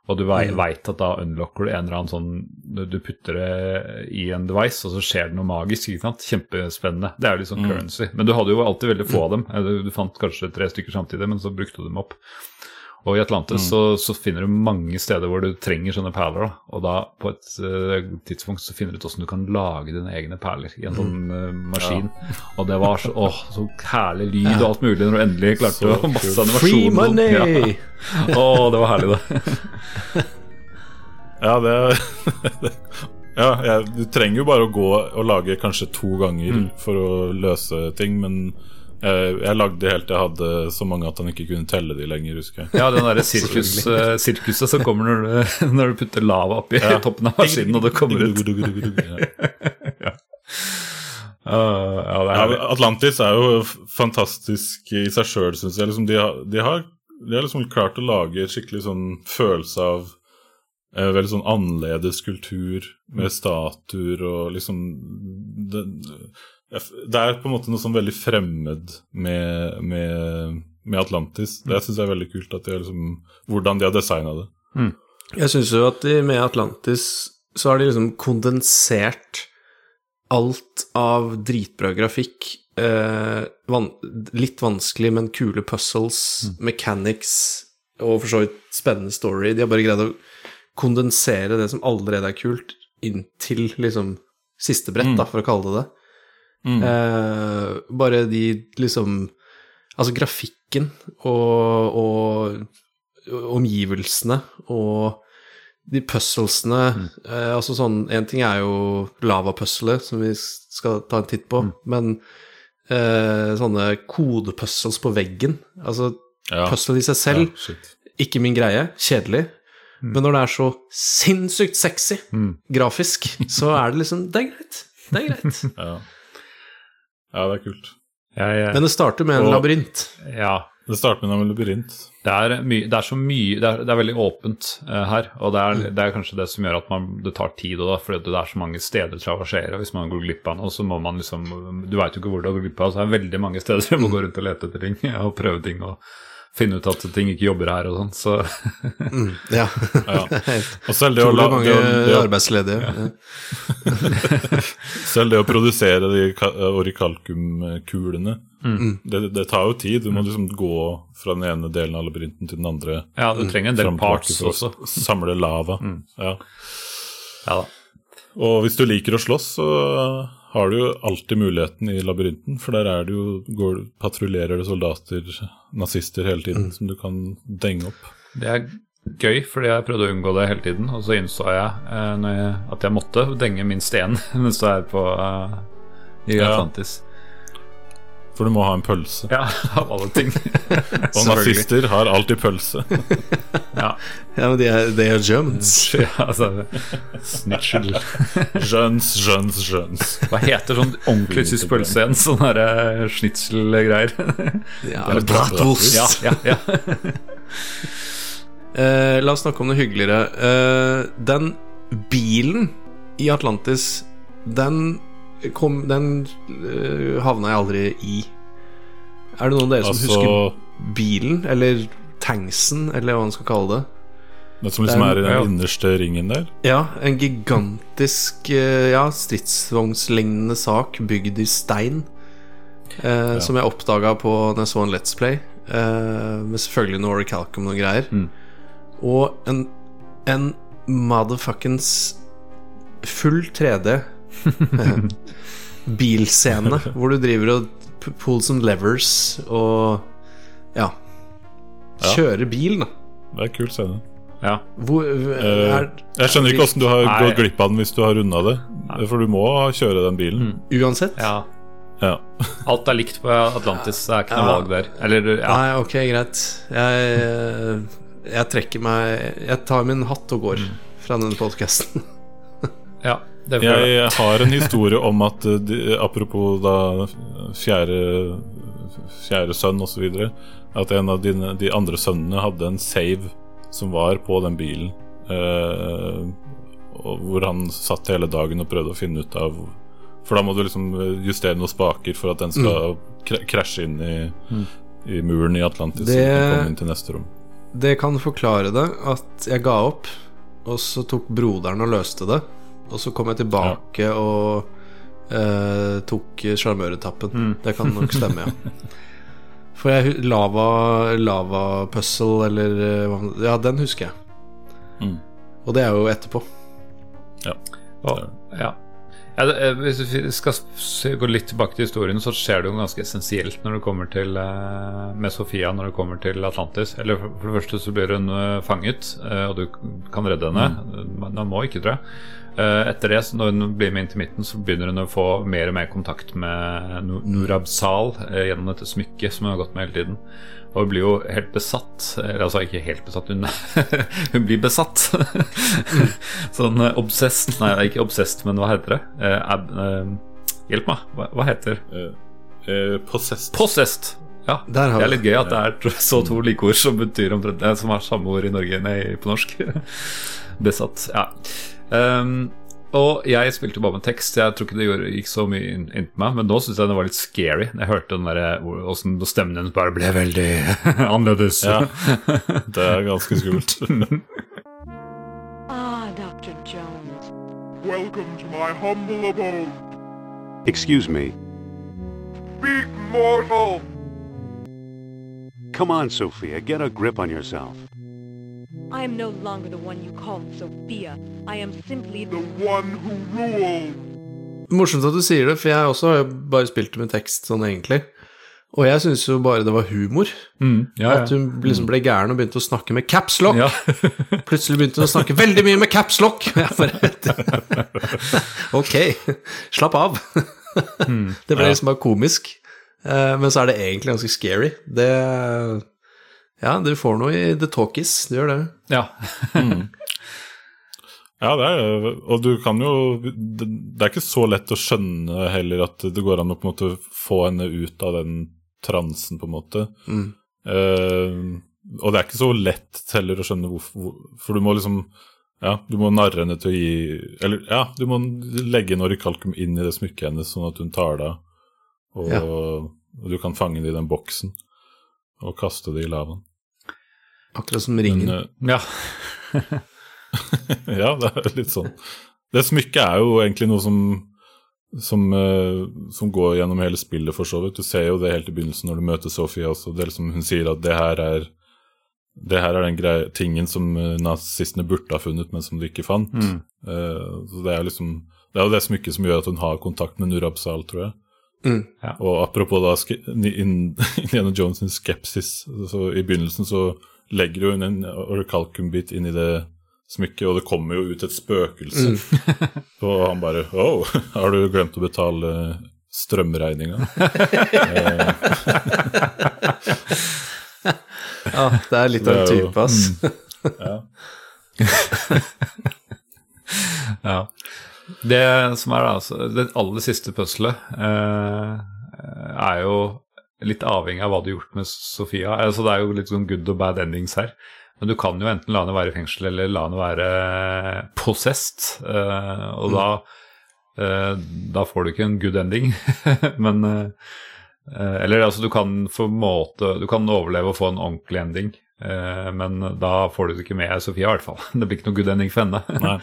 Og du vei, veit at da unlocker du en eller annen sånn Du putter det i en device, og så skjer det noe magisk. ikke sant? Kjempespennende. Det er jo litt sånn currency. Men du hadde jo alltid veldig få av dem. Du fant kanskje tre stykker samtidig, men så brukte du dem opp. Og i Atlantis så, så finner du mange steder hvor du trenger sånne perler. Da. Og da på et uh, tidspunkt så finner du ut hvordan du kan lage dine egne perler i en sånn uh, maskin. Og det var så, åh, så herlig lyd og alt mulig når du endelig klarte Så å masse animasjon. Free sånn. money! Ja. Å, det var herlig, det. Ja, det Ja, jeg, du trenger jo bare å gå og lage kanskje to ganger Mm. for å løse ting, men jeg, lagde helt til jeg hadde så mange at han ikke kunne telle de lenger, husker jeg. Ja, den derre sirkus, eh, sirkuset som kommer når du, når du putter lava oppi toppen av maskinen, og det kommer ut. Ja. Uh, ja, det er Ja. Atlantis er jo fantastisk i seg sjøl, syns jeg. Liksom, de, har, de, har, de har liksom klart å lage et skikkelig sånn følelse av eh, veldig sånn annerledes kultur med statuer og liksom det, det er på en måte noe sånn veldig fremmed med, med, med Atlantis. Det syns jeg er veldig kult, at de liksom, hvordan de har designa det. Jeg syns jo at de, med Atlantis så har de liksom kondensert alt av dritbra grafikk, eh, van litt vanskelig, men kule puzzles, mechanics og for så vidt spennende story. De har bare greid å kondensere det som allerede er kult, inn til liksom siste brett, da, for å kalle det det. Eh, bare de liksom Altså grafikken og, og omgivelsene og de puzzlesene eh, Altså sånn En ting er jo lavapuzzlet, som vi skal ta en titt på, men eh, sånne kodepuzzles på veggen Altså Ja. puzzle i seg selv, Ja, ikke min greie, kjedelig. Men når det er så sinnssykt sexy grafisk, så er det liksom Det er greit. Det er greit. Ja. Ja, det er kult. Jeg, jeg, Men det starter med en Og- labyrint. ja, Det starter med en labyrint. Det er, my, det er så mye Det er, det er veldig åpent uh, her, og det er, det er kanskje det som gjør at man, det tar tid, da, fordi det er så mange steder å traversere. Hvis man går glipp av noe, så må man liksom Du veit jo ikke hvor du har gått glipp av, så det er veldig mange steder du må gå rundt og lete etter ting og prøve ting og finne ut at ting ikke jobber her og sånn. Så Ja. Ja. Og selv det, å, la, mange det, det, arbeidsledige. Ja. selv det å produsere de orikalkumkulene, mm. det, det tar jo tid. Du må liksom gå fra den ene delen av labyrinten til den andre. ja, du trenger en del tilbake parts også. Samle lava. Ja. Ja da. Og hvis du liker å slåss, så har du jo alltid muligheten i labyrinten, for der er det jo, går, patruljerer det soldater, nazister, hele tiden, som du kan denge opp. Det er gøy, fordi jeg prøvde å unngå det hele tiden, og så innså jeg, eh, når jeg at jeg måtte denge minst én mens du er på eh, i Ja. For du må ha en pølse. Ja, av alle ting. Og nazister har alltid pølse. Ja. ja, men de er, de er Germans. ja, altså Snitchel. Jøns, jøns, jøns. Hva heter sånn ordentlig tysk pølse igjen? Sånn derre schnitzel-greier. Ja, eller bratwurst. ja, ja, ja. Uh, la oss snakke om noe hyggeligere. Uh, den bilen i Atlantis, den kom Den uh, havna jeg aldri i. Er det noen av dere som Altså husker bilen, eller tanksen, eller hva man skal kalle det? Det som liksom den, er- i den ja. innerste ringen der. Ja, en gigantisk uh, ja, stridsvognslignende sak bygd i stein. Eh, Som jeg oppdaga på når jeg så en Let's Play. uh, med selvfølgelig noe Oricalcum og noen greier. Mm. Og en, en motherfuckings full 3D eh, bilscene hvor du driver og pull some levers og ja. Kjøre Kjører bil, da. Det er en kul scene. Ja. Hvor, Eh, er, Jeg skjønner ikke åssen du har Nei. gått glipp av den hvis du har runda det. For du må kjøre den bilen. uansett? ja. Ja. Alt er likt på Atlantis, det er ikke noe Ja. valg der. Eller, ja. Nei, ok, greit. Jeg, jeg trekker meg Jeg tar min hatt og går fra denne podkasten. ja jeg. Jeg har en historie om at eh, de, Apropos da fjerde, fjerde sønn osv. At en av dine, de andre sønnene hadde en save som var på den bilen. eh, hvor han satt hele dagen og prøvde å finne ut av For da må du liksom justere noen spaker for at den skal kra- krasje inn i, i muren i Atlantis. Det- inn til neste rom. Det kan forklare det at jeg ga opp, og så tok broderen og løste det. Og så kom jeg tilbake og eh, tok sjarmøretappen. Det kan nok stemme, ja. For jeg lava, lava puzzle, eller eh, hva Ja, den husker jeg. Mm. Og det er jo etterpå. Og, ja. Ja, det, eh, hvis vi skal gå litt tilbake til historien, så skjer det jo ganske essensielt når det kommer til med Sofia når det kommer til Atlantis. Eller for, det første så blir hun fanget, og du kan redde henne. Men hun må ikke, tror jeg. Eh, etter det, når hun blir med inn til midten, så begynner hun å få mer og mer kontakt med Nu- Nurab Sal eh, gjennom dette smykket som hun har gått med hele tiden. Og hun blir jo helt besatt. Eller altså ikke helt besatt, hun, hun blir besatt. sånn eh, obsessed Nei, ikke obsessed, men hva heter det? Eh, ab, hjelp meg, hva, hva heter det? uh, eh, possessed. Possessed! Ja, Der har det er litt gøy at det er så to like ord som betyr omtrent som har samme ord i Norge nei, på norsk. Besatt. Ja. Um, og jeg spilte bare med tekst. Jeg tror ikke det gjorde, gikk så mye inn, inn på meg, men nå syns jeg det var litt scary. Jeg hørte den der, åssen stemmen hennes bare ble veldig annerledes. Ja, det er ganske skummelt. Ah, Dr. Jones. Welcome to my humble abode. Excuse me. Speak, mortal! Come on, Sophia, get a grip on yourself. I am no longer the one you called Sophia. I am simply The one who rules. Morsomt at du sier det, for jeg også har jo bare spilt det med tekst sånn egentlig. Og jeg syns jo bare det var humor. Mm, ja, At hun liksom ble gæren og begynte å snakke med capslock. ja. Plutselig begynte hun å snakke veldig mye med capslock. Jeg bare Ok, slapp av. Det ble liksom bare komisk. Eh, Men så er det egentlig ganske scary. Det Ja, du får noe i the talkies, du gjør det. ja. Ja, det er Og du kan jo Det det er ikke så lett å skjønne heller at det går an å på en måte få henne ut av den transen, på en måte. Mm. Uh, og det er ikke så lett heller å skjønne hvorfor For du må liksom Ja, du må narre henne til å gi Eller ja, du må legge en orikalkum inn i det smykket hennes, sånn at hun tar det av. Og, Ja. og du kan fange det i den boksen og kaste det i lavaen. Akkurat som ringen. Men, eh, ja. ja, det er litt sånn. Det smykket er jo egentlig noe som som, eh, som går gjennom hele spillet, for så vidt. Du ser jo det helt i begynnelsen når du møter Sofie også. Det er liksom, hun sier at det her er det her er den greie, tingen som eh, nazistene burde ha funnet, men som de ikke fant. Mm. Uh, så Det er liksom Det er jo det smykket som gjør at hun har kontakt med Nurab Sal, tror jeg. Mm. Ja. Og apropos da Indiana Jones' skepsis, så i begynnelsen så legger hun en orkalkumbit inn i det smykket, og det kommer jo ut et spøkelse. og han bare Oh, har du glemt å betale strømregninga? Ja, det er litt av en Det jo- type, ass. Ja. Det som er da, altså, det aller siste puzzlet eh, er jo litt avhengig av hva du har gjort med Sofia. Altså, det er jo litt sånn good og bad endings her. Men du kan jo enten la henne være i fengsel eller la henne være possessed. eh, og da, eh, da får du ikke en good ending. Men eh, Eller altså, du kan måte Du kan overleve og få en ordentlig ending. men da får du det ikke med Sofia, i hvert fall. Det blir ikke noe good ending for henne. Nei.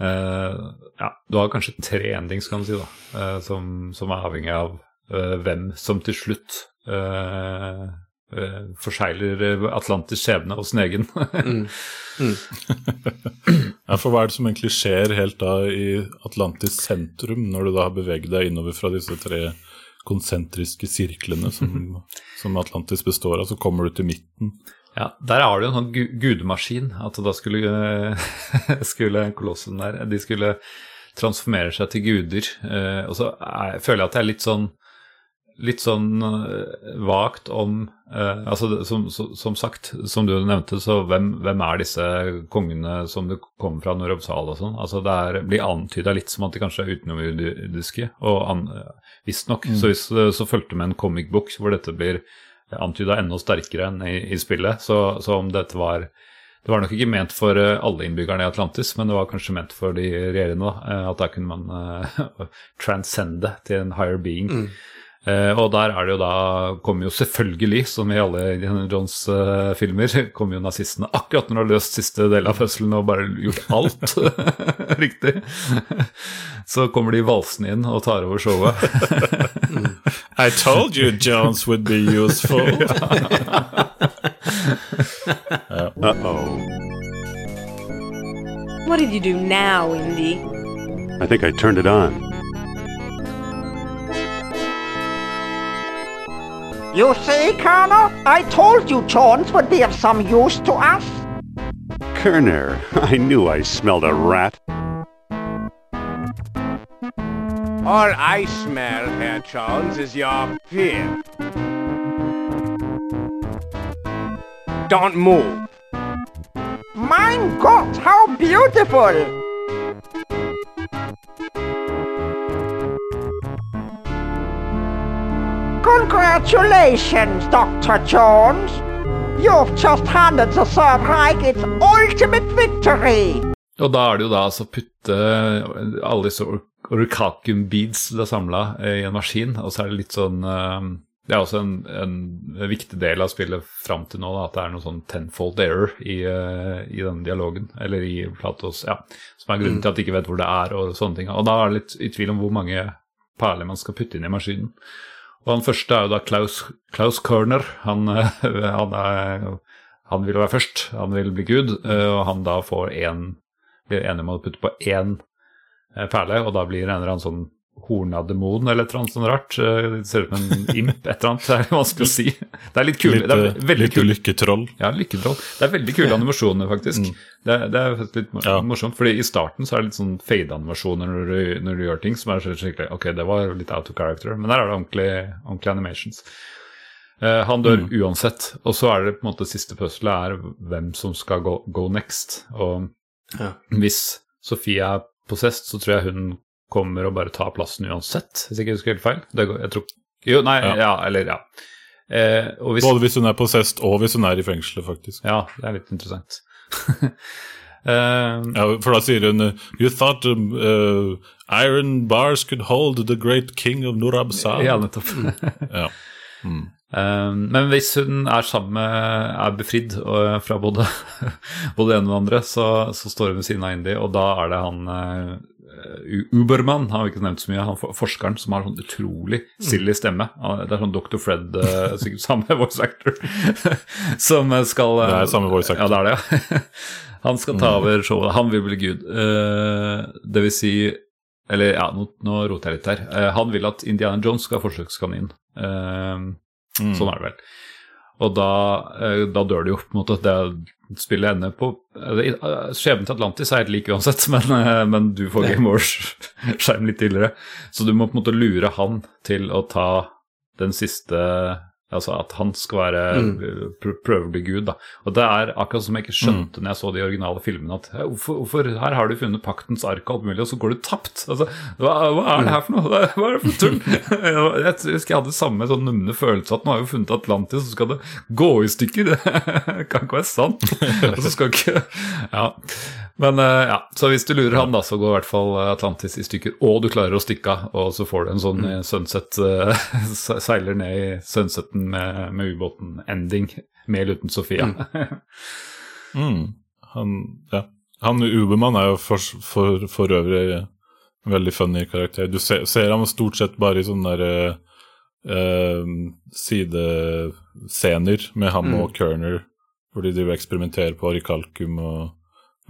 Uh, ja, du har kanskje tre endings, kan du si, da, uh, som, som er avhengig av hvem som til slutt eh, eh, forsegler eh, Atlantis skjebne og sin egen. Ja, for hva er det som egentlig skjer helt da i Atlantis sentrum, når du da har beveget deg innover fra disse tre konsentriske sirklene som, som Atlantis består av, så kommer du til midten. Ja, Der har du en sånn gu gudemaskin. At da skulle, eh, skulle kolossen der De skulle transformere seg til guder. Eh, og så er, føler jeg at det er litt sånn Litt sånn eh, vagt om eh, Altså, som, som, sagt, som du nevnte, så hvem, hvem er disse kongene som du kommer fra Nord-Obsal og sånn? Altså, det er, blir antyda litt som at de kanskje er utenomjordiske. Og an, visstnok, så hvis det så fulgte med en comic book hvor dette blir antyda enda sterkere enn i, i spillet. Så, så om dette var Det var nok ikke ment for eh, alle innbyggerne i Atlantis, men det var kanskje ment for de regjerende. da, eh, At da kunne man transcende til en higher being. Eh, og der er det jo da kommer jo selvfølgelig, som i alle Indiana Jones-filmer, kommer jo nazistene akkurat når de har løst siste del av fødselen og bare gjort alt riktig. Så kommer de valsende inn og tar over showet. I told you Jones would be useful. Uh-oh. What did you do now, Indy? I think I turned it on. You see, Colonel? I told you Jones would be of some use to us. Kerner, I knew I smelled a rat. All I smell, Herr Jones, is your fear. Don't move. Mein Gott, how beautiful! Congratulations, Dr. Jones! You've just handed the Third Reich its ultimate victory! Og da er det jo da altså putte alle disse or- orkakum beads du har samla i en maskin, og så er det litt sånn eh, Det er også en, en viktig del av spillet fram til nå, da, at det er noe sånn tenfold error i, eh, i denne dialogen, eller i Platos, ja, som er grunnen til at de ikke vet hvor det er, og sånne ting. Og da er det litt i tvil om hvor mange perler man skal putte inn i maskinen. Og han første er jo da Klaus, Klaus Körner. Han, eh, han, han vil være først, han vil bli gud, eh, og han da får én blir enig om å putte på én eh, perle, og da blir en eller annen sånn horna demon eller et eller annet sånt rart. Eh, Det ser ut som en imp, et eller annet. Det er vanskelig å si. Det er litt kule. Litt, det er eh, litt kul. lykketroll. Ja, lykketroll. Det er veldig kule animasjoner, faktisk. Det, det er litt Ja. morsomt, fordi i starten så er det litt sånn fade-animasjoner når, når du gjør ting som er skikkelig Ok, det var litt out of character, men der er det ordentlig, ordentlig animations. Eh, han dør uansett, og så er det på en måte siste puzzlet er hvem som skal gå, go next. Og Ja. hvis Sofie er possessed, så tror jeg hun kommer og bare tar plassen uansett, hvis jeg ikke husker helt feil. Det går, jeg tror, jo, nei, ja, Ja. eller ja. Eh, hvis, Både hvis hun er possessed og hvis hun er i fengselet, faktisk. ja, det er litt interessant. Uh, Ja, for da sier hun uh, You thought um, uh, iron bars could hold the great king of Nurabsal? ja, nettopp. Ja. Eh, men hvis hun er sammen med er befridd fra både, både ene og andre, så, så står hun ved siden av Indy, og da er det han eh, Uberman har vi ikke nevnt så mye, han forskeren som har sånn utrolig silly stemme. Det er sånn Dr. Fred, eh, sikkert samme voice actor, som skal eh, Det er samme voice actor. Ja, det er det, ja. Han skal ta over showet. Han vil bli gud. Det vil si Eller ja, nå, nå roter jeg litt her. Han vil at Indiana Jones skal ha forsøkskanin. Mm. Sånn er det vel. Og da, eh, da dør det jo, på en måte. Det spillet ender på eh, Skjebnen til Atlantis er helt lik uansett, men, eh, men du får Game Wars-skjerm litt tidligere. Så du må på en måte lure han til å ta den siste Altså at han skal være mm. prøve å bli gud. da. Og det er akkurat som jeg ikke skjønte når jeg så de originale filmene, at hvorfor, hvorfor her har du funnet paktens ark og alt mulig, og så går du tapt? Altså, hva, hva er det her for noe? Hva er det for tull? jeg husker jeg hadde samme sånn numne følelse at nå har vi funnet Atlantis, så skal det gå i stykker. Det kan ikke være sant. Og så skal ikke Ja. Men eh, ja, så hvis du lurer han, da, så går i hvert fall Atlantis i stykker, og du klarer å stikke av, og så får du en sånn mm. sunset eh, Seiler ned i sunseten med, med ubåten-ending, med eller uten Sofia. Mm. Han, ja. han Ubermann er jo for, for, for øvrig veldig funny karakter. Du ser, ser ham stort sett bare i sånne der, Uh, sidescener med ham og Kerner, hvor de driver og eksperimenterer på orikalkum og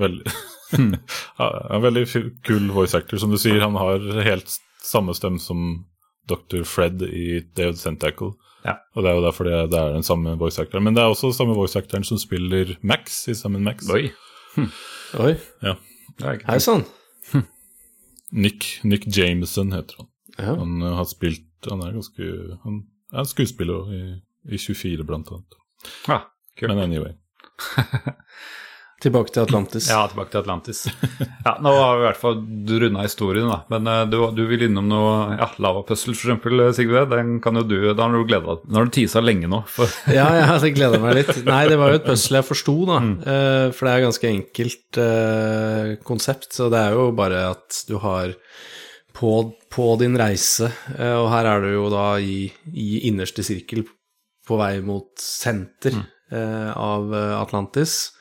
veldig En veldig kul voice actor. Som du sier, han har helt samme stemme som Dr. Fred i David Sentacle. Ja. Og det er jo derfor det, det er den samme voice actoren. Men det er også samme voice actoren som spiller Max i Sammen Max. Oi. Oi, Ja. Hei sann. Nick, Nick Jameson heter han. Ja. Han uh, har spilt Han er ganske Han er skuespiller i, i 24, blant annet. Ja, kult. Men anyway. Tilbake til Atlantis. Ja, tilbake til Atlantis. Ja, Nå har vi i hvert fall runda historien, da. Men eh, du, du vil innom noe ja, lavapuzzle, for eksempel, Sigve. Den kan jo du, da har du gleda deg. Nå har du tisa lenge nå. For, Ja, jeg gleder meg litt. Nei, det var jo et puzzle jeg forsto, da. Mm. for det er et ganske enkelt eh, konsept. Så det er jo bare at du har på, på din reise, eh, og her er du jo da i, i innerste sirkel på vei mot senter eh, av eh, Atlantis.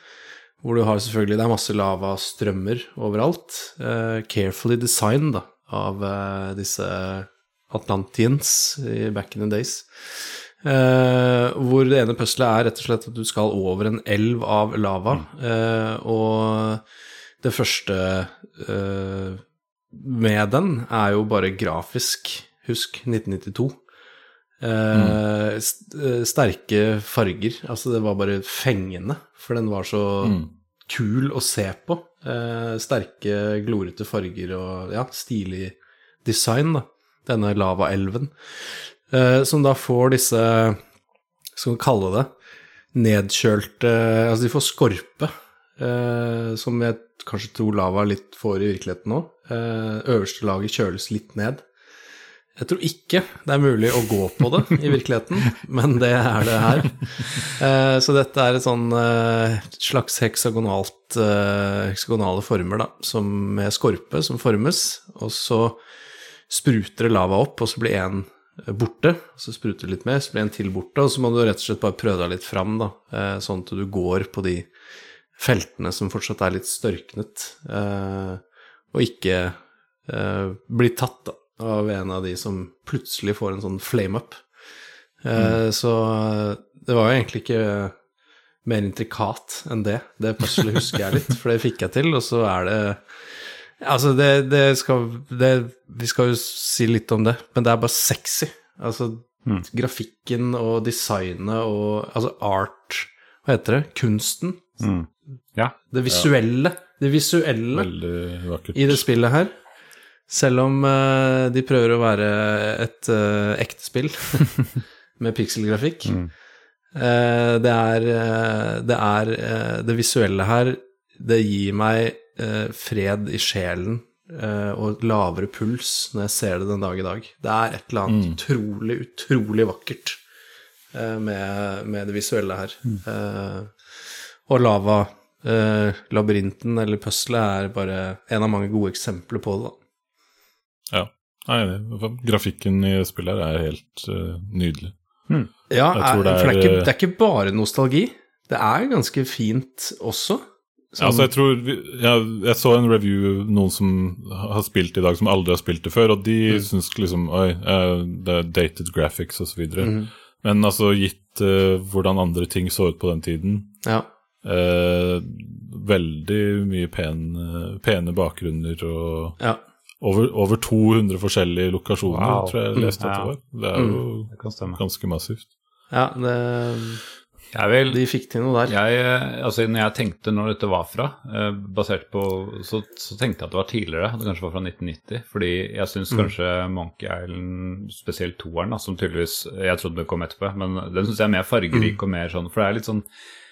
Hvor du har selvfølgelig Det er masse lavastrømmer overalt. Uh, carefully designed da, av uh, disse Atlantians i back in the days. Uh, hvor det ene puzzlet er rett og slett at du skal over en elv av lava. Og det første med den er jo bare grafisk. Husk 1992. Mm. st sterke farger. Altså, det var bare fengende, for den var så kul å se på. Eh, sterke, glorete farger og ja, stilig design, da. Denne lavaelven. Eh, som da får disse, skal vi kalle det, nedkjølte Altså, de får skorpe, eh, som jeg kanskje tror lava litt får i virkeligheten nå. Eh, øverste laget kjøles litt ned. Jeg tror ikke det er mulig å gå på det i virkeligheten, men det er det her. Eh, Så dette er et sånn eh, slags heksagonalt, eh, heksagonale former, da, som med skorpe som formes, og så spruter det lava opp, og så blir en borte, så spruter det litt mer, så blir en til borte, og så må du rett og slett bare prøve deg litt fram, da, sånn at du går på de feltene som fortsatt er litt størknet, og ikke blir tatt da, av en av de som plutselig får en sånn flame-up. Mm. Så eh, det var jo egentlig ikke mer intrikat enn det. Det plutselig husker jeg litt, for det fikk jeg til, og så er det Altså, det, det skal det, Vi skal jo si litt om det, men det er bare sexy. Altså, grafikken og designet og Altså art Hva heter det? Kunsten. ja. Det visuelle. Det visuelle i det spillet her. Selv om eh, de prøver å være et eh, ekte spill med pikselgrafikk. Eh, det er det er Det visuelle her, det gir meg fred i sjelen og lavere puls når jeg ser det den dag i dag. Det er et eller annet utrolig, utrolig vakkert med, med det visuelle her. Uh, og lava uh, labyrinten eller puzzlet er bare en av mange gode eksempler på det. da. Ja. jeg er enig. grafikken i spillet her er helt uh, nydelig. Ja, Jeg er, tror det for det er, er- ikke, det er ikke bare nostalgi. Det er ganske fint også. Ja, Sånn- altså jeg tror vi, jeg, jeg så en review noen som har spilt i dag, som aldri har spilt det før, og de syns liksom Oi, eh, det er dated graphics og så videre. Men altså, gitt uh, hvordan andre ting så ut på den tiden ja. uh, Veldig mye pen, eh, pene bakgrunner og ja. Over, over 200 forskjellige lokasjoner, Wow. tror jeg jeg leste at Ja. det var. Det er jo Det ganske massivt. ja det, Jeg vil De fikk til noe der. jeg, eh, altså Når jeg tenkte når dette var fra, eh, basert på så, så tenkte jeg at det var tidligere, at det kanskje var fra 1990. Fordi jeg syns kanskje Monkey Island, spesielt toeren, da, som tydeligvis jeg trodde det kom etterpå, men den syns jeg er mer fargerik og mer sånn For det er litt sånn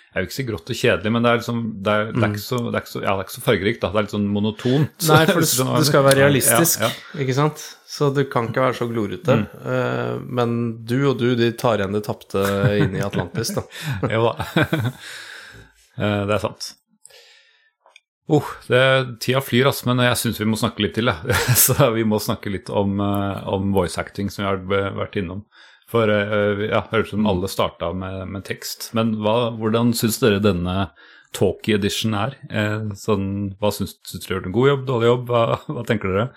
Jeg vil ikke si grått og kjedelig, men det er liksom Det er, det er, ikke, så, det er, så, ja, det er så fargerikt, da. Det er litt sånn monotont. Nei, for det, det skal være realistisk, Ja, ja. ikke sant? Så det kan ikke være så glorete. Eh, men du og du, de tar igjen det tapte inn i Atlantis, da. Jo da. uh, det er sant. Oh, det, tida flyr, altså, men jeg syns vi må snakke litt til. Ja. Så vi må snakke litt om, eh, om voice acting, som vi har vært innom. For eh, ja, høres ut som alle starta med, med tekst. Men hva, hvordan syns dere denne talkie edition er? Eh, sånn, hva syns, syns dere gjør en god jobb, dårlig jobb? Hva, hva tenker dere?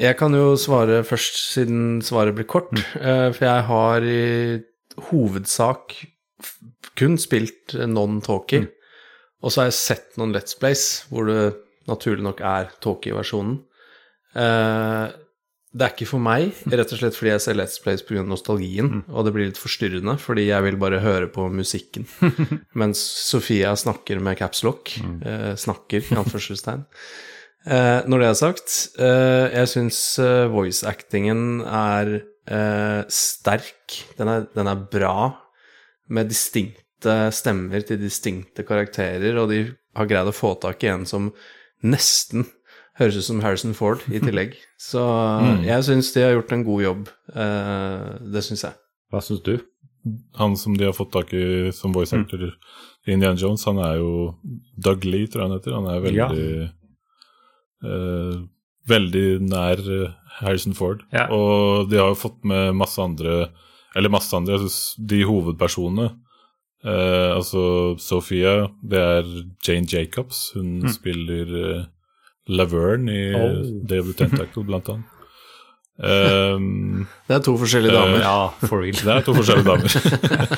Jeg kan jo svare først, siden svaret blir kort. eh, for jeg har i hovedsak kun spilt non-talkie. Og så har jeg sett noen Let's Plays hvor det naturlig nok er talkie-versjonen. Eh, det er ikke for meg, rett og slett fordi jeg ser Let's Plays pga. nostalgien, og det blir litt forstyrrende, fordi jeg vil bare høre på musikken. Mens Sofia snakker med capslock. Eh, snakker, i anførselstegn. Eh, når det er sagt, eh, jeg syns eh, voice-actingen er eh, sterk. Den er, den er bra, med distinkte stemmer til distinkte karakterer, og de har greid å få tak i en som nesten høres ut som Harrison Ford i tillegg. Så jeg syns de har gjort en god jobb. Eh, det syns jeg. Hva syns du? Han som de har fått tak i som voice actor i Indiana Jones, han er jo Doug Lee, tror jeg han heter. Han er veldig eh, Veldig nær eh, Harrison Ford. Ja. Og de har jo fått med masse andre Eller masse andre, jeg syns de hovedpersonene eh, Altså Sophia, det er Jane Jacobs. Hun spiller eh, Laverne i Oh. Day of the Tentacle, blant annet. Um, Det er to forskjellige damer. Ja, for real. det er to forskjellige damer.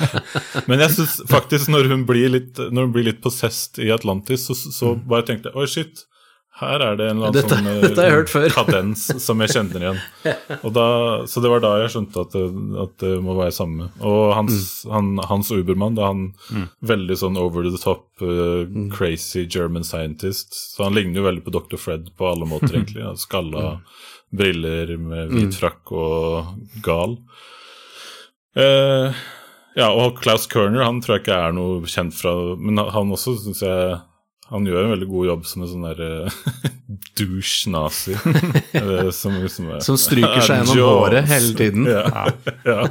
Men jeg syns faktisk, når hun blir litt Når hun blir litt possessed i Atlantis, så, så bare tenkte jeg oi, shit. Her er det en eller annen Dette- sånn eh, dette før. kadens som jeg kjenner igjen. Og da, så det var da jeg skjønte at det, at det må være samme. Og hans, Mm. han, Hans Ubermann, da han veldig sånn over the top, uh, Mm. crazy German scientist. Så han ligner jo veldig på Dr. Fred på alle måter, egentlig. Ja, Skalla, briller med hvit frakk og gal. Uh, ja, og Klaus Kerner, han tror jeg ikke er noe kjent fra Men han også syns jeg Han gjør en veldig god jobb som en sånn der eh, douche-nazi. som, som, liksom Som stryker seg gjennom håret hele tiden. Ja, ja.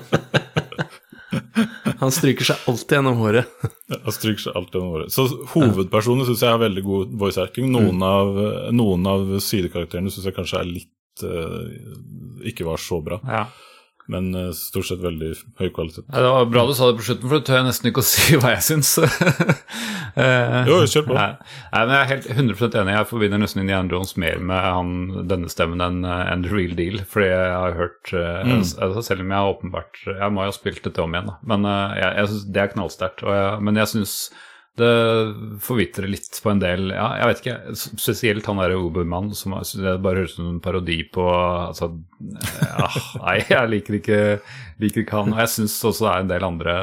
Han stryker seg alltid gjennom håret. Han stryker seg alltid gjennom håret. Så hovedpersonene syns jeg har veldig god voice-erking. Noen, av, noen av sidekarakterene syns jeg kanskje er litt uh, ikke var så bra. Ja. Men eh, stort sett veldig høy kvalitet. Ja, Det var bra du sa det på slutten, for det tør jeg nesten ikke å si hva jeg syns. Eh, Jo, kjør på. Nei, nei, men jeg er helt 100% enig. Jeg forbinder nesten Indiana Jones mer med han, denne stemmen enn en The Real Deal. Fordi jeg har hørt eh, Mm. altså, Selv om jeg har åpenbart Jeg må jo ha spilt dette om igjen, da. Men eh, jeg, jeg syns det er knallsterkt. Men jeg syns det forvitrer litt på en del Ja, jeg vet ikke. Spesielt han derre Obermann som det bare høres ut som en parodi på altså, ja, Nei, jeg liker ikke, liker ikke han. Og jeg syns også det er en del andre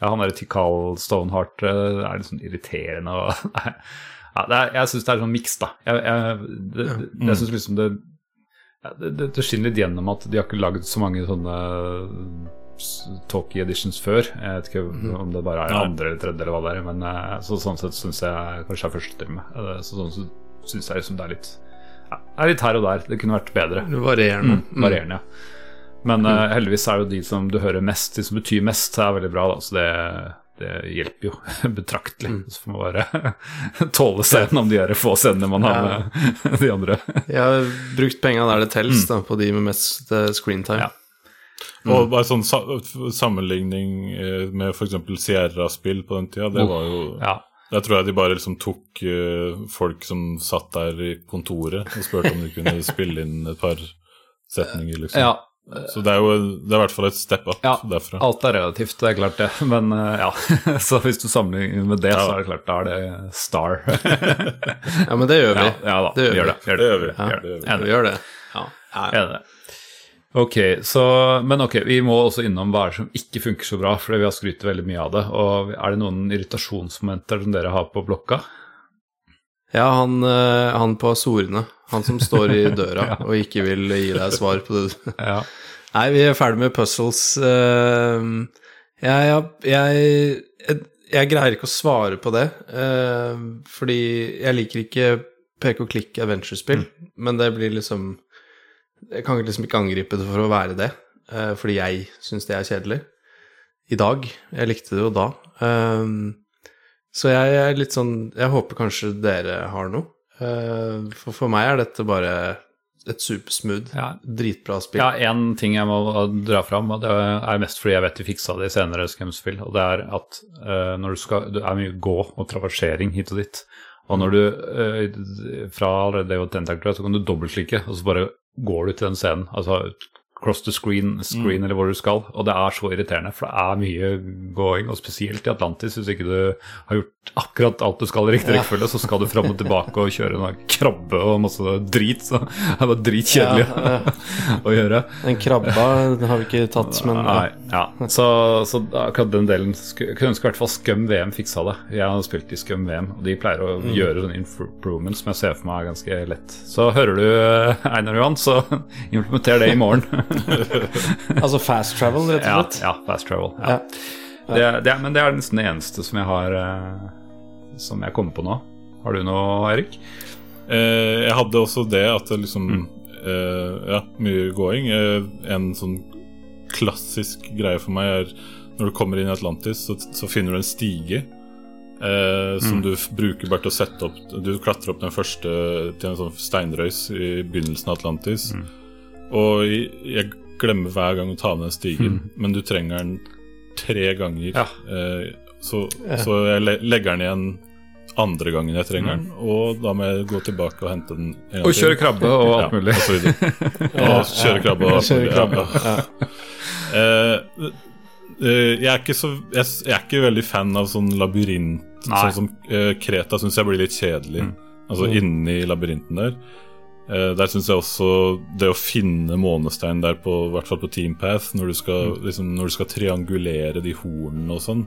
ja, han derre Tikal Stoneheart eh, er litt sånn irriterende og nei, ja, det er, Jeg syns det er sånn miks, da. Jeg, jeg, det, det, jeg synes liksom det, det, det skinner litt gjennom at de har ikke lagd så mange sånne talkie editions før. Jeg vet ikke om det bare er andre eller tredje eller hva det er, men eh, så, sånn sett syns jeg kanskje er første time. Eh, Så sånn sett syns jeg liksom det er litt ja, er litt her og der. Det kunne vært bedre. Varierende. Mm, varierende, ja. Men eh, heldigvis er det jo de som du hører mest, de som betyr mest, er veldig bra, da. Så det, det hjelper jo betraktelig. Så får man bare tåle seg om de her få scenene man har med de andre. Jeg har brukt penga der det tels, da, på de med mest screentime. Ja. Og bare sånn sa sammenligning eh, med f.eks. Sierra-spill på den tida, det var jo Ja. Der tror jeg de bare liksom tok eh, folk som satt der i kontoret og spurte om de kunne spille inn et par setninger, liksom. ja. Så det er jo det er i hvert fall et step up Ja, derfra. alt er relativt, det er klart det. Men eh, ja, så hvis du sammenligner med det, så er det klart, da er det Star. Ja, men det gjør vi. ja, ja da, Det vi gjør gjør vi. det. Gjør Det det. gjør vi. Ja. Det gjør vi. Ja, det gjør det. Ja. Ja, ja. Ok, så, Men ok, vi må også innom hva er det som ikke funker så bra, for vi har skrytt veldig mye av det. Og Er det noen irritasjonsmomenter som dere har på blokka? Ja, han, eh, han på Azorene. Han som står i døra og ikke vil gi deg svar på det. Ja. Nei, vi er ferdig med puzzles. Eh, Jeg, jeg, jeg, jeg greier ikke å svare på det, eh, fordi jeg liker ikke pek og klikk adventure-spill, men det blir liksom Jeg kan liksom ikke angripe det for å være det, eh, fordi jeg syns det er kjedelig. I dag. Jeg likte det jo da. Eh, Så jeg er litt sånn Jeg håper kanskje dere har noe. Eh, For for meg er dette bare et supersmooth, Ja. dritbra spill. Ja, én ting jeg må dra fram, og det er mest fordi jeg vet vi fiksa det i senere Scamsfield, og det er at eh, når du skal Det er mye gå og traversering hit og dit. Og når du eh, fra allerede det å tentakler, så kan du dobbeltklikke, og så bare går du til den scenen. Altså cross the screen, screen eller hvor du skal. Og det er så irriterende, for det er mye gåing, og spesielt i Atlantis. Hvis ikke du har gjort akkurat alt du skal i riktig rekkefølge, så skal du fram og tilbake og kjøre en krabbe og masse drit. Så det er bare dritkjedelig Ja, å gjøre. Den krabba har vi ikke tatt, men Nei, ja. Så, så akkurat den delen Jeg kunne ønske i hvert fall Scum VM fiksa det. Jeg har spilt i Scum VM, og de pleier å gjøre sånne improvements som jeg ser for meg er ganske lett. Så hører du eh, Einar Johan, så implementer det i morgen. Altså fast travel, rett og slett. ja, fast travel. Ja. Det, det, men det er nesten det eneste som jeg har eh, Som jeg kommer på nå. Har du noe, Erik? Eh, jeg hadde også det at det liksom eh, Ja, mye gåing. Eh, en sånn klassisk greie for meg er når du kommer inn i Atlantis, så, så finner du en stige. Eh, som du bruker bare til å sette opp Du klatrer opp den første til en sånn steinrøys i begynnelsen av Atlantis. Og jeg glemmer hver gang å ta med den stigen, men du trenger den tre ganger. Ja. Eh, så, så jeg le legger den igjen andre gangen jeg trenger den, og da må jeg gå tilbake og hente den en Og kjøre krabbe og alt mulig. Og, og kjøre krabbe og alt mulig. Ja, ja. Eh, eh, jeg, er ikke så, jeg, jeg er ikke veldig fan av sånn labyrint. Nei. Sånn som uh, Kreta syns jeg blir litt kjedelig. Altså inni labyrinten der. Eh, der syns jeg også det å finne månestein der, på, i hvert fall på Team Path, når du skal, liksom, når du skal triangulere de hornene og sånn,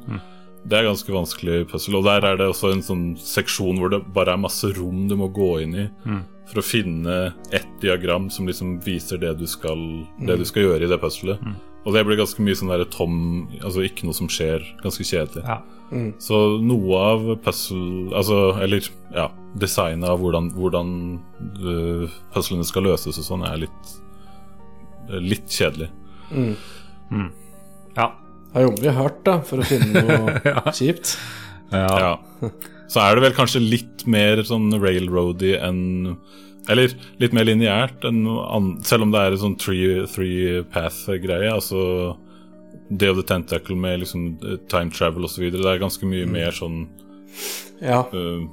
det er ganske vanskelig puzzle. Og der er det også en sånn seksjon hvor det bare er masse rom du må gå inn i for å finne ett diagram som liksom viser det du skal, det du skal gjøre i det puzzlet. Og det blir ganske mye sånn der tom Altså ikke noe som skjer. Ganske kjedelig. Ja. Så noe av puzzle Altså, eller ja, designet av hvordan, hvordan uh, puzzlene skal løses og sånn, er litt Litt kjedelig. Ja. Da jobber vi hardt da, for å finne noe kjipt. Ja. Så er det vel kanskje litt mer sånn railroady enn Eller litt mer lineært selv om det er en sånn three, three path-greie. Altså Day of the Tentacle med liksom eh, time travel osv. Det er ganske mye mer sånn Ja. uh,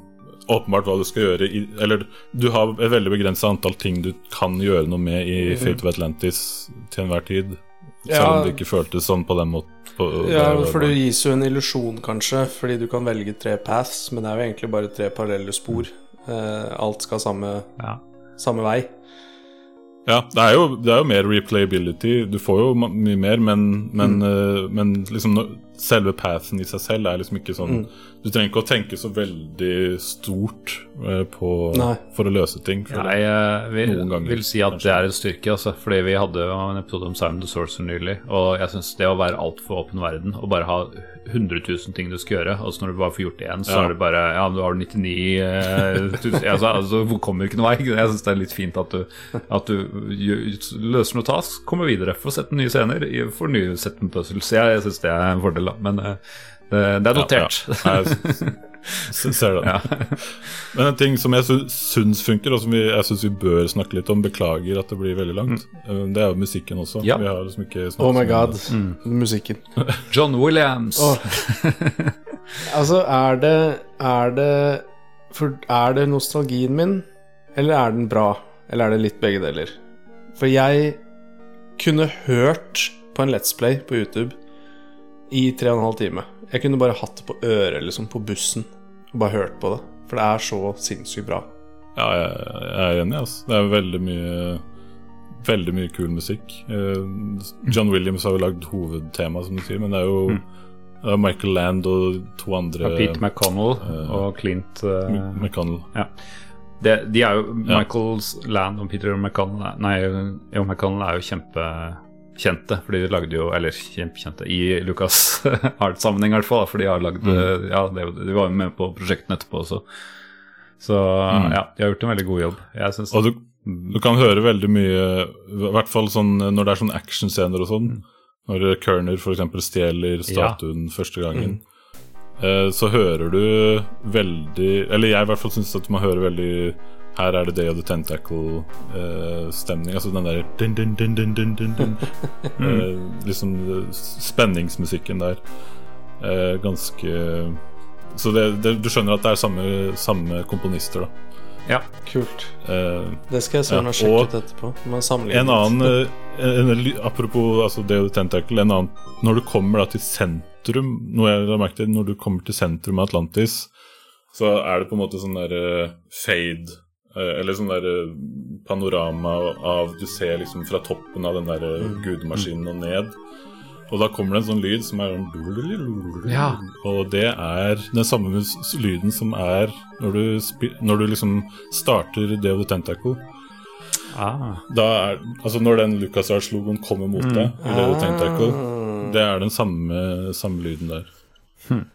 åpenbart hva du skal gjøre i Eller du har et veldig begrensa antall ting du kan gjøre noe med i Fate of Atlantis til enhver tid. Selv Ja. om det ikke føltes sånn på den måten. På, Ja, for du gis jo en illusjon, kanskje, fordi du kan velge tre paths, men det er jo egentlig bare tre parallelle spor. Eh, alt skal samme, Ja. samme vei. Ja, det er, jo, det er jo mer replayability. Du får jo mye mer, men, men, eh, men liksom selve pathen i seg selv er liksom ikke sånn Du trenger ikke å tenke så veldig stort uh, på, for å løse ting. Nei, Jeg vil, ganger, vil si at det er en styrke, altså, fordi vi hadde jo en episode om Simon the Sorcerer nylig, og jeg syns det å være altfor åpen verden og bare ha 100 000 ting du skal gjøre, Altså når du bare får gjort igjen, så Ja. er det bare Ja, men du har 99 eh, 000 altså, altså, Hvor kommer ikke noe vei? Jeg syns det er litt fint at du, at du løser noe task, kommer videre, får sett nye scener, får nye sett med puzzles. Jeg, jeg syns det er en fordel, da, men eh, det, det er notert. Ja, ja. Ser det. Men en ting som jeg sy- syns funker, og som vi, jeg syns vi bør snakke litt om, beklager at det blir veldig langt, mm. det er jo musikken også. Ja. Vi har liksom ikke snakket Oh my god, mm. musikken. John Williams. Oh. Altså, er det Er det For er det nostalgien min, eller er den bra? Eller er det litt begge deler? For jeg kunne hørt på en Let's Play på YouTube i tre og en halv time. Jeg kunne bare hatt det på øret, liksom, på bussen, og bare hørt på det. For det er så sinnssykt bra. Ja, jeg, jeg er enig. Altså. Det er veldig mye veldig mye kul musikk. Eh, John Williams har jo lagd hovedtema, som du sier, men det er jo Mm. det er Michael Land og to andre Ja, Pete McConnell uh, og Clint uh, McConnell. Ja. Det, de er jo Ja. Michaels Land og Peter McConnell Nei, jo, McConnell er jo kjempekjente, fordi de lagde jo Eller kjempekjente i Lucas Art-sammenheng, i hvert fall. For de har lagd Mm. Ja, de var jo med på prosjektene etterpå også. Så Mm. ja, de har gjort en veldig god jobb. Og du, du kan høre veldig mye, i hvert fall sånn når det er sånn actionscener og sånn. Når Kerner f.eks. stjeler statuen første gangen. eh, Så hører du veldig Eller jeg i hvert fall syns at man hører veldig Her er det Day of the Tentacle-stemning. altså den der dun, dun, dun, dun, dun, dun, dun. uh, Liksom eh, spenningsmusikken der. Uh, ganske Så det, det, du skjønner at det er samme, samme komponister, da. Ja. Kult. Eh, Det skal jeg søren Ja, sjekke ut etterpå. En annen eh, en, en, Apropos altså Day of the Tentacle, en annen Når du kommer da til sentrum Noe jeg har merket Når du kommer til sentrum av Atlantis, så er det på en måte sånn der eh, fade eh, Eller sånn der eh, panorama av Du ser liksom fra toppen av den der eh, Mm. gudemaskinen og ned. Og da kommer det en sånn lyd som er sånn Ja. Og det er den samme lyden som er når du, når du liksom starter Day of the Tentacle. Ah. Er, altså Når den LucasArts-logoen kommer mot Mm. deg, i Day of the Tentacle, Ah. det er den samme, samme lyden der. Hmm.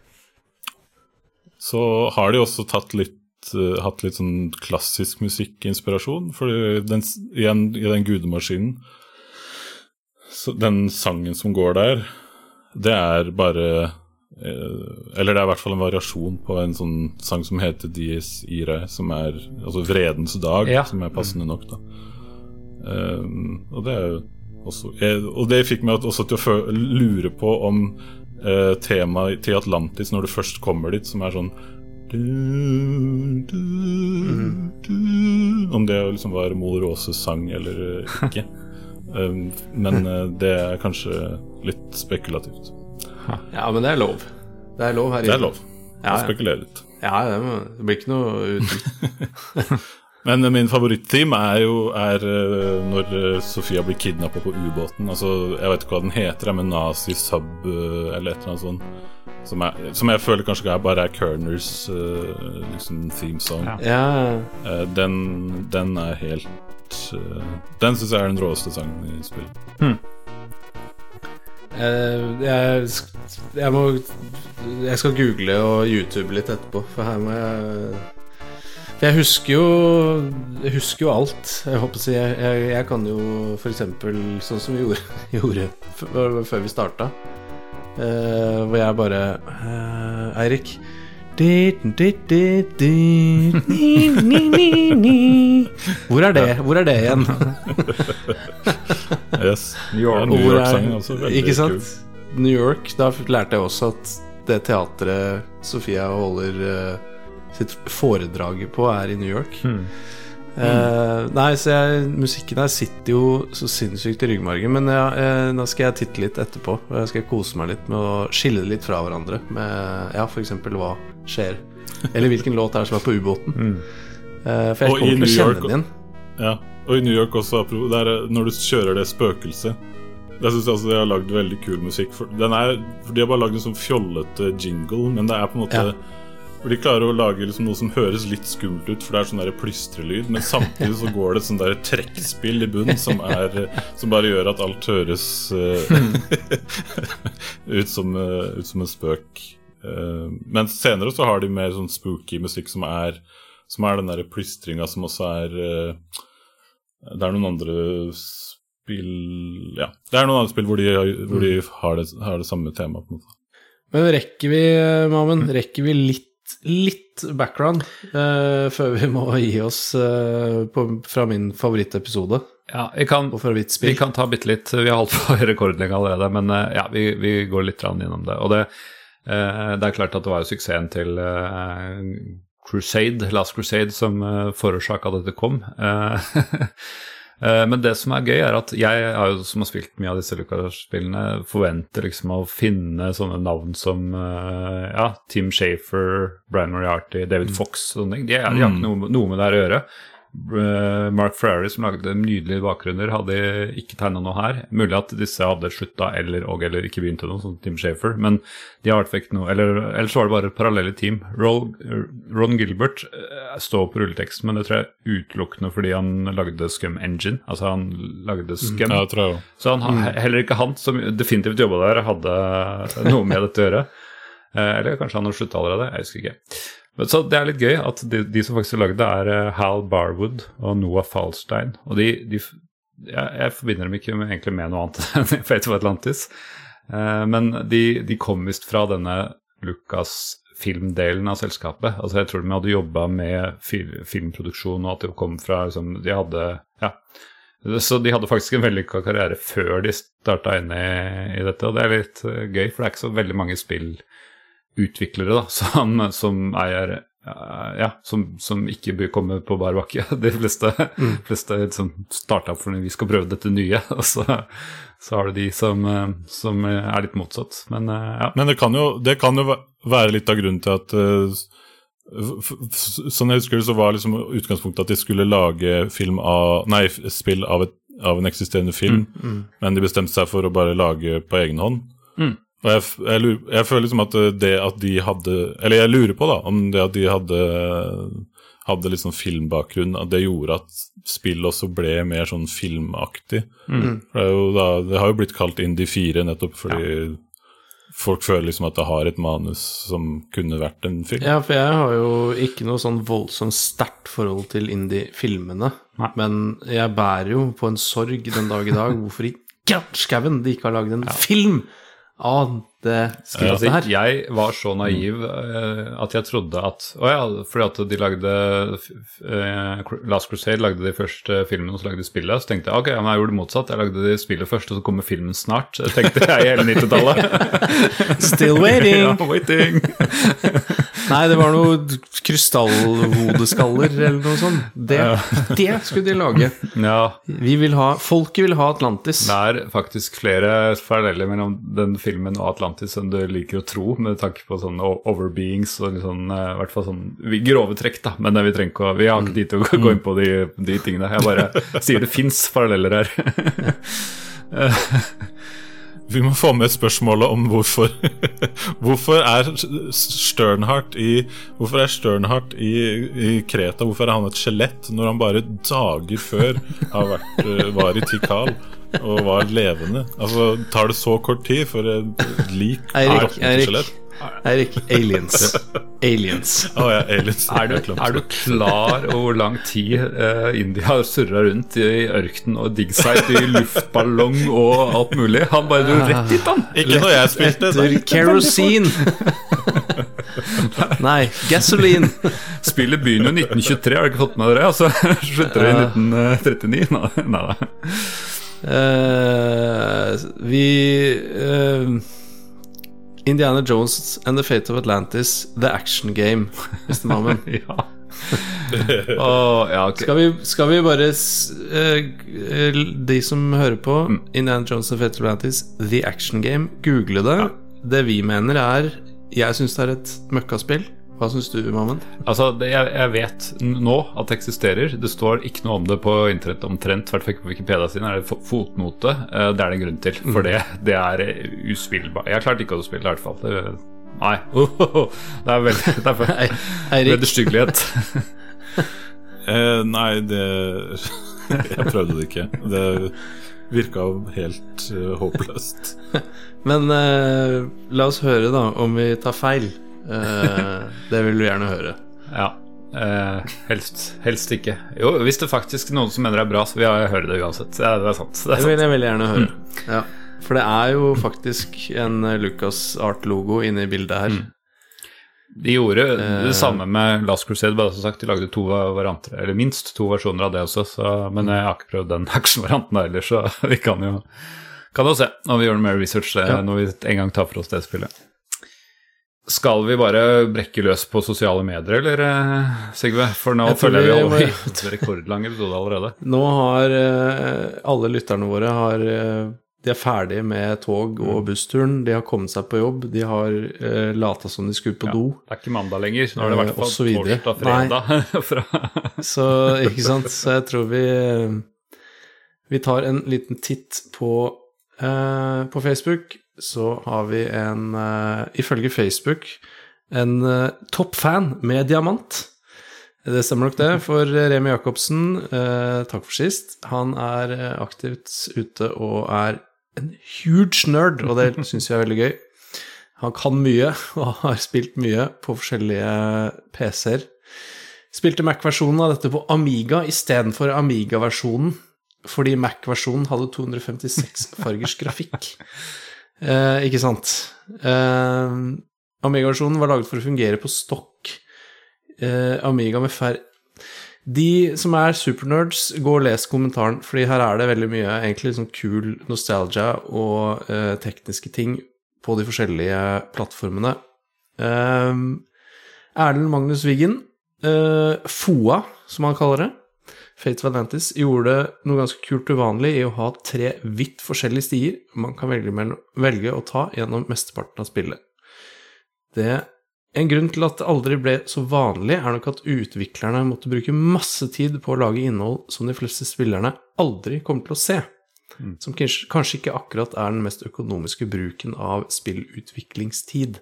Så har de også tatt litt eh, hatt litt sånn klassisk musikkinspirasjon. For den, igjen, i den gudemaskinen så Den sangen som går der, det er bare eh, Eller det er i hvert fall en variasjon på en sånn sang som heter Dies Irae, som er altså Vredens dag, Ja. som er passende nok, da. Eh, og det er jo også eh, Og det fikk meg også til å lure på om uh, temaet til Atlantis, når du først kommer dit, som er sånn Om det liksom var Mor Råses sang eller ikke. Um, men eh, det er kanskje litt spekulativt. Ja, men det er lov. Det er lov her Det er lov. Ja, ja. spekulere litt. Ja, det, det blir ikke noe uten. Men min favorittteam er jo er eh, når eh, Sofia blir kidnappa på ubåten. Altså, jeg vet ikke hva den heter, men Nazi Sub eh, eller et eller annet sånt. Som, er, som jeg føler kanskje er bare er Kerners liksom theme song. Ja. Ja, den, den er helt Den syns jeg er den råeste sangen i spillet. Eh, jeg, jeg må Jeg skal google og YouTube litt etterpå, for her må jeg For jeg husker jo Jeg husker jo alt. Jeg håper å si Jeg, jeg, jeg kan jo f.eks. sånn som vi gjorde, gjorde før vi starta, uh, hvor jeg bare uh, Eirik Hvor er det? Hvor er det igjen? Yes. New York. New York-sangen også veldig Ikke sant? New York. Da lærte jeg også at det teatret Sofia holder eh, sitt foredrag på, er i New York. Hmm. Eh, nei, så jeg, musikken her sitter jo så sinnssykt i ryggmargen. Men ja, eh, da skal jeg titte litt etterpå. Og jeg skal kose meg litt med å skille det litt fra hverandre. Med ja, f.eks. hva skjer. Eller hvilken låt er det som er på ubåten. Mm. Eh, for jeg kommer til å kjenne den igjen. Ja, og i New York også, der, er- når du kjører det spøkelset jeg syns altså de har lagd veldig kul musikk. For, den er, for De har bare lagd en sånn fjollete jingle, men det er på en måte Ja. For De klarer å lage liksom noe som høres litt skummelt ut, for det er sånn plystrelyd, men samtidig så går det et sånn trekkspill i bunnen som, som bare gjør at alt høres eh, ut, som, eh, ut som en spøk. Uh, men senere så har de mer sånn spooky musikk som er som er den der plystringa som også er uh, Det er noen andre spill Ja, det er noen andre spill hvor de, hvor de har, det, har det samme temaet. Men rekker vi, Mamen, rekker vi litt, litt background uh, før vi må gi oss uh, på, fra min favorittepisode Ja, vi kan, vi kan ta bitte litt. Vi har holdt på rekordlenge allerede, men uh, ja, vi, vi går litt grann innom det. Og det, det er klart at det var jo suksessen til Crusade, Last Crusade, som uh, forårsaka at dette kom. Eh, men det som er gøy, er at jeg har jo, som har spilt mye av disse Lucas-spillene, forventer liksom å finne sånne navn som eh, ja, Tim Shafer, Brian Moriarty, David Fox og sånne ting. De, de har ikke noe, noe med det her å gjøre. Eh, Mark Ferrari, som lagde nydelige bakgrunner, hadde ikke tegna noe her. Mulig at disse hadde slutta eller, og eller ikke begynt noe, som Tim Shafer, men de har ikke noe Eller ellers var det bare parallelle team. Ron Gilbert eh, står på rulleteksten, men det tror jeg utelukkende fordi han lagde Scum Engine. Altså han lagde Scum. Ja, det tror jeg også. Så han, heller ikke han, som definitivt jobba der, hadde noe med dette å gjøre. Eh, Eller kanskje han har slutta allerede, jeg husker ikke. Så det er litt gøy at de, de som faktisk har lagd det, er eh, Hal Barwood og Noah Falstein. Og de, de jeg, jeg forbinder dem ikke med, egentlig med noe annet enn Fate of Atlantis. Eh, men de, de kom visst fra denne Lucas-filmdelen av selskapet. Altså Jeg tror de hadde jobba med fil, filmproduksjon, og at de kom fra liksom, De hadde Ja. Så de hadde faktisk en vellykka karriere før de starta inn i, i dette, og det er litt eh, gøy, for det er ikke så veldig mange spillutviklere da, som, som er eh, ja, som, som ikke bør komme på bar bakke. De fleste, fleste liksom starta opp fordi vi skal prøve dette nye, og så, så har du de som, eh, som er litt motsatt. Men eh, ja. Men det kan jo, det kan jo være litt av grunnen til at Sånn jeg husker det, så var liksom utgangspunktet at de skulle lage film av, nei, spill av, et, av en eksisterende film, men de bestemte seg for å bare lage på egen hånd. Mm. Og jeg, jeg, lurer, jeg føler liksom at det at de hadde Eller jeg lurer på da, om det at de hadde hadde sånn filmbakgrunn, at det gjorde at spill også ble mer sånn filmaktig. Mm. For det, er jo da, det har jo blitt kalt Indie 4 nettopp fordi folk føler liksom at det har et manus som kunne vært en film. Ja, for jeg har jo ikke noe sånn voldsomt sterkt forhold til indie-filmene. Men jeg bærer jo på en sorg den dag i dag. Hvorfor i skauen de ikke har lagd en film av det skrittet Altså, her? jeg var så naiv eh, at jeg trodde at Å ja, fordi at de lagde eh, Last Crusade lagde de første filmen, og så lagde de spillet. Så tenkte jeg ok, men jeg gjorde det motsatt. Jeg lagde de spillet først, og så kommer filmen snart. Tenkte jeg hele 90-tallet. Still waiting! ja, waiting. Nei, det var noe krystallhodeskaller eller noe sånt. Det, det skulle de lage. ja, Vi vil ha, folket vil ha Atlantis. det er faktisk flere paralleller mellom den filmen og Atlantis enn du liker å tro, med tanke på sånne overbeings og sånn, eh, i hvert fall sånn grove trekk, da. Men vi trenger ikke å Vi har ikke tid til å gå inn på de, de tingene. Jeg bare sier det fins paralleller her. Vi må få med spørsmålet om hvorfor Hvorfor er Sternhardt i Hvorfor er Sternhardt i, i Kreta Hvorfor er han et skjelett når han bare dager før har vært, eh, var i Tikal og var levende? Altså, tar det så kort tid for et lik Eirik, Eirik. Eirik, aliens. Aliens. Oh, ja, aliens. Er du, er du klar over hvor lang tid uh, India har surra rundt i ørkenen og seg i luftballong og alt mulig? Han bare dro rett dit, han! Ikke når jeg spilte. Etter kerosene. Nei, gasoline. Spillet begynner jo 1923, har du ikke fått med dere? Og så slutter det i 1939. Nei, da. nei. Eh, vi eh, Indiana Jones and the Fate of Atlantis, The Action Game, Mr. Mammen. Ja. Åh, ja, ok. Skal vi, skal vi bare s- eh, eh, De som hører på, Indiana Jones and the Fate of Atlantis, The Action Game, google det. Det vi mener er Jeg syns det er et møkkaspill. Hva syns du, Mammen? Altså, det, jeg, jeg vet nå at det eksisterer. Det står ikke noe om det på internett omtrent. Hvert fall på Wikipedia sin er det fo- fotnote. Eh, Det er det en grunn til, for det, det er eh, uspillbart. Jeg klarte ikke å spille, i hvert fall. Det, nei. Det er veldig Det er for vederstyggelighet. Eh, nei, det Jeg prøvde det ikke. Det virka helt uh, håpløst. men eh, la oss høre, da, om vi tar feil. Eh, det vil vi gjerne høre. Ja. Eh, helst, helst ikke. Jo, hvis det faktisk er noen som mener det er bra, så vil jeg høre det uansett. Ja, det er sant. Det Det er sant. vil jeg veldig gjerne høre. Ja. For det er jo faktisk en eh, Lucas Art-logo inne i bildet her. De gjorde Eh. det samme med Last Crusade, bare som sagt. De lagde to varianter, eller minst to versjoner av det også, så, men jeg har ikke prøvd den actionvarianten heller, så vi kan jo, kan jo se når vi gjør noe mer research eh, Ja. når vi en gang tar for oss det spillet. Skal vi bare brekke løs på sosiale medier, eller, eh, Sigve? For nå Jeg føler jeg vi har må- holdt rekordlang episode allerede. Nå har eh, alle lytterne våre har eh, de er ferdige med tog og bussturen, de har kommet seg på jobb, de har uh, lata som de skulle på Ja, do. det er ikke mandag lenger. Nå er det i hvert fall og så ikke sant, så jeg tror vi Vi tar en liten titt på På Facebook så har vi en eh, Ifølge Facebook en uh, toppfan med diamant. Det stemmer nok det, for Remi Jacobsen, eh, takk for sist, han er eh, aktivt ute og er en huge nerd, og det syns jeg er veldig gøy. Han kan mye, og har spilt mye på forskjellige PC-er. Spilte Mac-versjonen av dette på Amiga istedenfor Amiga-versjonen, fordi Mac-versjonen hadde 256 fargers grafikk. Eh, ikke sant? Eh, Amiga-versjonen var laget for å fungere på stokk. Eh, Amiga med fær... De som er supernerds, gå og les kommentaren, fordi her er det veldig mye egentlig sånn kul nostalgia og eh, tekniske ting på de forskjellige plattformene. Eh, Erlend Magnus Wiggen, eh, FOA, som han kaller det, Fates of Atlantis, gjorde noe ganske kult uvanlig i å ha tre vidt forskjellige stier man kan velge, mellom, velge å ta gjennom mesteparten av spillet. Det en grunn til at det aldri ble så vanlig, er nok at utviklerne måtte bruke masse tid på å lage innhold som de fleste spillerne aldri kommer til å se. Som kanskje, kanskje ikke akkurat er den mest økonomiske bruken av spillutviklingstid.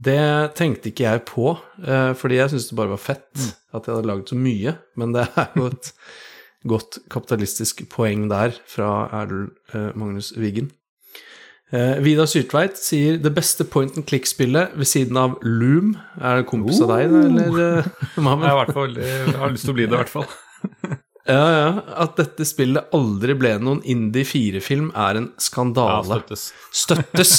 Det tenkte ikke jeg på, eh, fordi jeg syntes det bare var fett at jeg hadde laget så mye, men det er jo et godt kapitalistisk poeng der fra Erlend eh, Magnus Wiggen. Eh, Vidar Syrtveit sier det beste point and click-spillet ved siden av Loom. Er det kompis av deg, eller, eh, Jeg, fall, jeg har lyst til å bli det, i hvert fall. Ja, ja. At dette spillet aldri ble noen Indie 4-film, er en skandale. Ja, støttes. Støttes.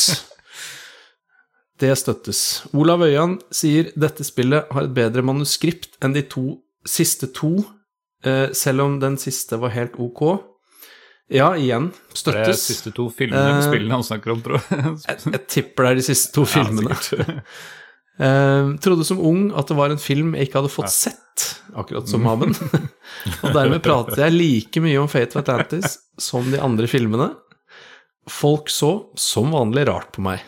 Det støttes. Olav Øyan sier dette spillet har et bedre manuskript enn de to siste to, eh, selv om den siste var helt ok. Ja, igjen. Støttes. Det er de siste to filmene uh, spillene han snakker om, tror jeg. Jeg, jeg tipper det er de siste to filmene. Ja, uh, trodde som ung at det var en film jeg ikke hadde fått sett, akkurat som Mamen. og dermed pratet jeg like mye om Fate of Atlantis som de andre filmene. Folk så som vanlig rart på meg.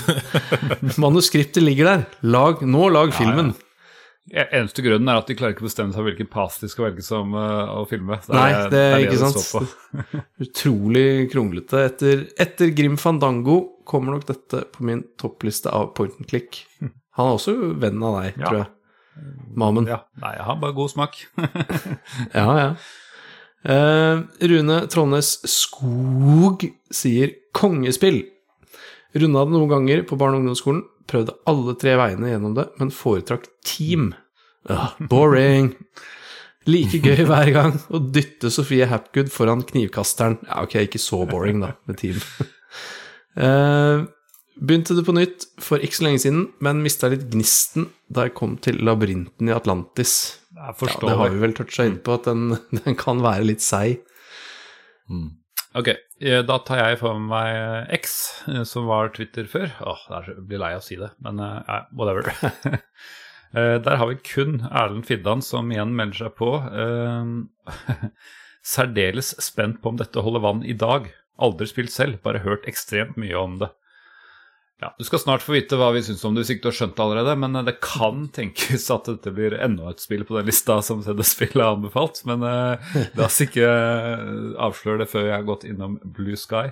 Manuskriptet ligger der. Lag, nå lag filmen. Ja, Eneste grunnen er at de klarer ikke å bestemme seg hvilken pass de skal velge som uh, å filme. Så Nei, det er ikke det sant. Utrolig kronglete. Etter, etter Grim Fandango kommer nok dette på min toppliste av point and click. Han er også venn av deg, Ja. tror jeg. Mamen. Ja, nei, jeg har bare god smak. Ja, ja. Eh, Rune Trondnes Skog sier kongespill. Runda det noen ganger på barne- og ungdomsskolen. Prøvde alle tre veiene gjennom det, men foretrakk team. Uh, boring. Like gøy hver gang å dytte Sofie Hapgood foran knivkasteren. Ja, ok, ikke så boring, da, med team. Uh, begynte det på nytt for ikke så lenge siden, men mista litt gnisten da jeg kom til labyrinten i Atlantis. Jeg Ja, det har vi vel toucha inn på, at den, den kan være litt seig. Ok, eh, da tar jeg for meg X, eh, som var Twitter før. Åh, er jeg blir lei av å si det, men uh, whatever. Der har vi kun Erlend Fiddan som igjen melder seg på. Særdeles spent på om dette holder vann i dag. Aldri spilt selv, bare hørt ekstremt mye om det. Ja, Du skal snart få vite hva vi syns om det hvis ikke du har skjønt det allerede, men eh, det kan tenkes at dette blir enda et spill på den lista som CD-spill har anbefalt. Men eh, la oss ikke eh, avsløre det før jeg har gått innom Blue Sky,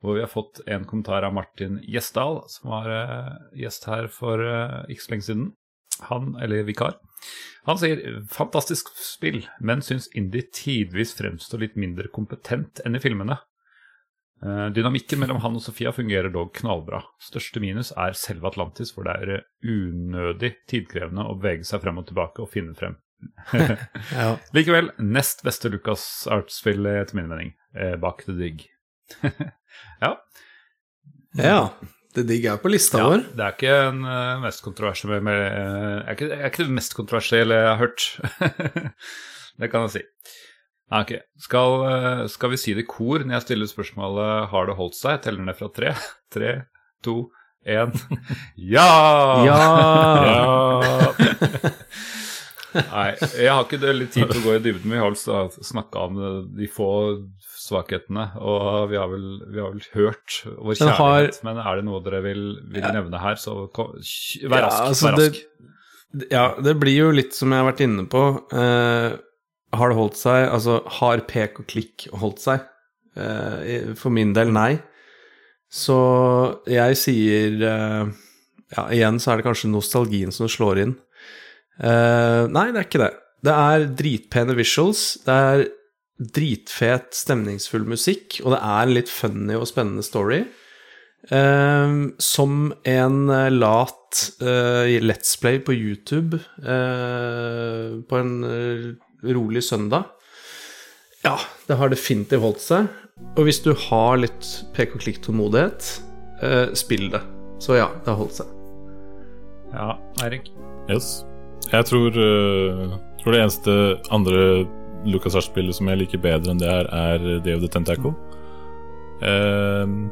hvor vi har fått en kommentar av Martin Gjesdal, som var gjest her for eh, ikke så lenge siden. Han, eller vikar. Han sier fantastisk spill, men syns Indie tidvis fremstår litt mindre kompetent enn i filmene. Eh, Dynamikken mellom han og Sofia fungerer dog knallbra. Største minus er selve Atlantis, hvor det er eh, unødig tidkrevende å bevege seg frem og tilbake og finne frem. Ja. Likevel nest beste Lucas Arts-spill etter min mening, eh, bak The Dig. ja. ja. Det digg er på lista ja, vår. det er ikke den mest kontroversielle med, er, ikke, er ikke det mest kontroversielle jeg har hørt. det kan jeg si. Nei, Ok, skal, eh, skal vi si det i kor når jeg stiller spørsmålet 'Har det holdt seg?' Teller ned fra tre. Tre, to, én Ja! Ja! Ja! Nei, jeg har ikke veldig tid til å gå i dybden. Vi har vel snakka om de få svakhetene, og vi har vel, vi har vel hørt vår kjærlighet. har-. Men er det noe dere vil, vil nevne her, så kom, vær rask. Ja, altså, vær rask. Det, ja, det blir jo litt som jeg har vært inne på. Eh, har det holdt seg? Altså, har pek og klikk holdt seg? Eh, for min del, nei. Så jeg sier eh, Ja, igjen så er det kanskje nostalgien som slår inn. Eh, nei, det er ikke det. Det er dritpene visuals. Det er dritfet, stemningsfull musikk, og det er en litt funny og spennende story. Eh, som en lat eh, Let's Play på YouTube eh, på en rolig søndag. Ja, det har definitivt holdt seg. Og hvis du har litt pek og klikk-tålmodighet, eh, spill det. Så ja, det har holdt seg. Ja, Eirik? Yes. Jeg tror, uh, tror det eneste andre LucasArts-spillet som jeg liker bedre enn det her, er Day of the Tentacle. Uh,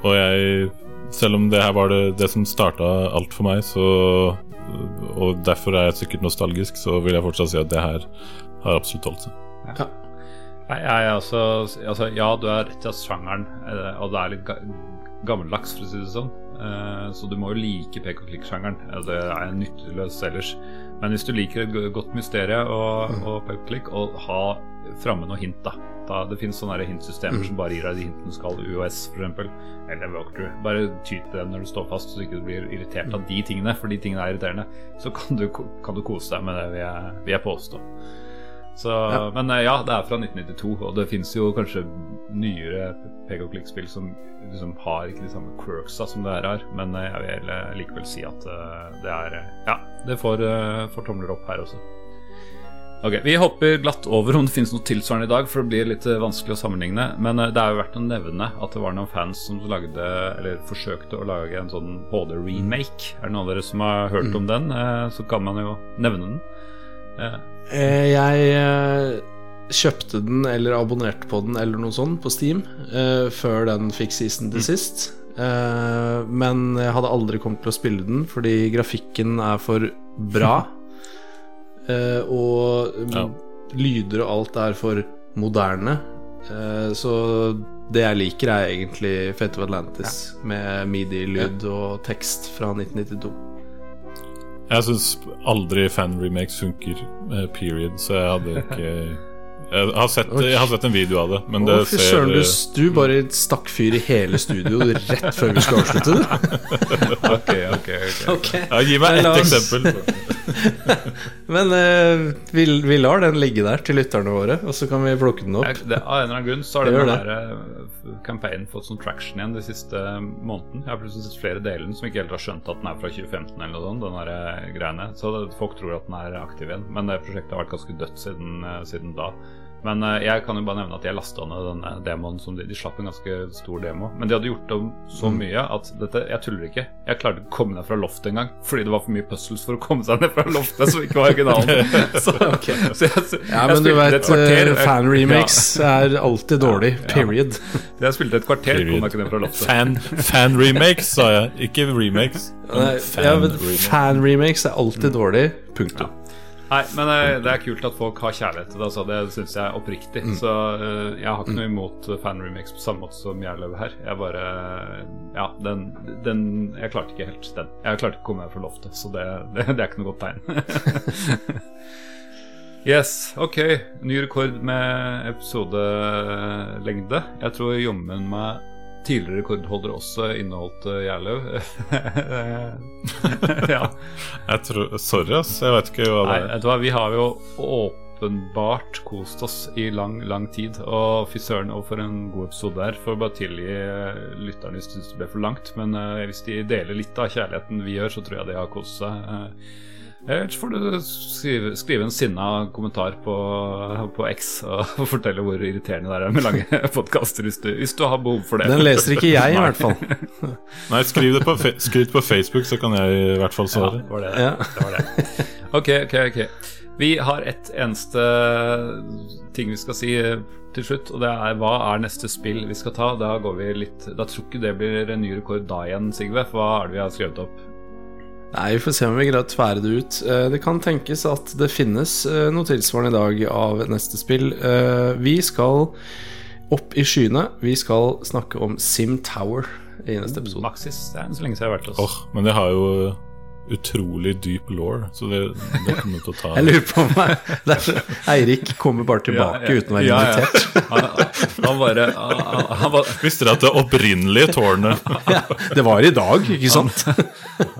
og jeg Selv om det her var det, det som starta alt for meg, så Og derfor er jeg sikkert nostalgisk, så vil jeg fortsatt si at det her har absolutt holdt seg. Nei, jeg er altså, altså Ja, du er rett i at sjangeren, eh, og det er litt ga gammeldags, for å si det sånn. Eh, Så du må jo like pek og klikk-sjangeren. Det er nytteløst ellers. Men hvis du liker et godt mysterium og, og pek og klikk, og ha framme noe hint, da. Da det finnes sånne hintsystemer hintsystemer som bare gir deg de hintene du skal, UOS f.eks. Eller Walkthrough. Bare ty til den når du står fast, så du ikke blir irritert av de tingene, for de tingene er irriterende. Så kan du, kan du kose deg med det, vil jeg, vil jeg påstå. Så, Men eh, ja, det er fra 1992, og det fins jo kanskje nyere peg og klikk-spill som liksom har ikke de samme quirksa som det her har, men eh, jeg vil eh, likevel si at det er Ja, det får, får tomler opp her også. Ok, Vi hopper glatt over om det finnes noe tilsvarende i dag, for det blir litt eh, vanskelig å sammenligne. Men eh, det er jo verdt å nevne at det var noen fans som lagde, eller forsøkte å lage en sånn HD-remake. Er det noen av dere som har hørt om den? Eh, Så kan man jo nevne den. Eh, Jeg kjøpte den eller abonnerte på den eller noe sånt på Steam før den fikk season til sist. Eh, men jeg hadde aldri kommet til å spille den fordi grafikken er for bra. Eh, og mm, Ja. lyder og alt er for moderne. Eh, så det jeg liker, er egentlig Fate of Atlantis med midi-lyd og tekst fra 1992. Jeg syns aldri fan-remakes funker, eh, period, så jeg hadde ikke jeg har, sett, jeg har sett en video av det, men det Å, fy ser du, du bare stakk fyr i hele studio rett før vi skulle avslutte, ok, ok, ok. ja, Gi meg ett eksempel. Men uh, vi, vi lar den ligge der til lytterne våre, og så kan vi plukke den opp. Jeg, det, av en eller annen grunn så har den der eh, campaignen fått sånn traction igjen de siste måneden. Jeg har plutselig sett flere deler som ikke helt har skjønt at den er fra 2015 eller noe sånt. Den der eh, greiene Så det, folk tror at den er aktiv igjen. Men det prosjektet har vært ganske dødt siden, eh, siden da. Men eh, jeg kan jo bare nevne at jeg lasta ned denne demoen. Som de, de slapp en ganske stor demo. Men de hadde gjort om så Mm. mye at dette Jeg tuller ikke. Jeg klarte ikke å komme ned fra loftet engang. Fordi det var for mye puzzles for å komme seg ned fra loftet, som ikke var originalen. Så, så jeg, så Ja, jeg men du vet, et kvarter, fan-remakes er alltid dårlig. Period. Ja. Jeg spilte et kvarter, kom jeg ikke ned fra loftet. Fan, fan-remakes, sa jeg. Ikke remakes. Nei, ja, men Fan-remakes er alltid dårlig. Punktum. Nei, men eh, det er kult at folk har kjærlighet til det. Altså. Det syns jeg er oppriktig. Så eh, jeg har ikke noe imot fan-remakes på samme måte som Gjerløv her. Jeg bare Ja, den, den Jeg klarte ikke helt den. Jeg klarte ikke å komme meg fra loftet, så det, det, det er ikke noe godt tegn. yes, ok. Ny rekord med episodelengde. Jeg tror jommen meg tidligere rekordholder også inneholdt uh, Gjerløv. ja. Jeg tror, sorry, ass. Jeg vet ikke hva det er. Nei, vi har jo åpenbart kost oss i lang, lang tid. Og fy søren, og for en god episode der. Får bare tilgi eh, lytterne hvis det ble for langt. Men eh, hvis de deler litt av kjærligheten vi gjør, så tror jeg de har kost seg. Eh, Ellers får du skrive, skrive en sinna kommentar på, på X og fortelle hvor irriterende det er med lange podkaster, hvis, du- hvis du har behov for det. Den leser ikke jeg, i hvert fall. Nei, skriv det på, skriv på Facebook, så kan jeg i hvert fall Ja, svare. det var det. Ja. det, var det. Ok, ok, ok. Vi har ett eneste ting vi skal si eh, til slutt, og det er hva er neste spill vi skal ta? Da går vi litt Da tror ikke det blir en ny rekord da igjen, Sigve. For hva er det vi har skrevet opp? Nei, vi får se om vi greier å tvære det ut. Eh, Det kan tenkes at det finnes eh, noe tilsvarende i dag av neste spill. Eh, Vi skal opp i skyene. Vi skal snakke om Sim Tower i neste episode. Maxis, det er så lenge siden jeg har vært hos Åh, men det har jo utrolig dyp law, så det, det kommer til å ta Jeg lurer på om jeg- Eirik kommer bare tilbake uten å være Ja, ja. invitert. Han, han bare han, han, var- Visste dere at det opprinnelige tårnet Ja, det var i dag, ikke sant?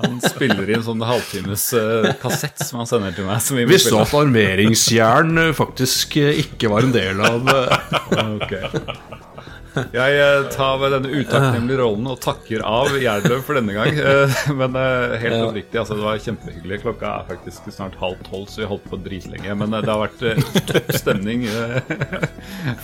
han spiller i en sånn halvtimes uh, kassett som han sender til meg. Som vi Visste du at armeringsjern eh, faktisk eh, ikke var en del av uh. Ok. Jeg eh, tar ved denne utakknemlige rollen og takker av Gjerdløv for denne gang. Eh, Men eh, helt oppriktig, altså, det var kjempehyggelig. Klokka er faktisk snart halv tolv, så vi holdt på dritlenge. Men det har vært topp stemning.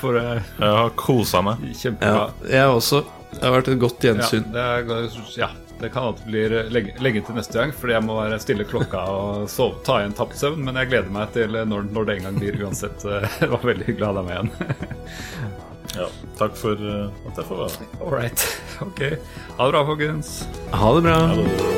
For Jeg har kosa meg. Ja, kjempebra. jeg også. Det har vært et godt Ja, gjensyn. det, er, ja, det kan alltid det blir lenge, lenge til neste gang, fordi jeg må være stille klokka og sove, ta igjen tapt søvn. Men jeg gleder meg til når, når det en gang blir uansett. Det var veldig hyggelig å ha deg med igjen. Ja. Takk for eh, at jeg får være med. All. Ok. Ha det bra, folkens. Ha det bra. Ha det bra.